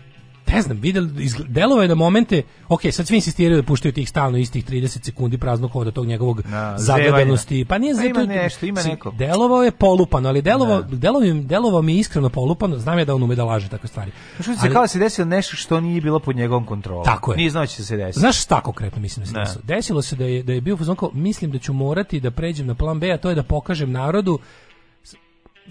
ne znam, videl, delo je da momente, ok, sad svi insistiraju da puštaju tih stalno istih 30 sekundi praznog hoda tog njegovog no, zagadanosti. Pa nije pa zato, ima nešto, ima neko. Delovao je polupano, ali delovao, no. Da. delovao, mi je iskreno polupano, znam ja da on ume da laže takve stvari. Pa što se kao da se desilo nešto što nije bilo pod njegovom kontrolom. Tako je. Nije znao da će se desiti. Znaš šta konkretno mislim da se desilo? Desilo se da je, da je bio fuzon mislim da ću morati da pređem na plan B, a to je da pokažem narodu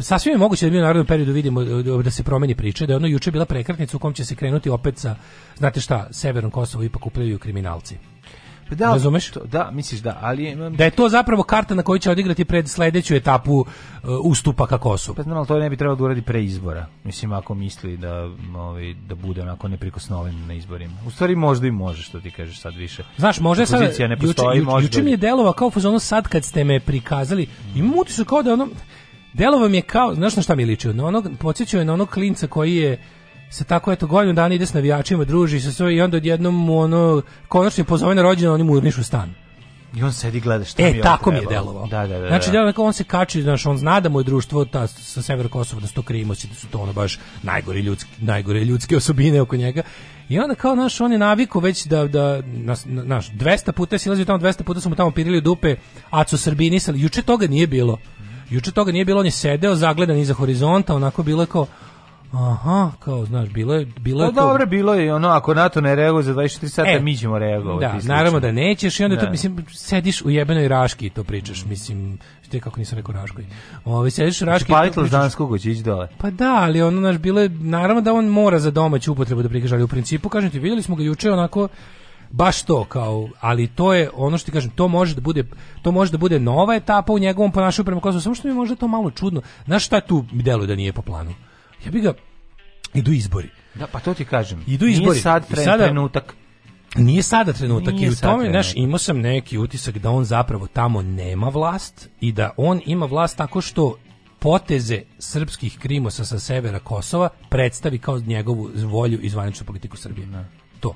sasvim je moguće da mi u narodnom periodu vidimo e, e, da se promeni priča, da je ono juče bila prekratnica u kom će se krenuti opet sa, znate šta, severnom Kosovo ipak upravljaju kriminalci. Pa da, Razumeš? To, da, misliš da, ali... Da um, da je to zapravo karta na kojoj će odigrati pred sledeću etapu uh, ustupa ka Kosovu. Pa znam, ali to ne bi trebalo da uradi pre izbora. Mislim, ako misli da, ovaj, da bude onako neprikosnoven na izborima. U stvari možda i može, što ti kažeš sad više. Znaš, može sad... Pozicija ne postoji, juče, juče, juče mi je delova kao ono sad kad ste me prikazali. Imam utisak kao da ono Delo vam je kao, znaš na šta mi liči? Na onog, podsjećao je na onog klinca koji je sa tako eto godinu dana ide s navijačima, druži se sve i onda odjednom mu ono konačno pozove na rođendan, oni mu urnišu stan. I on sedi gleda šta e, mi je tako mi je delovao. Da, da, da, znači, da. on se kači, znači, on zna da mu je društvo ta, sa severa Kosova, da su to krimosi, da su to ono baš najgore ljudski, najgore ljudske osobine oko njega. I onda kao, naš, on je naviku već da, da naš, naš 200 puta si lazio tamo, 200 puta su mu tamo pirili dupe, a su srbinisali. Juče toga nije bilo. Juče toga nije bilo, on je sedeo zagledan iza horizonta, onako bilo je kao Aha, kao, znaš, bilo je, bilo je to, pa to. dobro, bilo je ono, ako NATO ne reaguje za 24 sata, e, mi ćemo reagovati. Da, naravno da nećeš i onda ne. to, da. mislim, sediš u jebenoj raški i to pričaš, mm. mislim, te kako nisam rekao raškoj. Ove, ovaj, sediš u raški... Znači, palitelj Danskog će ići dole. Pa da, ali ono, znaš, bilo je, naravno da on mora za domaću upotrebu da prikaže, ali u principu, kažem ti, vidjeli smo ga juče onako baš to kao, ali to je ono što ti kažem, to može da bude to može da bude nova etapa u njegovom ponašanju prema Kosovu, samo što mi je možda to malo čudno. Znaš šta tu mi deluje da nije po planu? Ja bi ga idu izbori. Da, pa to ti kažem. Idu izbori. Nije sad tren, sada, trenutak. Nije sada trenutak nije i u tome, znaš, imao sam neki utisak da on zapravo tamo nema vlast i da on ima vlast tako što poteze srpskih krimosa sa severa Kosova predstavi kao njegovu volju i zvaničnu politiku Srbije. Ne. Da. To.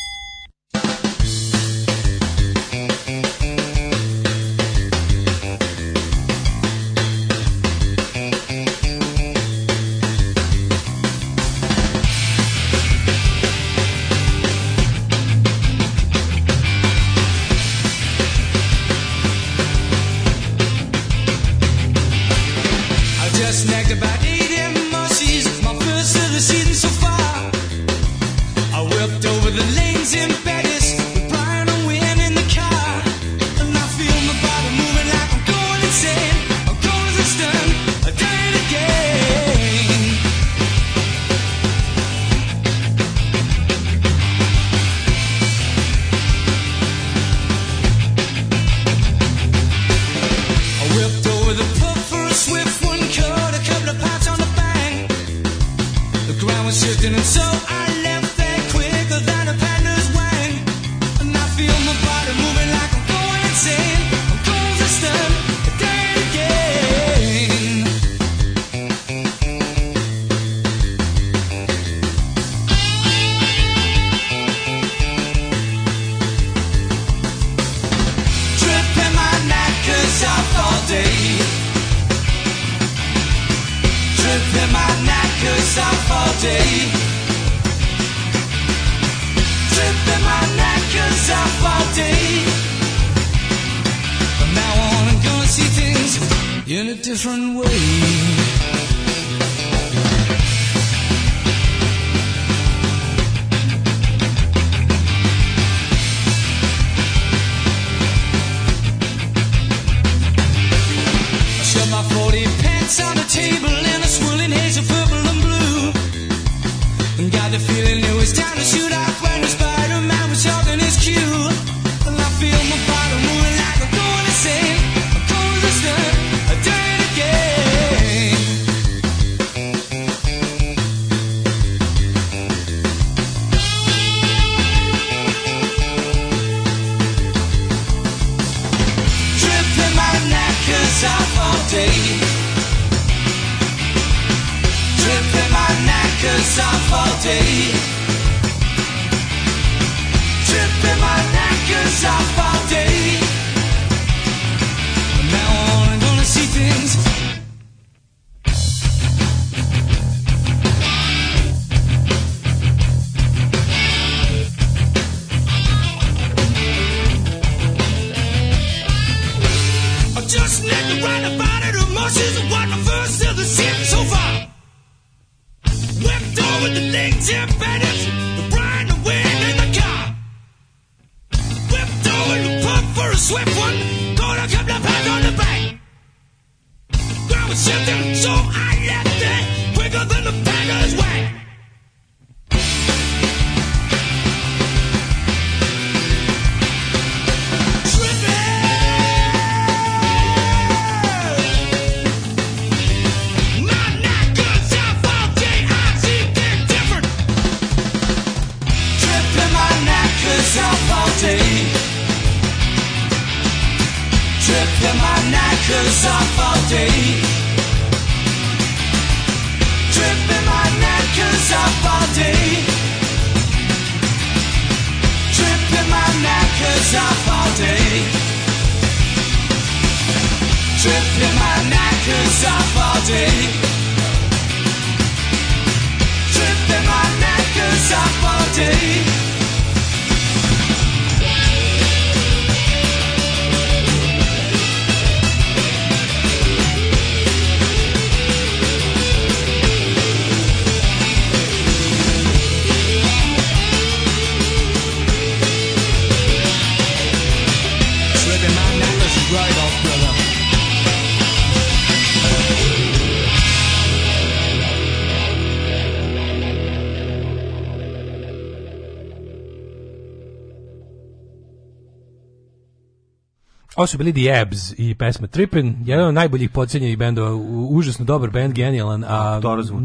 Ovo su bili The Abs i pesma Trippin, jedan od najboljih podcenjenih bendova, užasno dobar band, genijalan, a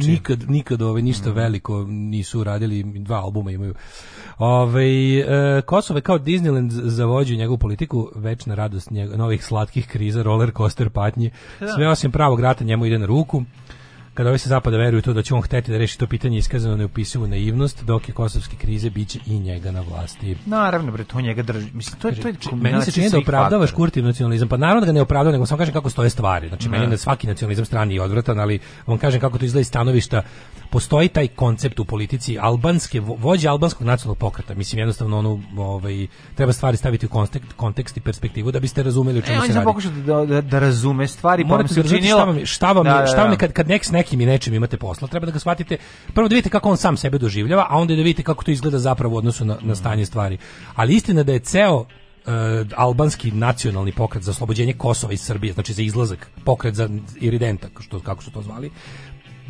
nikad, nikad ove ništa mm. veliko nisu radili, dva albuma imaju. Ove, e, Kosovo je kao Disneyland zavođu njegovu politiku, večna radost njeg, novih slatkih kriza, roller coaster patnji, da. sve osim pravog rata njemu ide na ruku. Kada ovi se zapada veruju to da će on hteti da reši to pitanje iskazano neupisivu naivnost, dok je kosovske krize biće i njega na vlasti. Naravno, bre, to njega drži. Mislim, to je, to je meni se čini da opravdavaš kurtiv nacionalizam. Pa naravno da ga ne opravdava, nego samo kažem kako stoje stvari. Znači, ne. meni da svaki nacionalizam strani je odvratan, ali vam kažem kako to izgleda iz stanovišta. Postoji taj koncept u politici albanske, vođe albanskog nacionalnog pokreta. Mislim, jednostavno, onu ovaj, treba stvari staviti u kontekst, kontekst i perspektivu da biste razumeli o čemu e, se radi. Ja da, da, da razume stvari, pa vam se da učinilo... Šta vam, je, šta vam, je, da, da, šta vam je, kad, kad nek, nek nekim i nečim imate posla. Treba da ga shvatite, prvo da vidite kako on sam sebe doživljava, a onda da vidite kako to izgleda zapravo u odnosu na, na mm. stanje stvari. Ali istina da je ceo Uh, albanski nacionalni pokret za oslobođenje Kosova iz Srbije, znači za izlazak, pokret za iridenta, što, kako su to zvali,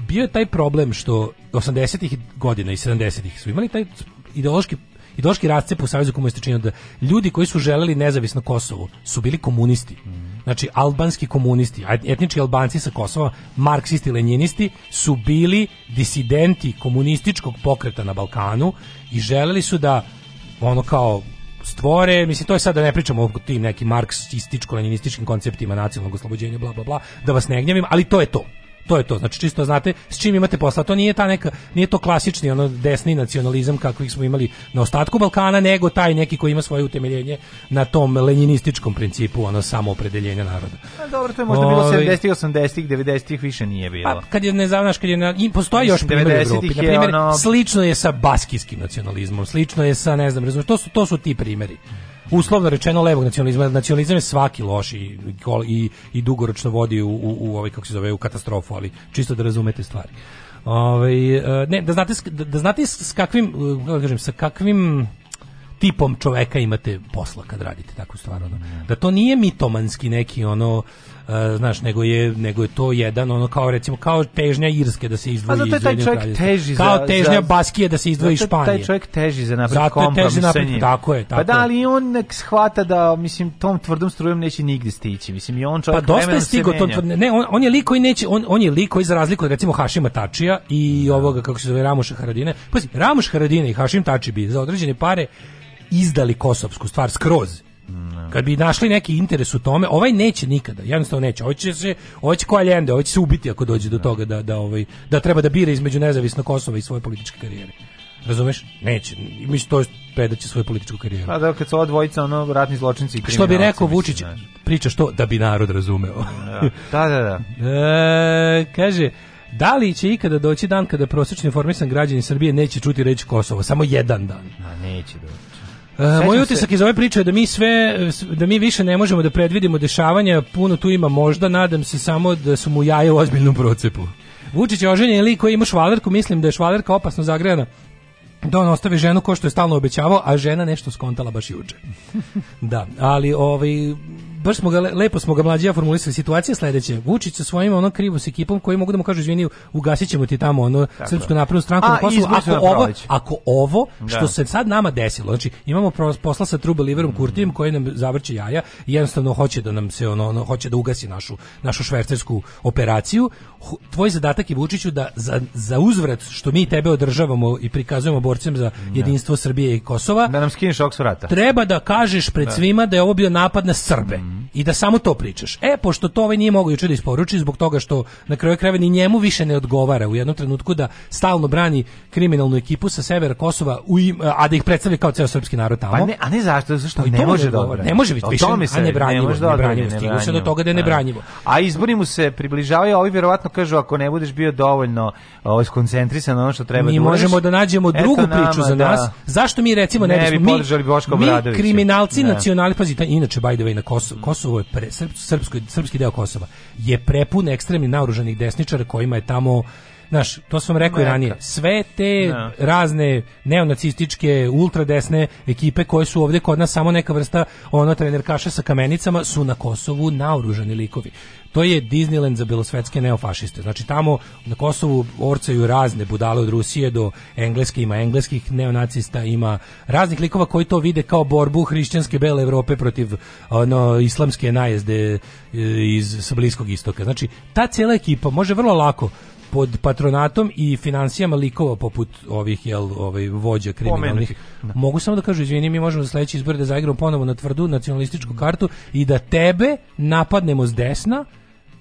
bio je taj problem što 80-ih godina i 70-ih su imali taj ideološki ideološki rascep u Savezu komunističina da ljudi koji su želeli nezavisno Kosovo su bili komunisti. Mm Znači, albanski komunisti, etnički albanci sa Kosova, marksisti, lenjinisti, su bili disidenti komunističkog pokreta na Balkanu i želeli su da ono kao stvore, mislim to je sad da ne pričamo o tim nekim marksističko-leninističkim konceptima nacionalnog oslobođenja, bla, bla, bla, da vas ne gnjavim, ali to je to to je to. Znači čisto znate s čim imate posla. To nije ta neka nije to klasični ono desni nacionalizam kakvih smo imali na ostatku Balkana, nego taj neki koji ima svoje utemeljenje na tom leninističkom principu, ono samoopredeljenja naroda. A, dobro, to je možda bilo 70-ih, 80-ih, 90-ih više nije bilo. Pa kad je ne kad je na, i postoji još 90-ih, Na primjer, ono... slično je sa baskijskim nacionalizmom, slično je sa ne znam, razumiješ, to su to su ti primjeri uslovno rečeno levog nacionalizma. Nacionalizam je svaki loš i, i, i dugoročno vodi u, u, u ovaj, kako se zove, u katastrofu, ali čisto da razumete stvari. Ovaj e, ne, da znate, da, da, znate s kakvim, e, kako da kažem, sa kakvim tipom čoveka imate posla kad radite takvu stvar. Ono. Da to nije mitomanski neki ono uh, znaš, nego je, nego je to jedan, ono kao recimo, kao težnja Irske da se izdvoji iz taj Kao težnja za, Baskije da se izdvoji Španije. taj čovjek teži za napred kompromis teži Tako je, tako Pa da, ali on nek shvata da, mislim, tom tvrdom strujem neće nigdje stići. Mislim, i on čovjek pa dosta je stigo, to tvrdne, ne, on, on je liko i neće, on, on je liko iz razliku od recimo Hašima Tačija i da. ovoga, kako se zove, Ramuša Haradine. Pa Ramuš Haradine i Hašim Tači bi za određene pare izdali kosovsku stvar skroz Da. Kad bi našli neki interes u tome, ovaj neće nikada. Jednostavno neće. Ovaj će se, ovaj će koaljende, ovaj će se ubiti ako dođe do da. toga da da ovaj da treba da bira između nezavisno Kosova i svoje političke karijere. Razumeš? Neće. Mislim to je će svoju političku karijeru. Pa da kad su ova dvojica ono ratni zločinci i kriminalci. Što bi rekao Vučić, priča što da bi narod razumeo. Da, da, da. E, kaže da li će ikada doći dan kada prosečni informisan građanin Srbije neće čuti reći Kosovo? Samo jedan dan. A neće doći. Uh, moj utisak se... iz ove priče je da mi sve da mi više ne možemo da predvidimo dešavanja, puno tu ima možda, nadam se samo da su mu jaje u ozbiljnom procepu. Vučić je oženjen lik koji ima švalerku, mislim da je švalerka opasno zagrejana da on ostavi ženu ko što je stalno obećavao, a žena nešto skontala baš juče. da, ali ovaj baš smo ga, lepo smo ga mlađija formulisali. Situacija sledeća. Vučić sa svojim onom krivo s ekipom koji mogu da mu kažu izvini, ugasićemo ti tamo ono Tako. srpsku napravnu stranku A, poslu, ako, ovo, ako ovo što da. se sad nama desilo. Znači imamo posla sa True Believerom mm. Kurtijem koji nam zavrće jaja jednostavno hoće da nam se ono, ono hoće da ugasi našu našu švercersku operaciju. Tvoj zadatak je Vučiću da za, za uzvrat što mi tebe održavamo i prikazujemo borcem za da. jedinstvo Srbije i Kosova. Da nam skineš oksvrata Treba da kažeš pred da. svima da je ovo bio napad na Srbe. Mm i da samo to pričaš. E, pošto to ovaj nije mogao juče da isporuči zbog toga što na kraju krajeva ni njemu više ne odgovara u jednom trenutku da stalno brani kriminalnu ekipu sa severa Kosova, u im, a da ih predstavlja kao ceo srpski narod tamo. Pa ne, a ne zašto, zašto pa to ne može da odgovara. Ne može biti više, a ne nebranjivo, stigu se do toga da je da. nebranjivo. A izbori mu se približavaju, a ovi vjerovatno kažu ako ne budeš bio dovoljno ovaj, skoncentrisan na ono što treba Mi da možemo da nađemo drugu Eto priču nama, za da- nas. Zašto mi recimo ne, ne bismo mi, mi kriminalci ne. Da. nacionali, pazi, inače by the way na Kosovo, Kosovo je pre, srpsko, srpski deo Kosova je prepun ekstremnih naoružanih desničara kojima je tamo znaš, to sam rekao i ranije, sve te da. razne neonacističke, ultradesne ekipe koje su ovde kod nas samo neka vrsta ono trenerkaša sa kamenicama su na Kosovu naoružani likovi. To je Disneyland za belosvetske neofašiste. Znači tamo na Kosovu orcaju razne budale od Rusije do Engleske, ima engleskih neonacista, ima raznih likova koji to vide kao borbu hrišćanske bele Evrope protiv ono, islamske najezde e, iz, sa Bliskog istoka. Znači ta cijela ekipa može vrlo lako pod patronatom i financijama likova poput ovih jel ovaj vođa kriminalnih da. mogu samo da kažu izvini mi možemo za sledeći izbor da zaigramo ponovo na tvrdu nacionalističku kartu i da tebe napadnemo s desna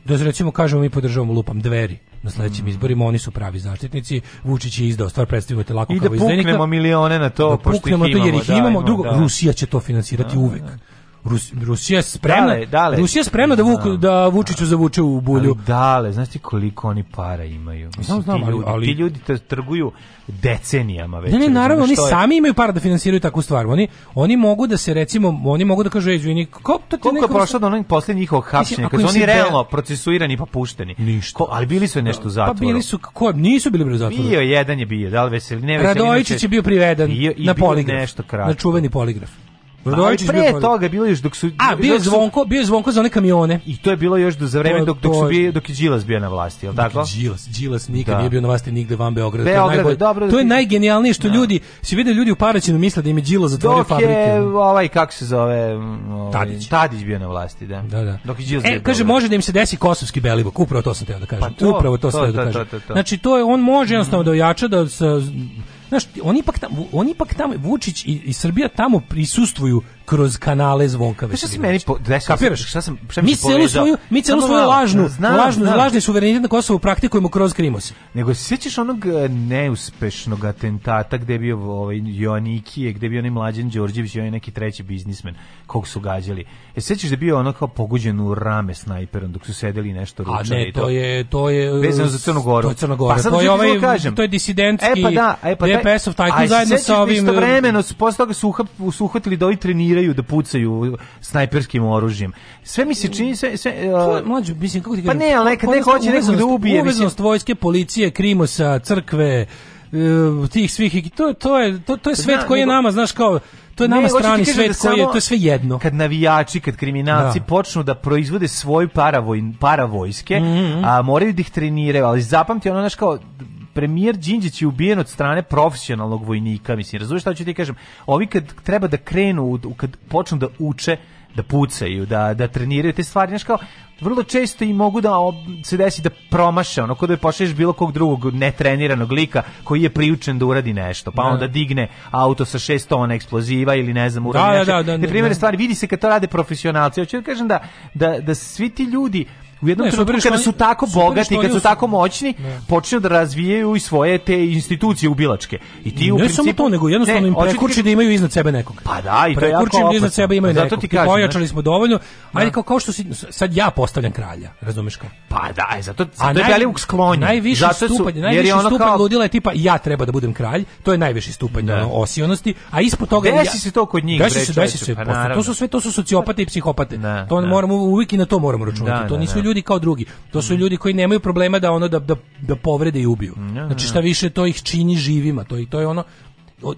da recimo kažemo mi podržavamo lupam dveri na sledećim mm. izborima oni su pravi zaštitnici Vučić je izdao stvar predstavite lako I kao izdajnika da puknemo milione na to da puknemo to jer ih imamo da, drugo da. Rusija će to finansirati da, da uvek da. Rus, Rusija je spremna, dale, dale. Rusija je spremna da, Vuku, da Vučiću zavuče u bulju. Ali dale, znaš ti koliko oni para imaju? Mislim, znam, ti, ljudi, ali... ti ljudi te trguju decenijama već. Ne, ne, naravno, oni je... sami imaju para da finansiraju takvu stvar. Oni, oni mogu da se, recimo, oni mogu da kažu, ej, izvini, ko to ti Koliko je prošlo do onih poslije njihovog hapšenja, kad su oni realno be... procesuirani pa pušteni? Ništa. Ko, ali bili su nešto u pa zatvoru. Pa bili su, ko, nisu bili u zatvoru. Bio jedan je bio, da li veseli, ne veseli. Radovićić je bio priveden bio, na poligraf. Nešto Na čuveni poligraf. Brdović pa pre toga bilo još dok su A bio Zvonko, bio Zvonko za one kamione. I to je bilo još do za vreme dok dok su bio dok je Đilas bio na vlasti, je l' tako? Đilas, Đilas nikad da. nije bio na vlasti nigde van Beograda. Beograd, to je najbolje. Da to je najgenijalnije što da. ljudi, se vide ljudi u Paraćinu misle da im je Đilas zatvorio dok fabrike. Dok je ovaj kako se zove, ovaj, Tadić. Tadić bio na vlasti, da. Da, da. Dok je Đilas. E, kaže može da im se desi kosovski Belivuk, upravo to sam teo da kažem. Pa to, upravo to, to sam da kažem. Znači to je on može jednostavno da ojača da sa znaš, oni ipak tamo, oni ipak tamo, Vučić i, i Srbija tamo prisustvuju kroz kanale Zvonka Veselinovića. Šta si meni po, desa, Kapiraš? Šta sam, šta mi, mi celu svoju, mi celu svoju lažnu, znam, lažnu, znam. lažni suverenitet na Kosovu praktikujemo kroz Krimos. Nego se sjećaš onog e, neuspešnog atentata gde je bio ovaj, Joannikije, gde je bio onaj mlađan Đorđević i onaj neki treći biznismen, kog su gađali. E sjećaš da je bio ono kao poguđen u rame snajperom dok su sedeli nešto ručali. A ne, to, to je... To je vezano za Crnu Goru. To je Crnu Goru. Pa sad to je ovaj, kažem. To je disidentski... E pa da, e pa da, Pass of Titan zajedno sa ovim... Um, istovremeno, posle toga su, uhap, su uhvatili da ovi treniraju, da pucaju snajperskim oružjem. Sve mi se čini... Sve, sve, uh, Mlađu, mislim, kako ti pa kažem? Pa ne, ali nekad neko hoće nekog da ubije. Uvezanost vojske, policije, krimosa, crkve, uh, tih svih to to je to, to je svet koji je nama znaš kao to je nama ne, strani da svet da koji je to je sve jedno. Kad navijači, kad kriminalci da. počnu da proizvode svoj paravoj, paravojske, mm -hmm. a moraju da ih treniraju, ali zapamti ono znaš kao premijer Đinđić je ubijen od strane profesionalnog vojnika, mislim, razumiješ šta ću ti kažem? Ovi kad treba da krenu, kad počnu da uče, da pucaju, da, da treniraju te stvari, znaš kao, vrlo često i mogu da se desi da promaše, ono kod da pošalješ bilo kog drugog netreniranog lika koji je priučen da uradi nešto, pa da. onda digne auto sa šest tona eksploziva ili ne znam, uradi da, da nešto. Da, da, da, da, stvari, vidi se kad to rade profesionalci. Hoću da kažem da, da, da svi ti ljudi, u jednom trenutku kada su tako bogati, kad su tako moćni, ne. počinju da razvijaju i svoje te institucije ubilačke. I ti u ne principu, samo to, nego jednostavno im prekuči da imaju iznad sebe nekog. Pa da, i to je jako opasno. da iznad sebe imaju pa nekog. Zato ti kažem. Pojačali smo dovoljno, da. ajde kao, kao što si, sad ja postavljam kralja, razumeš kao? Pa da, e, zato, zato je Belivuk sklonjen. Najviši zato stupanj, najviši stupanj ludila je tipa ja treba da budem kralj, to je najviši stupanj da. ono, osionosti, a ispod toga... Desi se to kod njih, desi se, desi se, pa to su sve, to su sociopate i psihopate. Da, to moramo, uvijek i na to moramo računati. To nisu ljudi ljudi kao drugi. To su mhm. ljudi koji nemaju problema da ono da da, da povrede i ubiju. Mhm, mhm, znači šta više to ih čini živima, to i to je ono od,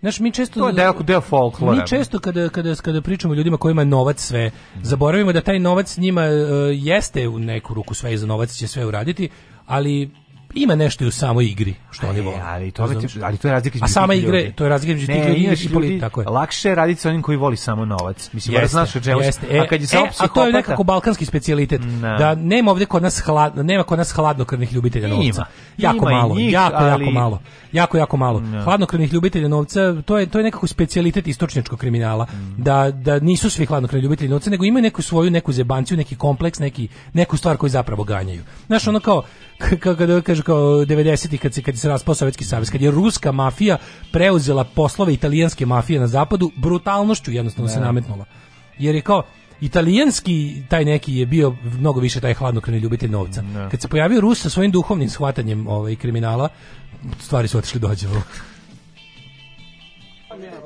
Znaš, mi često to je deo, deo folklora. Mi često kada, kada, kada pričamo o ljudima kojima je novac sve, zaboravimo da taj novac njima uh, jeste u neku ruku sve i za novac će sve uraditi, ali ima nešto i u samoj igri što oni e, vole. Ali to znači, ali to je razlika između. A sama igre, to je razlika između tih ljudi i politi, tako je. Lakše raditi sa onim koji voli samo novac. Mislim da znaš što e, a kad je e, samo e, psihopata. A to je nekako balkanski specijalitet. Da. da nema ovde kod nas hladno, nema kod nas hladnokrvnih ljubitelja novca. Jako malo, jako jako malo. Jako da. jako malo. No. Hladnokrvnih ljubitelja novca, to je to je nekako specijalitet istočničkog kriminala. Mm. Da da nisu svi hladnokrvni ljubitelji novca, nego imaju neku svoju neku zebanciju, neki kompleks, neki neku stvar koju zapravo ganjaju. Znaš, ono kao kako kada kaže kao 90-ih kad se kad se raspao Sovjetski savez, kad je ruska mafija preuzela poslove italijanske mafije na zapadu, brutalnošću jednostavno ne. se da. nametnula. Jer je kao italijanski taj neki je bio mnogo više taj hladnokrvni ljubitelj novca. Ne. Da. Kad se pojavio Rus sa svojim duhovnim shvatanjem ovaj kriminala, stvari su otišle dođevo.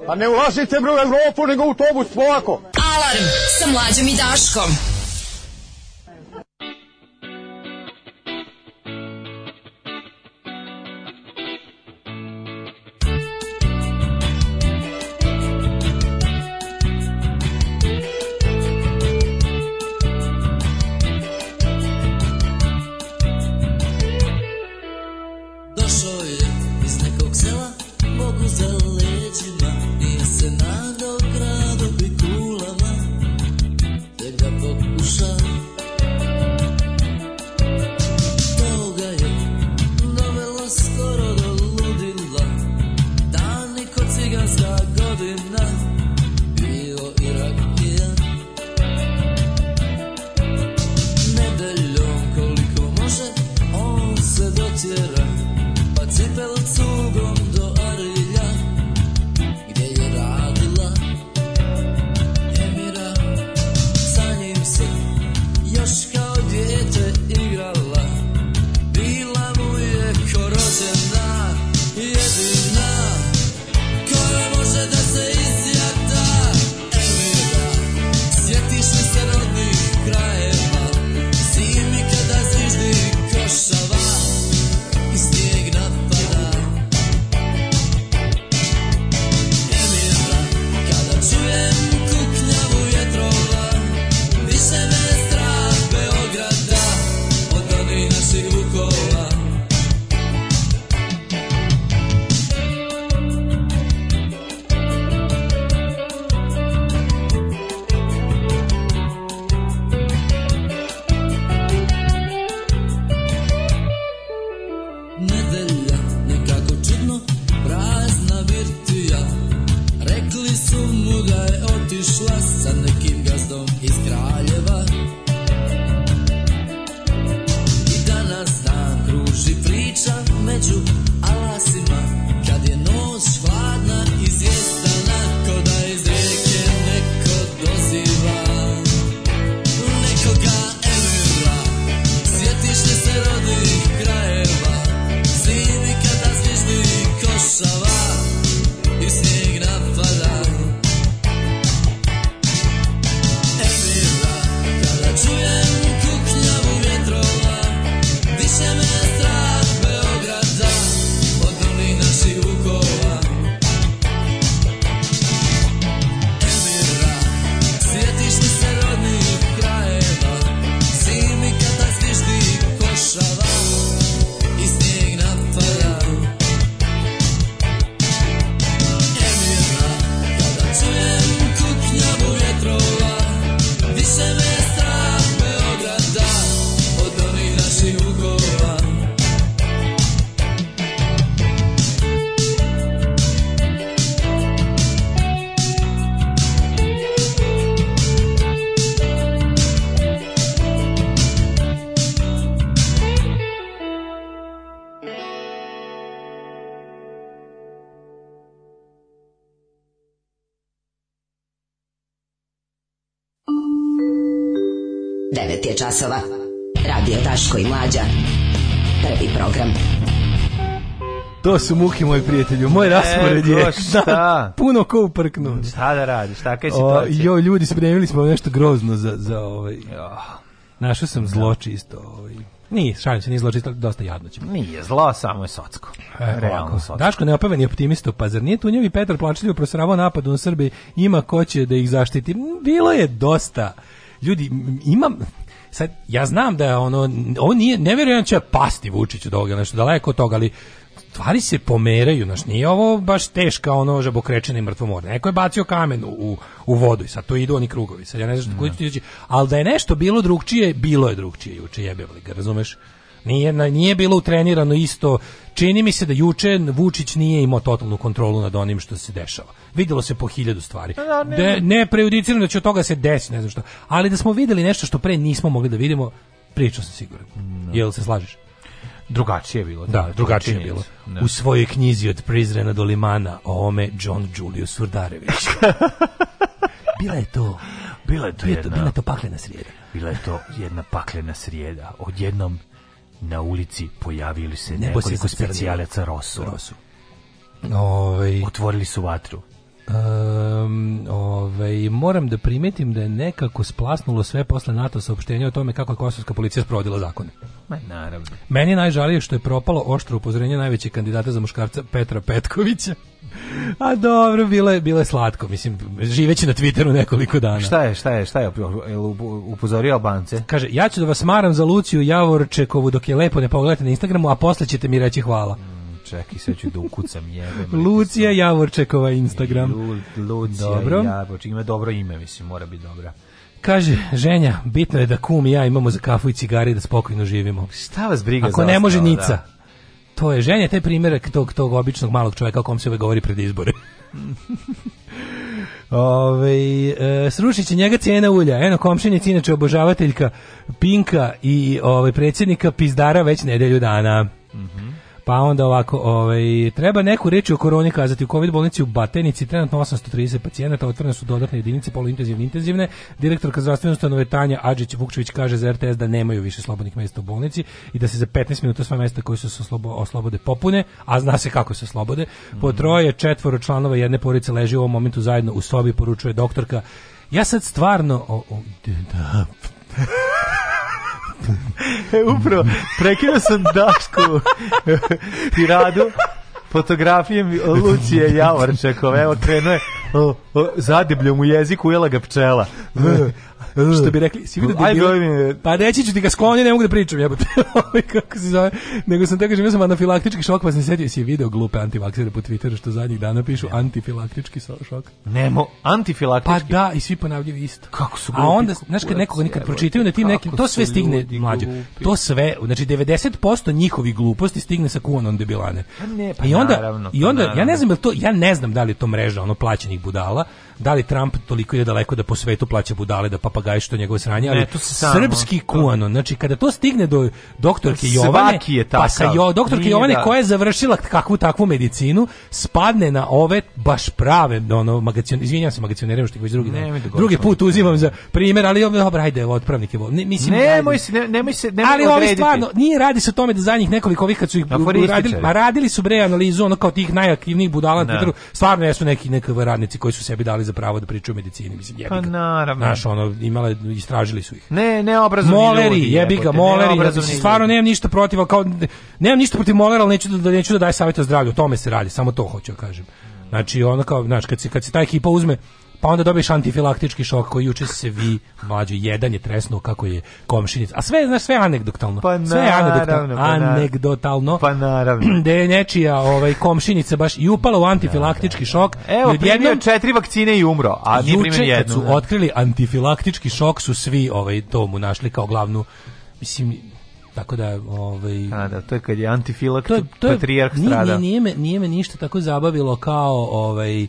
Pa ne ulazite bre u Evropu, nego u autobus polako. Alarm sa mlađim i Daškom. časova. Radio Taško i Mlađa. Prvi program. To su muki, moj prijatelju. Moj e, raspored je da, puno ko uprknu. Šta da radiš? Šta je situacija? Jo, ljudi, spremili smo nešto grozno za, za ovaj... Našao sam da. zlo čisto. Ovaj. Nije, šalim se, nije zlo dosta jadno će biti. Nije, zlo samo je socko. E, Realno socko. Daško neopevan je optimista, pa zar nije Tunjevi Petar plačljivo prosravao napad na Srbiji, ima ko će da ih zaštiti. Bilo je dosta. Ljudi, imam, sad ja znam da ono on nije nevjerojatno da će pasti Vučić Vučiću dolje nešto daleko od toga ali stvari se pomeraju, znači nije ovo baš teška ono žabokrečena i mrtvo more. Neko je bacio kamen u, u vodu i sad to idu oni krugovi, sad ja ne znam mm. koji da. al da je nešto bilo drugčije, bilo je drugčije juče, jebevali ga, razumeš? Nije, nije bilo utrenirano isto. Čini mi se da juče Vučić nije imao totalnu kontrolu nad onim što se dešava. Videlo se po hiljadu stvari. Da, da ne, De, da će od toga se desiti, ne znam što. Ali da smo videli nešto što pre nismo mogli da vidimo, pričao sam siguran. No. Da. Jel se slažeš? Drugačije je bilo. Da, da drugačije je bilo. U svojoj knjizi od Prizrena do Limana o ome John Julius Urdarević. bila je to... Bila je to, bila je to jedna... Bila je to paklena srijeda. Bila je to jedna paklena srijeda. Odjednom na ulici pojavili se nekoliko specijalaca Rosu. Rosu. Ove... Ovaj- Otvorili su vatru. Um, ovaj, moram da primetim da je nekako splasnulo sve posle NATO saopštenja o tome kako je kosovska policija sprovodila zakone. Ma naravno. Meni je najžalije što je propalo oštro upozorenje najvećeg kandidata za muškarca Petra Petkovića. A dobro, bilo je, bilo je slatko, mislim, živeći na Twitteru nekoliko dana. Šta je, šta je, šta je, upozorio Albance? Kaže, ja ću da vas maram za Luciju Javorčekovu dok je lepo ne pogledate na Instagramu, a posle ćete mi reći hvala. Mm čekaj, sve ću da ukucam jebe. Lucija Javorčekova Instagram. Lu, Lucija dobro. Javorček, ima dobro ime, mislim, mora biti dobra. Kaže, ženja, bitno je da kum i ja imamo za kafu i cigare da spokojno živimo. Šta vas briga Ako za Ako ne može Nica. Da. To je ženja, taj primjerak tog, tog običnog malog čovjeka o kom se uvek govori pred izbore. Ove, e, srušit će njega cijena ulja. Eno, komšinica, inače obožavateljka Pinka i ove, predsjednika Pizdara već nedelju dana. Mm -hmm. Pa onda ovako, ovaj, treba neku reći o koroni kazati. U COVID bolnici u Batenici trenutno 830 pacijenata, otvorene su dodatne jedinice, poluintenzivne, intenzivne. Direktorka zdravstvene ustanove Tanja Adžić Vukčević kaže za RTS da nemaju više slobodnih mesta u bolnici i da se za 15 minuta sva mesta koje su se oslobode popune, a zna se kako se slobode. Po troje, četvoro članova jedne porice leži u ovom momentu zajedno u sobi, poručuje doktorka. Ja sad stvarno... O, o, da, da. e, upravo, prekinuo sam Dašku tiradu fotografije Lucije Javorčekove. Evo, krenuo je o, o, zadebljom u jeziku ujela ga pčela. što bi rekli, si vidio debile? Pa reći ću ti ga skloni, ne mogu da pričam, jebote. Ovaj, kako se zove? Nego sam tako imao sam anafilaktički šok, pa sam setio si video glupe antivaksere po Twitteru što zadnjih dana pišu antifilaktički šok. Nemo, antifilaktički. Pa da, i svi ponavljaju isto. Kako su glupi? A onda, znaš, kad nekoga nikad pročitaju na tim nekim, to sve stigne mlađe. To sve, znači 90% njihovih gluposti stigne sa kuonom debilane. Pa ne, pa I onda, naravno, pa i onda naravno. ja ne znam to, ja ne znam da li je to mreža ono plaćenih budala, da li Trump toliko ide daleko da po svetu plaća budale da papagaj što njegove sranje, ali ne, to srpski kuano, znači kada to stigne do doktorke Jovane, je pa sa jo, doktorke Nije, Jovane da. koja je završila kakvu takvu medicinu, spadne na ove baš prave, ono, magacion, izvinjam se magacionerima što ih već drugi, ne, da drugi put uzimam za primjer, ali dobro, ajde, otpravnik je ne, mislim, nemoj se, ne, nemoj se, nemoj Ali odrediti. ovi stvarno, nije radi se o tome da za njih nekoliko ovih kad su ih radili, ma radili su bre analizu ono kao tih najaktivnijih budala na da. stvarno jesu neki neki radnici koji su sebi dali za pravo da pričaju o medicini, mislim, jebi ga. Pa naravno. Znaš, ono, imala, istražili su ih. Ne, ne obrazovni moleri, ljudi. Jebi ga, moleri, ja znači, mislim, stvarno nemam ništa protiv, kao, nemam ništa protiv molera, ali neću da, da neću da daje o zdravlju, o tome se radi, samo to hoću da kažem. Znači, ono kao, znaš, kad se, kad se ta ekipa uzme, pa onda dobiješ antifilaktički šok koji juče se vi mlađi jedan je tresnuo kako je komšinica. A sve znaš sve anegdotalno. Pa sve je anegdotalno. Pa anegdotalno. Pa naravno. Da je nečija ovaj komšinica baš i upala u antifilaktički da, da, da. šok. Evo, i primio četiri vakcine i umro, a nije primio jednu. Kad su ne. otkrili antifilaktički šok su svi ovaj to mu našli kao glavnu mislim tako da ovaj A da to je kad je antifilakt patrijarh strada. Nije, nije, nije, me, nije me ništa tako zabavilo kao ovaj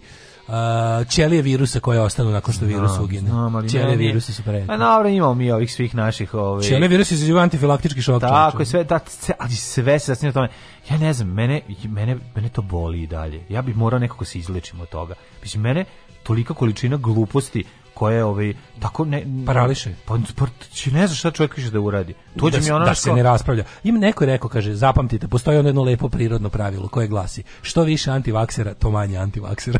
uh, ćelije virusa koje ostanu nakon što virus no, ugine. No, ćelije virusa su prejake. Pa dobro, imamo mi ovih svih naših... Ove... Ovaj- ćelije virusa izazivaju antifilaktički šok. Tako, sve, da, ali sve se zasnije o tome. Ja ne znam, mene, mene, mene to boli i dalje. Ja bih morao nekako se izlečim od toga. Mislim, mene tolika količina gluposti koje ovaj tako ne parališe. Pa ti pa, ne znaš šta čovjek više da uradi. To da, mi ono da se ne raspravlja. Im neko je rekao kaže zapamtite, postoji ono jedno lepo prirodno pravilo koje glasi što više antivaksera, to manje antivaksera.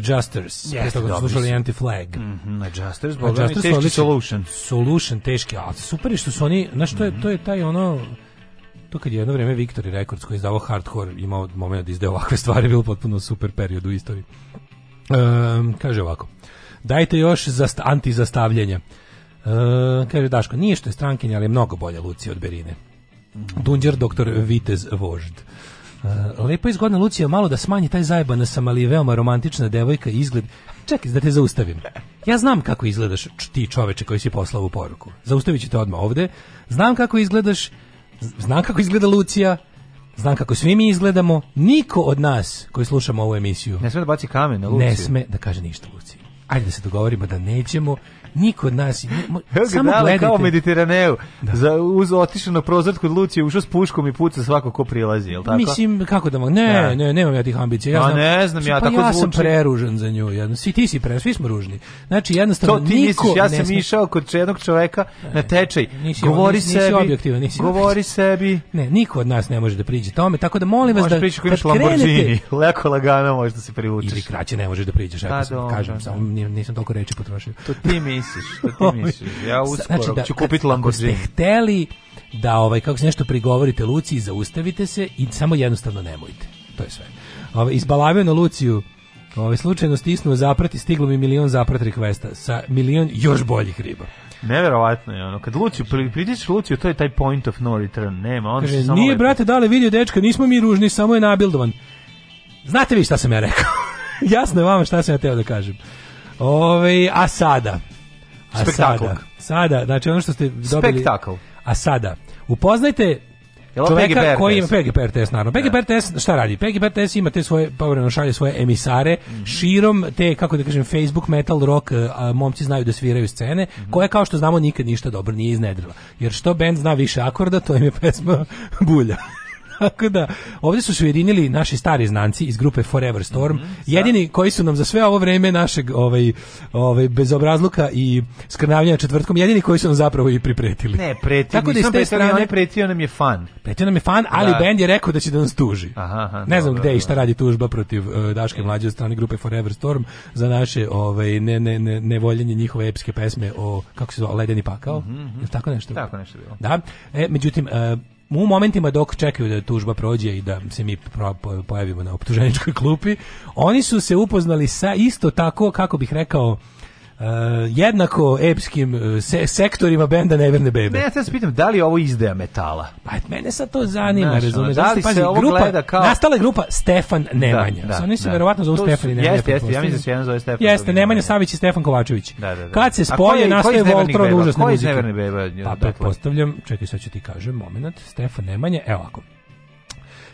Adjusters. Jeste, toga dobro. Slušali Anti-Flag. Mm -hmm, adjusters, boga mi teški Solution. Solution, teški, ali super je što su oni, znaš, to je, mhm. to je taj ono, to kad je jedno vreme Victory Records koji je izdavao hardcore imao moment da izde ovakve stvari, bilo potpuno super period u istoriji. Um, kaže ovako, dajte još za antizastavljanje. Um, kaže Daško, nije što je strankinja, ali je mnogo bolja Lucija od Berine. Mhm. Dunđer, doktor Vitez Vožd. Uh, lepo je Lucija, malo da smanji taj zajebana sam, ali je veoma romantična devojka izgled. Čekaj, da te zaustavim. Ja znam kako izgledaš ti čoveče koji si poslao u poruku. Zaustavit ću te odmah ovde. Znam kako izgledaš, znam kako izgleda Lucija, znam kako svi mi izgledamo. Niko od nas koji slušamo ovu emisiju... Ne sme da baci kamen na Luciju. Ne sme da kaže ništa Luciji. Ajde da se dogovorimo da nećemo Niko od nas... Evo samo dale, kao Mediteraneu. Da. Za, uz otišao na prozor kod Lucije, ušao s puškom i puca svako ko prilazi, jel tako? Mislim, kako da mogu? Ne, da. ne, nemam ja tih ambicija. Ja znam, pa ne znam, ja pa tako ja zvučim. sam preružen za nju. Jedno. Svi ti si pre svi smo ružni. Znači, jednostavno, to ti niko misliš, ja sam išao kod jednog čoveka ne, na tečaj. Nisi, govori nisi, sebi, nisi nisi govori sebi. Ne, niko od nas ne može da priđe tome, tako da molim vas da... Možeš prići kod Lamborghini, leko lagano da se privučeš. Ili kraće ne možeš da priđeš, ja pa kažem, da. samo nisam toliko reči potrošio. To ti mi misliš? Šta ti misliš? Ja uskoro znači da, ću kupiti Lamborghini. Ako ste hteli da ovaj, kako se nešto prigovorite Luci, zaustavite se i samo jednostavno nemojte. To je sve. Ovaj, izbalavio na Luciju Ovaj slučajno stisnuo zaprati, stiglo mi milion zaprat requesta sa milion još boljih riba. Neverovatno je ono. Kad Luciju pritičeš Luciju, to je taj point of no return. Nema, on Kaže, samo Nije brate, dale video dečka, nismo mi ružni, samo je nabildovan. Znate vi šta sam ja rekao? Jasno je vama šta sam ja teo da kažem. Ove, ovaj, a sada, Spektakl. sada, sada, znači ono što ste dobili... Spektakl. A sada, upoznajte čoveka koji ima PGPR test, naravno. PGPR da. test šta radi? PGPR test ima te svoje, povremeno šalje svoje emisare, mm -hmm. širom te, kako da kažem, Facebook, metal, rock, a, momci znaju da sviraju scene, mm -hmm. koje, kao što znamo, nikad ništa dobro nije iznedrila. Jer što band zna više akorda, to im je pesma bulja. Tako da, ovdje su se ujedinili naši stari znanci iz grupe Forever Storm, mm -hmm, jedini koji su nam za sve ovo vrijeme našeg ovaj, ovaj, bezobrazluka i skrnavljanja četvrtkom, jedini koji su nam zapravo i pripretili. Ne, pretio, Tako da, s te strane, je pretio nam je fan. Pretio nam je fan, da. ali da. band je rekao da će da nas tuži. Aha, aha, ne znam dobro, gde i šta radi tužba protiv uh, Daške e. mlađe od strane grupe Forever Storm za naše ovaj, ne, ne, ne, nevoljenje njihove epske pesme o, kako se zove, Ledeni pakao, mm -hmm, tako nešto? Tako nešto bilo. Da, e, međutim, uh, u momentima dok čekaju da tužba prođe i da se mi pojavimo na optuženičkoj klupi, oni su se upoznali sa isto tako, kako bih rekao, Uh, jednako epskim e, se, sektorima benda Neverne Bebe. Ne, ja sad pitam, da li ovo izdeja metala? Pa mene sad to zanima, Znaš, Da li se ovo grupa, gleda kao... Nastala je grupa Stefan da, Nemanja. Da, da, oni se da. verovatno zovu Stefan Nemanja. Jeste, jeste, ja mislim da se jedan zove Stefan. Jeste, Nemanja Savić i Stefan Kovačević. Da, da, da. da. Kad se spoje, nastaje Voltron užasne muzike. Koji je Neverne Bebe? Pa, dakle- pretpostavljam, čekaj, sad ću ti kažem, moment, Stefan Nemanja, evo ako.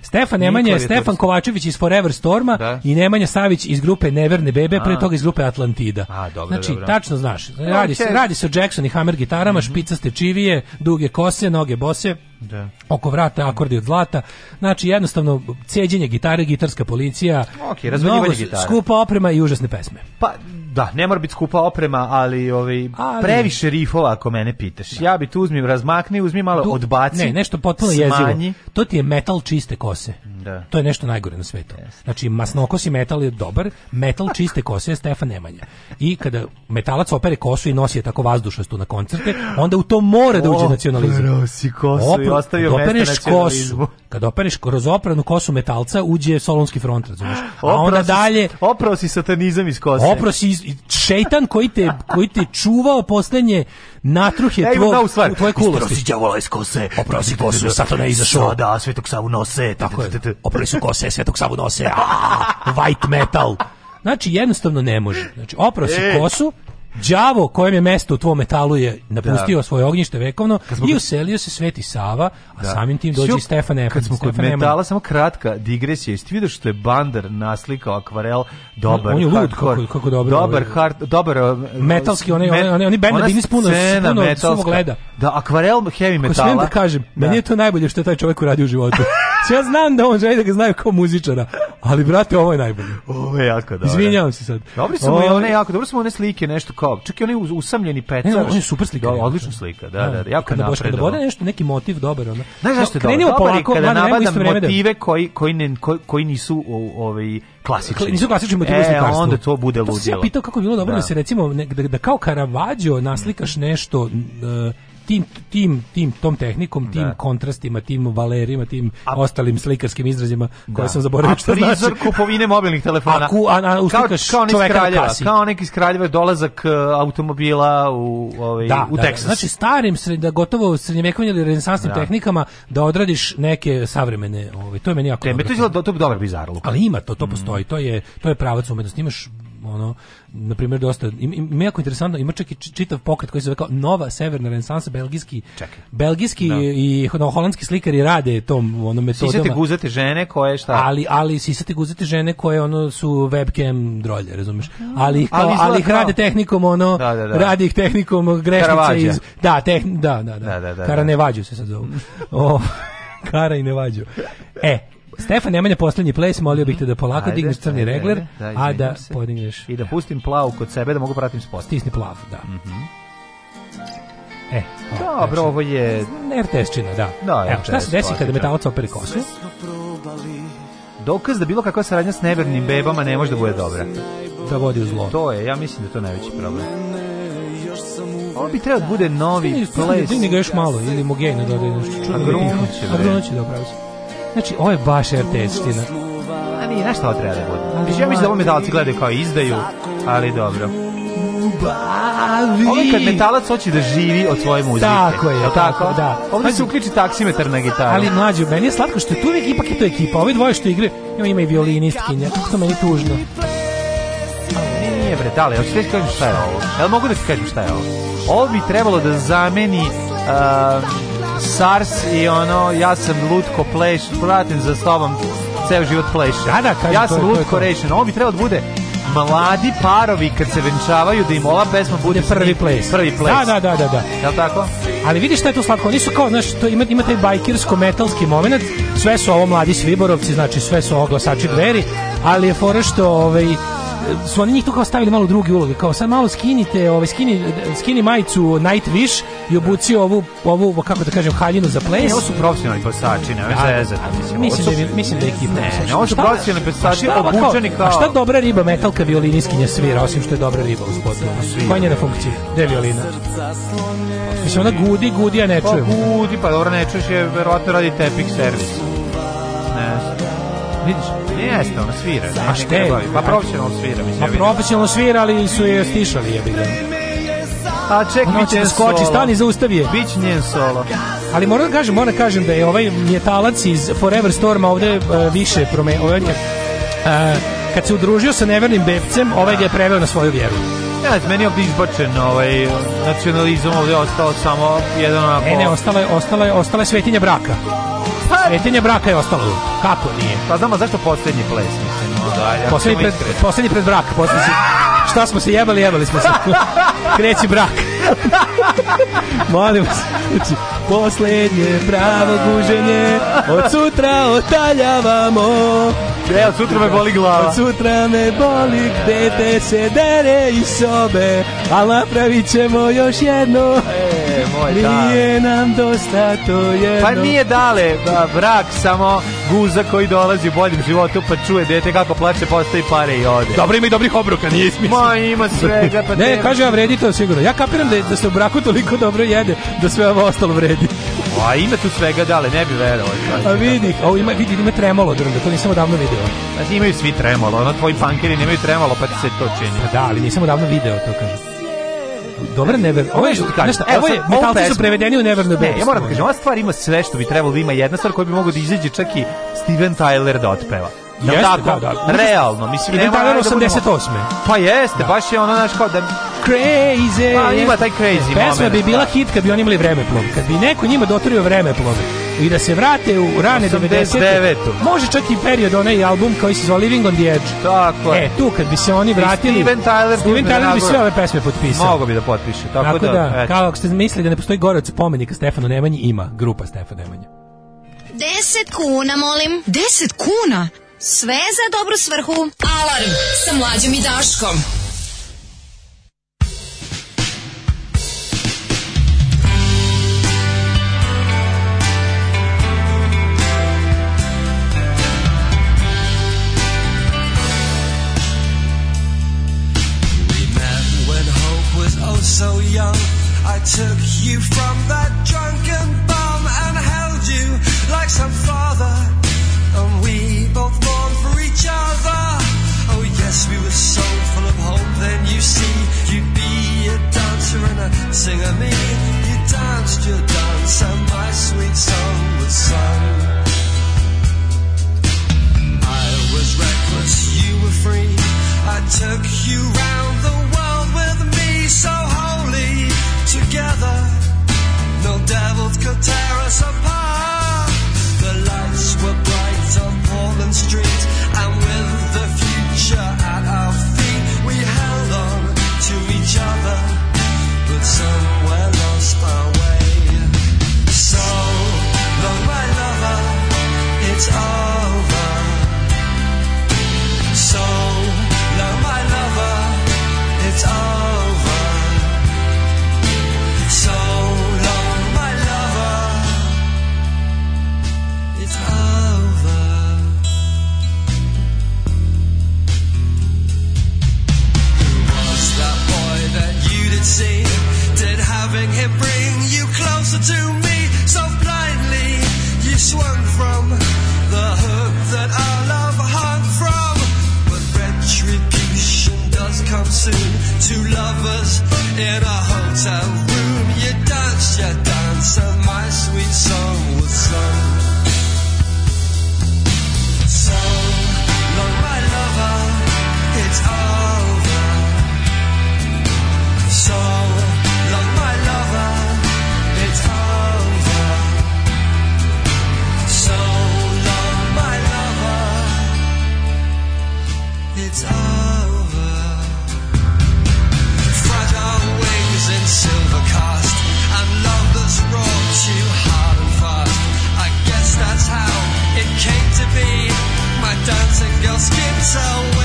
Stefan Nemanja, Stefan Kovačević iz Forever Storma da. i Nemanja Savić iz grupe Neverne Bebe, pre toga iz grupe Atlantida. A, dobro, znači, dobro. tačno znaš, radi, okay. se, radi se o Jackson i Hammer gitarama, mm -hmm. špicaste čivije, duge kose, noge bose. Da. Oko vrata akordi od zlata. Znači jednostavno ceđenje gitare, gitarska policija. Okej, okay, gitare. Skupa oprema i užasne pesme. Pa da, ne mora biti skupa oprema, ali ovaj ali... previše rifova ako mene pitaš. Da. Ja bih tu uzmem, razmakni, uzmi malo tu, odbaci. Ne, nešto potpuno smanji. jezivo. To ti je metal čiste kose. Da. To je nešto najgore na svetu. Yes. Znači masnokosi metal je dobar, metal čiste kose je Stefan Nemanja. I kada metalac opere kosu i nosi je tako vazdušastu na koncerte, onda u to mora da uđe nacionalizam. Operosi kosu bi ostavio da mesta nacionalizmu. Kosu, kad opereš kroz opranu kosu metalca, uđe solonski front, razumiješ? A onda dalje... Oprao si satanizam iz kose. Oprao si šeitan koji te, koji te čuvao poslednje natruhe je tvo, u tvoje kulosti. Istro si djavola iz kose, oprao si kosu, satana je izašao. Da, svetog savu nose. Tako je, oprali su kose, svetog savu nose. White metal. Znači, jednostavno ne može. Znači, oprao si e. kosu, đavo kojem je mesto u tvom metalu je napustio da. svoje ognjište vekovno i uselio se Sveti Sava, a da. samim tim dođe i Stefan Efan. Kad smo kod Stefan metala, Eman. samo kratka digresija, jeste vidio što je Bandar naslikao akvarel dobar on je lud, kako, kako dobro. Dobar, ovaj- hard, dobar uh, metalski, onaj, onaj, onaj, onaj band Dinis puno, puno suvog leda. Da, akvarel heavy metala. Ako smijem da kažem, da. meni je to najbolje što je taj čovjek uradio u životu. Znači, ja znam da on želi da ga znaju kao muzičara, ali brate, ovo je najbolje. Ovo je jako dobro. Izvinjavam se sad. Dobri su i ovaj- one jako, dobro su one slike, nešto kao, čak i one usamljeni e, pecar. Ne, on je super slika. Odlična slika, da, da, da jako kada baš, kada vode nešto, neki motiv dobar. Onda. Znaš zašto je dobro? Krenimo polako, kada nabadam da- motive koji, koji, ne, koji, koji nisu ovaj, klasični. Nisu klasični motivi e, onda to bude pa ludilo. To se ja pitao kako bilo dobro da, da se recimo, da, da kao Caravaggio naslikaš mm. nešto e, tim, tim, tim tom tehnikom, tim da. kontrastima, tim valerima, tim a, ostalim slikarskim izrazima koje da. sam zaboravio što znači. A kupovine mobilnih telefona. A, ku, a, a uslikaš kao, kao čoveka kraljeva, na kasi. Kao neki iz Kraljeva dolazak uh, automobila u, ovaj, da, u da, Texas. Da, znači starim, sred, da gotovo srednjevekovnim ili renesansnim da. tehnikama da odradiš neke savremene, ovaj, to je meni jako Tebe, to je, to je dobar bizarluk. Ali ima to, to mm. postoji, to je, to je pravac umetnosti. Imaš ono na primjer dosta ima, jako interesantno ima čak i čitav pokret koji se zove kao nova severna renesansa belgijski Čekaj. belgijski no. Da. i no, holandski slikari rade tom ono metodom sisate guzate žene koje šta ali ali sisate guzate žene koje ono su webcam drolje razumeš ali kao, ali, ali ih rade tehnikom ono da, da, da. radi ih tehnikom grešnice iz da teh, da da da, da, da, da. da. Kara ne vađu se sad zovu o, Kara i ne vađu. E, Stefan Nemanja poslednji place, molio bih te da polako ajde, digneš crni ajde, regler, ajde, da, a da se. podigneš. I da pustim plavu kod sebe da mogu pratim spot. Stisni plav, da. Mm -hmm. E, o, Dobro, znači, ovo je... RTS-čina, da. da Evo, šta se desi kada metalac opere kosu? Dokaz da bilo kakva saradnja s nevernim bebama ne može da bude dobra. Da vodi u zlo. To je, ja mislim da to najveći problem. Ovo bi trebao da bude novi ples. Dini ga još malo, ili mu gejno dodaju nešto čudno. A grunoće, bre. A grunoće da opravi se. Znači, ovo je baš RTS-ština. A nije, znaš šta ovo treba da bude? Mislim, ja mislim da ovo metalci gledaju kao izdaju, ali dobro. Bavi. Ovo kad metalac hoće da živi od svoje muzike. Tako je, tako, da. Ovdje se uključi taksimetar na gitaru. Ali mlađo, meni je slatko što je tu uvijek ipak je to ekipa. Ovi dvoje što igre, ima ima i violinistkinja. Kako to meni tužno. Ne, nije bre, dale, hoćeš reći kažem šta je ovo? Jel mogu da ti kažem šta je ovo? Ovo bi trebalo da zameni... Uh, SARS i ono, ja sam lutko pleš, pratim za sobom ceo život pleša. Da, da, ja sam to, lutko rešen. Ovo bi trebalo da bude mladi parovi kad se venčavaju da im ova pesma bude prvi, prvi ples. Prvi ples. Da, da, da, da, da. Jel tako? Ali vidiš šta je tu slatko, oni su kao, znaš, to ima, ima taj bajkirsko metalski moment, sve su ovo mladi sviborovci, znači sve su ovo glasači dveri, ali je fora što ovaj su oni njih tu kao stavili malo drugi uloge, kao sad malo skinite, ovaj, skini, skini majicu Nightwish i obuci ovu, ovu, kako da kažem, haljinu za ples. Ne, ovo su profesionalni pesači, ne, da, zezati. Da, da, mislim, da, mislim da je ekipa. Ne, ovo su profesionalni pa pesači, obučeni kao... A šta dobra riba metalka violiniskinja svira, osim što je dobra riba u spotu? Koja je njena funkcija? Gde violina? Mislim, ona gudi, gudi, a ne čujem. Pa gudi, pa dobro, ne čuješ je, verovatno radi tepik servis. Ne, vidiš? jeste, ona svira. A šta Pa profesionalno svira, mislim. Pa profesionalno svira, ali su je stišali, jebi ga. A ček, mi će da skoči, stani, zaustavi je. Bić njen solo. Ali moram da kažem, moram da kažem da je ovaj mjetalac iz Forever Storma ovde uh, više prome... Ovaj, uh, kad se udružio sa nevernim bebcem, ovaj ga je preveo na svoju vjeru. Ja, znači, meni je izbačen ovaj, nacionalizam ovde ostao samo jedan onako... E, ne, ne, ostale, ostale, ostala je, braka. Petenje braka je ostalo. Kako nije? Pa znamo zašto poslednji ples, mislim, no, dalje. Poslednji pred, poslednji pred brak, poslednji Šta smo se jebali, jebali smo se. Kreći brak. Molim vas. Znači, poslednje pravo guženje od sutra otaljavamo. E, od sutra me boli glava. Od sutra me boli, dete se dere iz sobe, ali napravit ćemo još jedno moj, da. Nije nam dosta to pa jedno. Pa nije dale brak, samo guza koji dolazi u boljem životu, pa čuje dete kako plače, postavi pare i ode. Dobro ima i dobrih obruka, nije smisla. Ma ima svega, pa Ne, kaže ja vredi to sigurno. Ja kapiram da, da se u braku toliko dobro jede, da sve ovo ostalo vredi. A ima tu svega dale, ne bi verovao. A vidi, o, ima, vidi, ima tremolo drunda, to nisam odavno video. Znači imaju svi tremolo, ono tvoji pankeri nemaju tremolo, pa ti se to čini. Pa da, ali nisam odavno video, to kažem. Dobra Never. Ovo je što ti kažeš. Evo je, metalci su prevedeni u Never Ne, ja moram da kažem, ova stvar ima sve što bi trebalo da ima. Jedna stvar koja bi mogao da izađe čak i Steven Tyler da otpeva. Da jeste, tako, da, da. Realno, mislim, nema... Ivan 88. Pa jeste, da. baš je ono, znaš, kao da... Crazy! Pa ima taj crazy Pesma moment. Pesma bi bila da. hit kad bi oni imali vremeplov. Kad bi neko njima dotorio vremeplov i da se vrate u rane 99. Može čak i period onaj album koji se zove Living on the Edge. Tako je. E, tu kad bi se oni vratili, I Steven Tyler, Steven Tyler bi sve ove pesme potpisao. Mogao bi da potpiše, tako, tako da. da eto. kao ako ste mislili da ne postoji gore od spomenika Stefanu Nemanji, ima grupa Stefan Nemanja. 10 kuna, molim. 10 kuna? Sve za dobru svrhu. Alarm sa mlađom i Daškom. sing of me. You danced your dance, and my sweet song was sung. I was reckless, you were free. I took you round the world with me, so holy together. and I so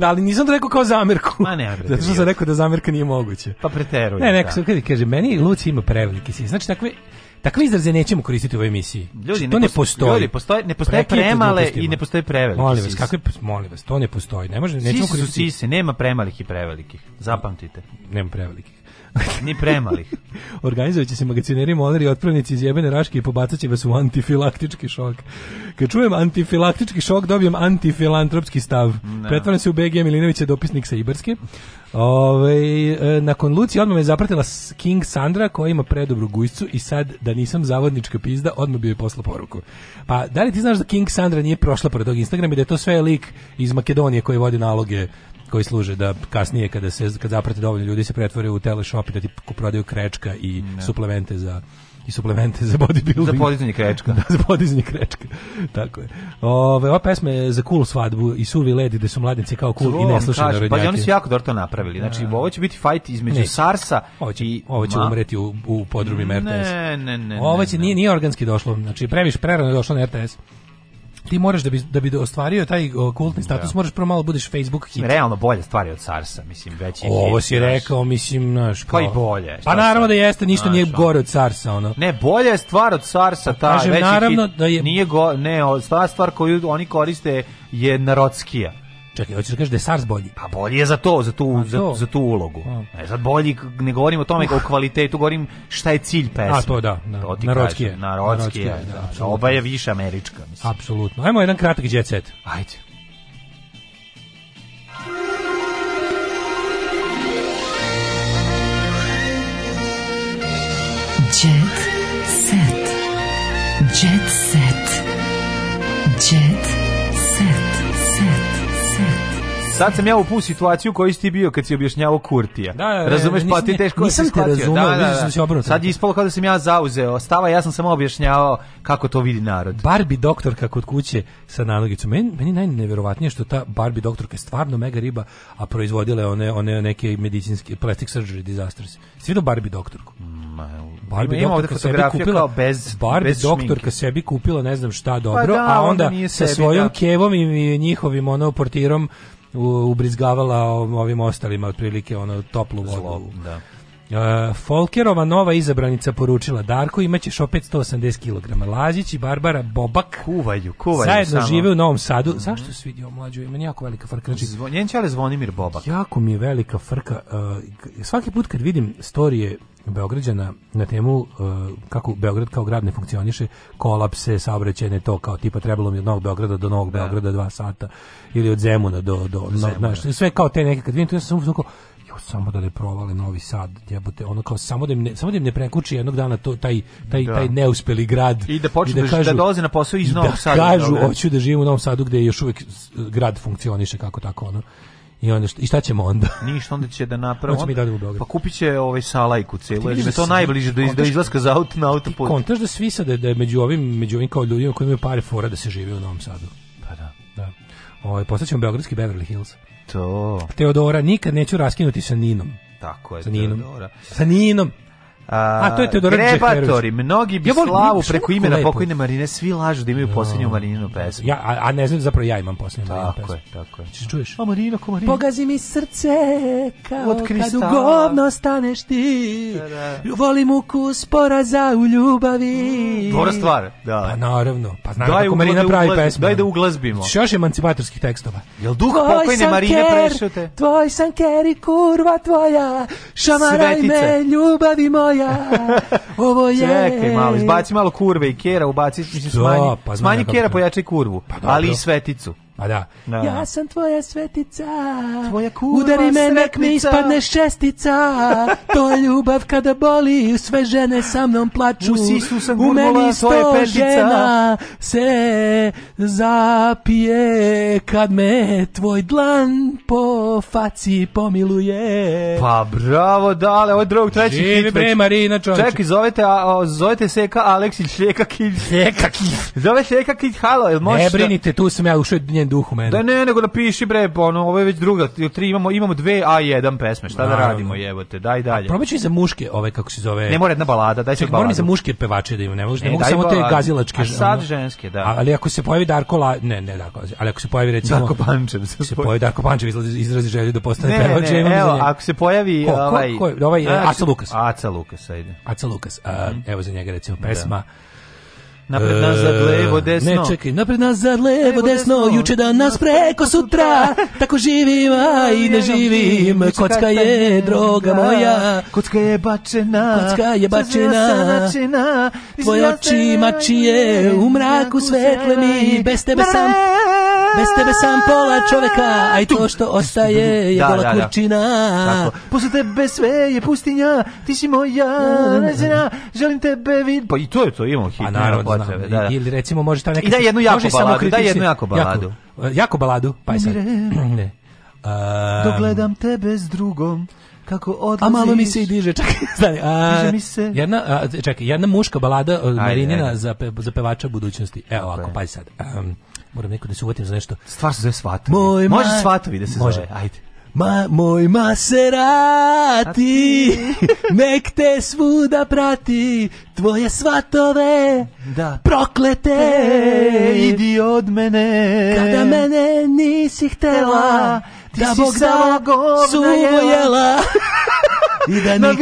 Da, ali nisam to rekao kao zamerku. Ma ne, Andrej. Zato što sam rekao da zamerka nije moguće. Pa preteruje. Ne, neko da. se kaže, kaže, meni Luci ima preveliki sin. Znači, takve, Takve izraze nećemo koristiti u ovoj emisiji. Ljudi, ne znači, to ne postoji. Ljudi, postoji, ne postoje da premale i ne postoje prevelike. Molim vas, kakve, pa, molim vas, to ne postoji. Ne može, nećemo koristiti. Sise nema premalih i prevelikih. Zapamtite. Nema prevelikih. Ni premalih. Organizovaće se magacineri, moleri, otpravnici iz jebene raške i pobacaće vas u antifilaktički šok. Kad čujem antifilaktički šok, dobijem antifilantropski stav. No. Da. Pretvaram se u BG Milinovića, dopisnik sa Ibarske. Ove, ovaj, nakon Luci odmah me zapratila King Sandra koja ima predobru gujscu i sad da nisam zavodnička pizda, odmah bi joj posla poruku. Pa da li ti znaš da King Sandra nije prošla pored tog Instagrama i da je to sve lik iz Makedonije koji vodi naloge koji služe da kasnije kada se kad zaprate dovoljno ljudi se pretvore u teleshop i da ti prodaju krečka i ne. suplemente za i suplemente za bodybuilding. Za podizanje krečka. da, za podizanje krečka. Tako je. Ove, ova pesma je za cool svadbu i suvi ledi gde su mladinci kao cool Zlo, pa i ne slušaju narodnjake. Pa oni su jako dobro to napravili. Znači, da. ovo će biti fight između ne. Sarsa ovo će, i... Ovo će ma... umreti u, u podrumi RTS. Ne, ne, ne. Ovo će, ne, ne. nije, nije organski došlo. Znači, previš prerano je došlo na RTS ti moraš da bi da bi ostvario taj kultni status, da. moraš prvo malo da budeš Facebook hit. Realno bolje stvari od Sarsa, mislim, veći Ovo si rekao, mislim, naš, pa i bolje. Pa naravno da jeste, ništa naš, nije gore od Sarsa, ono. Ne, bolje je stvar od Sarsa, ta Kažem, veći naravno hit, da je... Nije go, ne, stvar, stvar koju oni koriste je narodskija Čekaj, hoćeš da kažeš da je SARS bolji? Pa bolji je za to, za tu, za, to? za, tu ulogu. A. E, sad bolji, ne govorim o tome uh. o kvalitetu, govorim šta je cilj pesme. A to da, da. narodski je. Narodski, je, da, da, Oba je više američka, mislim. Apsolutno. Ajmo jedan kratak jet set. Ajde. Sad sam ja u pu situaciju koju si ti bio kad si objašnjavao Kurtija. Da, da, Razumeš, pa ti teško da nisam te razumeo, da, da, da. da. Sad je ispalo kao da sam ja zauzeo stava, ja sam samo objašnjavao kako to vidi narod. Barbie doktorka kod kuće sa nalogicom. Meni, meni najneverovatnije što ta Barbie doktorka je stvarno mega riba, a proizvodila je one, one neke medicinske plastic surgery disasters. Svi do Barbie doktorku. Barbie ima, doktorka sebi kupila bez, Barbie bez doktorka sebi kupila ne znam šta pa dobro, pa da, a onda, onda sa svojom da. kevom i njihovim ono portirom ubrizgavala ovim ostalima otprilike ono toplu vodu. Zlo, da. Uh, Folkerova nova izabranica poručila Darko imaćeš opet 180 kg Lazić i Barbara Bobak kuvaju, kuvaju zajedno samo. žive u Novom Sadu mm -hmm. zašto si vidio mlađu ima jako velika frka znači- Zvon, njen Zvonimir Bobak jako mi je velika frka uh, svaki put kad vidim storije Beograđana na temu uh, kako Beograd kao grad ne funkcioniše, kolapse, saobraćajne to kao tipa trebalo mi od Novog Beograda do Novog da. Beograda dva sata ili od Zemuna do do, do Zemuna. Naš, sve kao te neke kad vidim to ja sam tako samo da ne provale Novi Sad, jebote, ono kao samo da im ne, samo da im ne prekuči jednog dana to taj taj da. taj neuspeli grad i da počnu da, da kažu, da dolaze na posao iz da Novog Sada. Da kažu hoću da živim u Novom Sadu gde još uvek e, grad funkcioniše kako tako ono. I onda šta, i šta ćemo onda? Ništa, onda će da naprave. Onda mi dalje u Beograd. Pa kupiće ovaj salajku pa celu, ili je to najbliže do, do izlaska za auto na autoput. Ti kontaš da svi sad da, da je među ovim, među ovim kao ljudima koji imaju pare fora da se živi u Novom Sadu. Pa da. da. Ovaj postaćemo beogradski Beverly Hills. To. Teodora nikad neću raskinuti sa Ninom. Tako je, sa Ninom. Teodora. Sa Ninom. A, to je Teodora Grebatori, mnogi bi ja volim, slavu preko imena lepo. pokojne Marine, svi lažu da imaju no. Da. posljednju Marininu pesmu. Ja, a, a ne znam, zapravo ja imam posljednju Marinu pesmu. Tako je, tako je. Češ čuješ? A Marina, ko Marina? Pogazi mi srce, kao Od kad u govno staneš ti, da, da, volim ukus poraza u ljubavi. Mm, dobra stvar, da. Pa naravno, pa znam daj kako Marina pravi pesmu. Daj da uglazbimo. Što još emancipatorskih tekstova? Jel duh pokojne Marine prešute? Tvoj sam keri, kurva tvoja, šamaraj Svetice. me, ljubavi moja ja, ovo je. Čekaj malo, izbaci malo kurve i kjera, ubaci, mislim, smanji, pa, smanji kjera, pojačaj kurvu, pa, ali i sveticu. Ma pa da. da. Ja sam tvoja svetica. Tvoja kurva Udari me nek mi ispadneš šestica. To je ljubav kada boli, sve žene sa mnom plaču. U sisu sam U meni sto žena se zapije kad me tvoj dlan po faci pomiluje. Pa bravo, dale, ovo je drugog treći hit. bre Marina Čonče. Čekaj, zovete, a, zovete Seka Aleksić Šljeka Kić. Šljeka Kić. Zove Šljeka Kić, halo, jel možeš? Ne da- brinite, tu sam ja ušao njen duh u mene. Da ne, nego napiši bre, ono, ovo je već druga, tri, imamo, imamo dve A1 pesme, šta da radimo jebote, daj dalje. Probat ću i za muške, ove, kako se zove... Ne mora jedna balada, daj se balada. Moram i za muške pevače da imam, ne, možda, ne, ne mogu samo balada. te gazilačke. A sad ženske, da. A, Ali ako se pojavi Darko La, ne, ne Darko, ali ako se pojavi recimo... Darko Pančev se, se pojavi. Darko Pančev izlazi, izrazi želju da postane ne, pevač. Ne, ne, evo, ako se pojavi... Ko, ko, ovaj, ko, ovaj, Aca Lukas. Aca Lukas, ajde. Aca Lukas, mhm. evo za njega recimo da. pesma. Da Napred nazad, e, levo, desno. Ne, čekaj, napred nazad, levo, levo desno, desno, juče danas, preko sutra, tako živim, a i ne živim, kocka je droga moja. Kocka je bačena, kocka je bačena, tvoje oči mačije, u mraku svetle bez tebe sam... Bez tebe sam pola čoveka, a i to što ostaje je da. da, da. kurčina. Posle tebe sve je pustinja, ti si moja, nezina, da, želim tebe vid... Pa i to je to, imamo hit. A pa naravno, da, da. Ili recimo može ta neka... I daj jednu jako baladu, daj jednu jako baladu. Jako, e, jako baladu, pa je sad. Ne. Um, Dogledam tebe s drugom kako odlaziš. A malo mi se i diže, čekaj, stani. A, diže mi se. Jedna, a, čekaj, jedna muška balada od e, Marinina za, pe, za pevača budućnosti. Evo, okay. ako, pa sad. Um, Moram neko da se uvatim za nešto. Stvar se zove svatovi. Moj Može ma... svatovi da se Može. zove. Ajde. Ma, moj Maserati, nek te svuda prati, tvoje svatove, da. proklete, e, idi od mene. Kada mene nisi htela, ti da si Bog da suvojela. I da nikad na,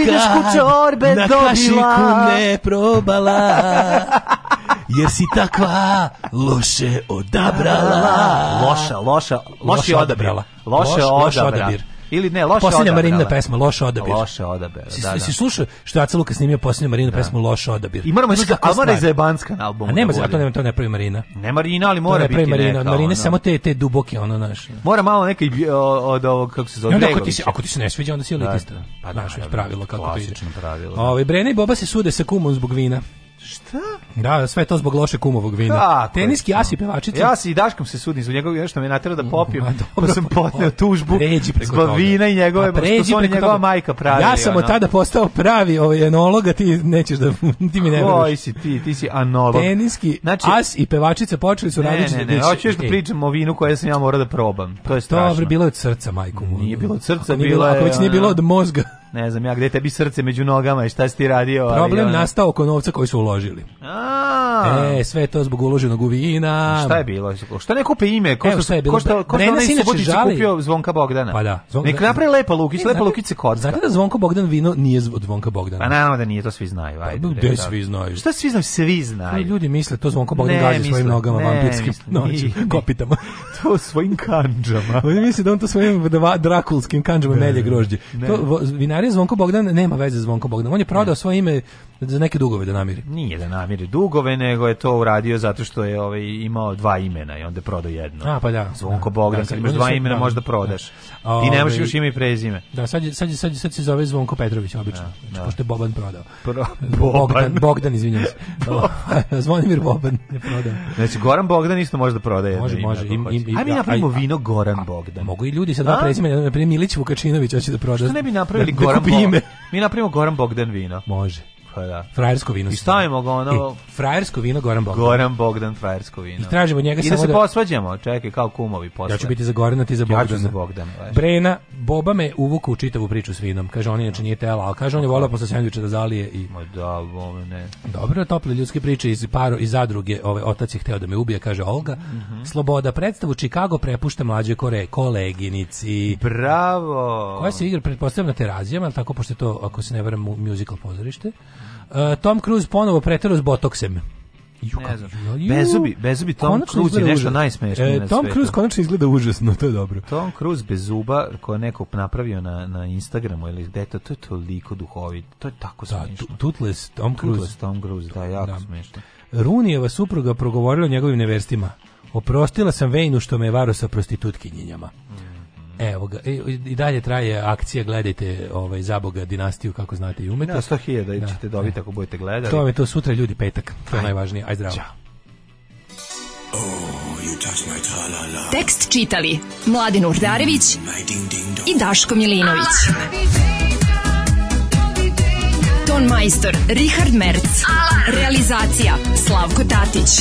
na kašiku ne probala. jer si takva loše odabrala. Loša, loša, loše odabrala. Loše loš, odabir. Ili ne, loše Poslednja Marina pesma, loše odabir. Loše odabir, si, da, da. Si slušao što je Aca Luka snimio posljednju Marina da. pesmu Loše odabir? I moramo iska, da ali mora i za jebanska na albumu. A nema, da to, nema, to ne pravi Marina. Ne Marina, ali mora to ne pravi biti Marina. Neka, Marina ono. samo te, te duboke, ono, naš. Mora malo neka od ovog, kako se zove, onda, ako, ti se, ako ti se ne sviđa, onda si da, elitista. Da, pa, naš, da, da, pravilo, kako to ide. Pravilo, da. Ove, ovaj, Brena i Boba se sude sa kumom zbog vina. Da, sve to zbog loše kumovog vina. Da, Teniski Asi pevačica. Ja se i Daškom se sudim zbog njegovog nešto me natjerao da mm, popijem. Mm, dobro, sam potneo tužbu. Pređi preko zbog toga. vina i njegove, pa pređi što njegova toga. majka pravi. Ja sam od tada postao pravi ovaj enolog, a ti nećeš da ti mi ne veruješ. Koji si ti? Ti si anolog. Teniski znači, As i pevačica počeli su raditi. Ne, ne, ne, hoćeš da e. pričam o vinu koje sam ja morao da probam. To je pa strašno. Dobro, bilo je od srca, majku. Nije bilo od srca, bilo je. Ako već nije bilo od mozga. Ne znam ja gde tebi srce među nogama i šta si ti radio. Problem nastao oko novca koji su uložili ubili. A. E, sve to zbog uloženog u vina. Šta je bilo? Šta ne kupe ime? Ko što šta je bilo? Ko što, ko što kupio Zvonka Bogdana? Pa da. Zvonka... Nek napravi Lepa Lukić, Lepa da- Lukić se kod. Znate da Zvonko Bogdan vino nije od Zvonka Bogdana? Pa naravno da nije, to svi znaju. Pa ajde, pa, svi znaju? Šta svi znaju? Svi znaju. ljudi misle, to Zvonko Bogdan gazi svojim nogama, vampirskim noći, kopitama. To svojim kandžama. Oni misle da on to svojim drakulskim kandžama melje grožđe. To, vinari Zvonko Bogdan nema veze Zvonko Bogdan. On je prodao svoje ime za neke dugove da namiri. Nije da da namiri dugove, nego je to uradio zato što je ovaj imao dva imena i onda prodao jedno. A pa da. Zvonko da, Bogdan, da, kad imaš dva imena da, možda prodaš. Da. Ti nemaš ovaj, još ime i prezime. Da, sad sad sad, sad se zove Zvonko Petrović obično. Da, znači, da. pošto je Boban prodao. Pro, Boban. Bogdan, Bogdan izvinjavam se. Zvonimir Boban je prodao. Znači Goran Bogdan isto može da prodaje. Može, može. Im, im, Ajde mi da, napravimo vino Goran Bogdan. Mogu i ljudi sa dva da. prezimena, na primer Milić Vukačinović hoće da proda. Što ne bi da napravili Goran Bogdan? Mi napravimo Goran Bogdan vino. Može pa da. Frajersko vino. I stavimo ga ono... E, frajersko vino Goran Bogdan. Goran Bogdan frajersko vino. I tražimo njega I da samo da... I da se posvađamo, čekaj, kao kumovi posle. Ja ću biti za Gorana, ti za Bogdana. Ja ću za Bogdan. Veš. Brena, Boba me uvuka u čitavu priču s vinom. Kaže, on inače nije tela, ali kaže, on je volao posle sandviča da zalije i... Ma da, bome, ne. Dobro, tople ljudske priče iz paro iz zadruge, ovaj otac je hteo da me ubije, kaže Olga. Mm -hmm. Sloboda predstavu Chicago prepušta mlađoj kore, koleginici. Bravo. Koja se igra pretpostavljam na terazijama, ali tako pošto to ako se ne varam musical pozorište. E, Tom Cruise ponovo pretero s botoksem. Bezubi, bezubi Tom Cruise je nešto najsmešnije e, na Tom Cruise konačno izgleda užasno, to je dobro. Tom Cruise bez zuba, ko je neko napravio na, na Instagramu ili gde to, to je toliko duhovit, to je tako da, smešno. Tutles Tom Cruise. Tutles Tom Cruise, da, jako da. smešno. Runijeva supruga progovorila o njegovim neverstima. Oprostila sam Vejnu što me je varo sa prostitutkinjenjama. Mm. E, evo ga, i, e, i dalje traje akcija, gledajte ovaj, Zaboga dinastiju, kako znate i umete. Na 100.000 da, ćete da, dobiti da da. ako budete gledali. To je to sutra, ljudi, petak, to je najvažnije. Aj zdravo. Ćao. Oh, you touch my -la -la. Tekst čitali Mladin Urdarević mm, i Daško Milinović. Ah! Ton majstor Richard Merc. Ah! Realizacija Slavko Tatić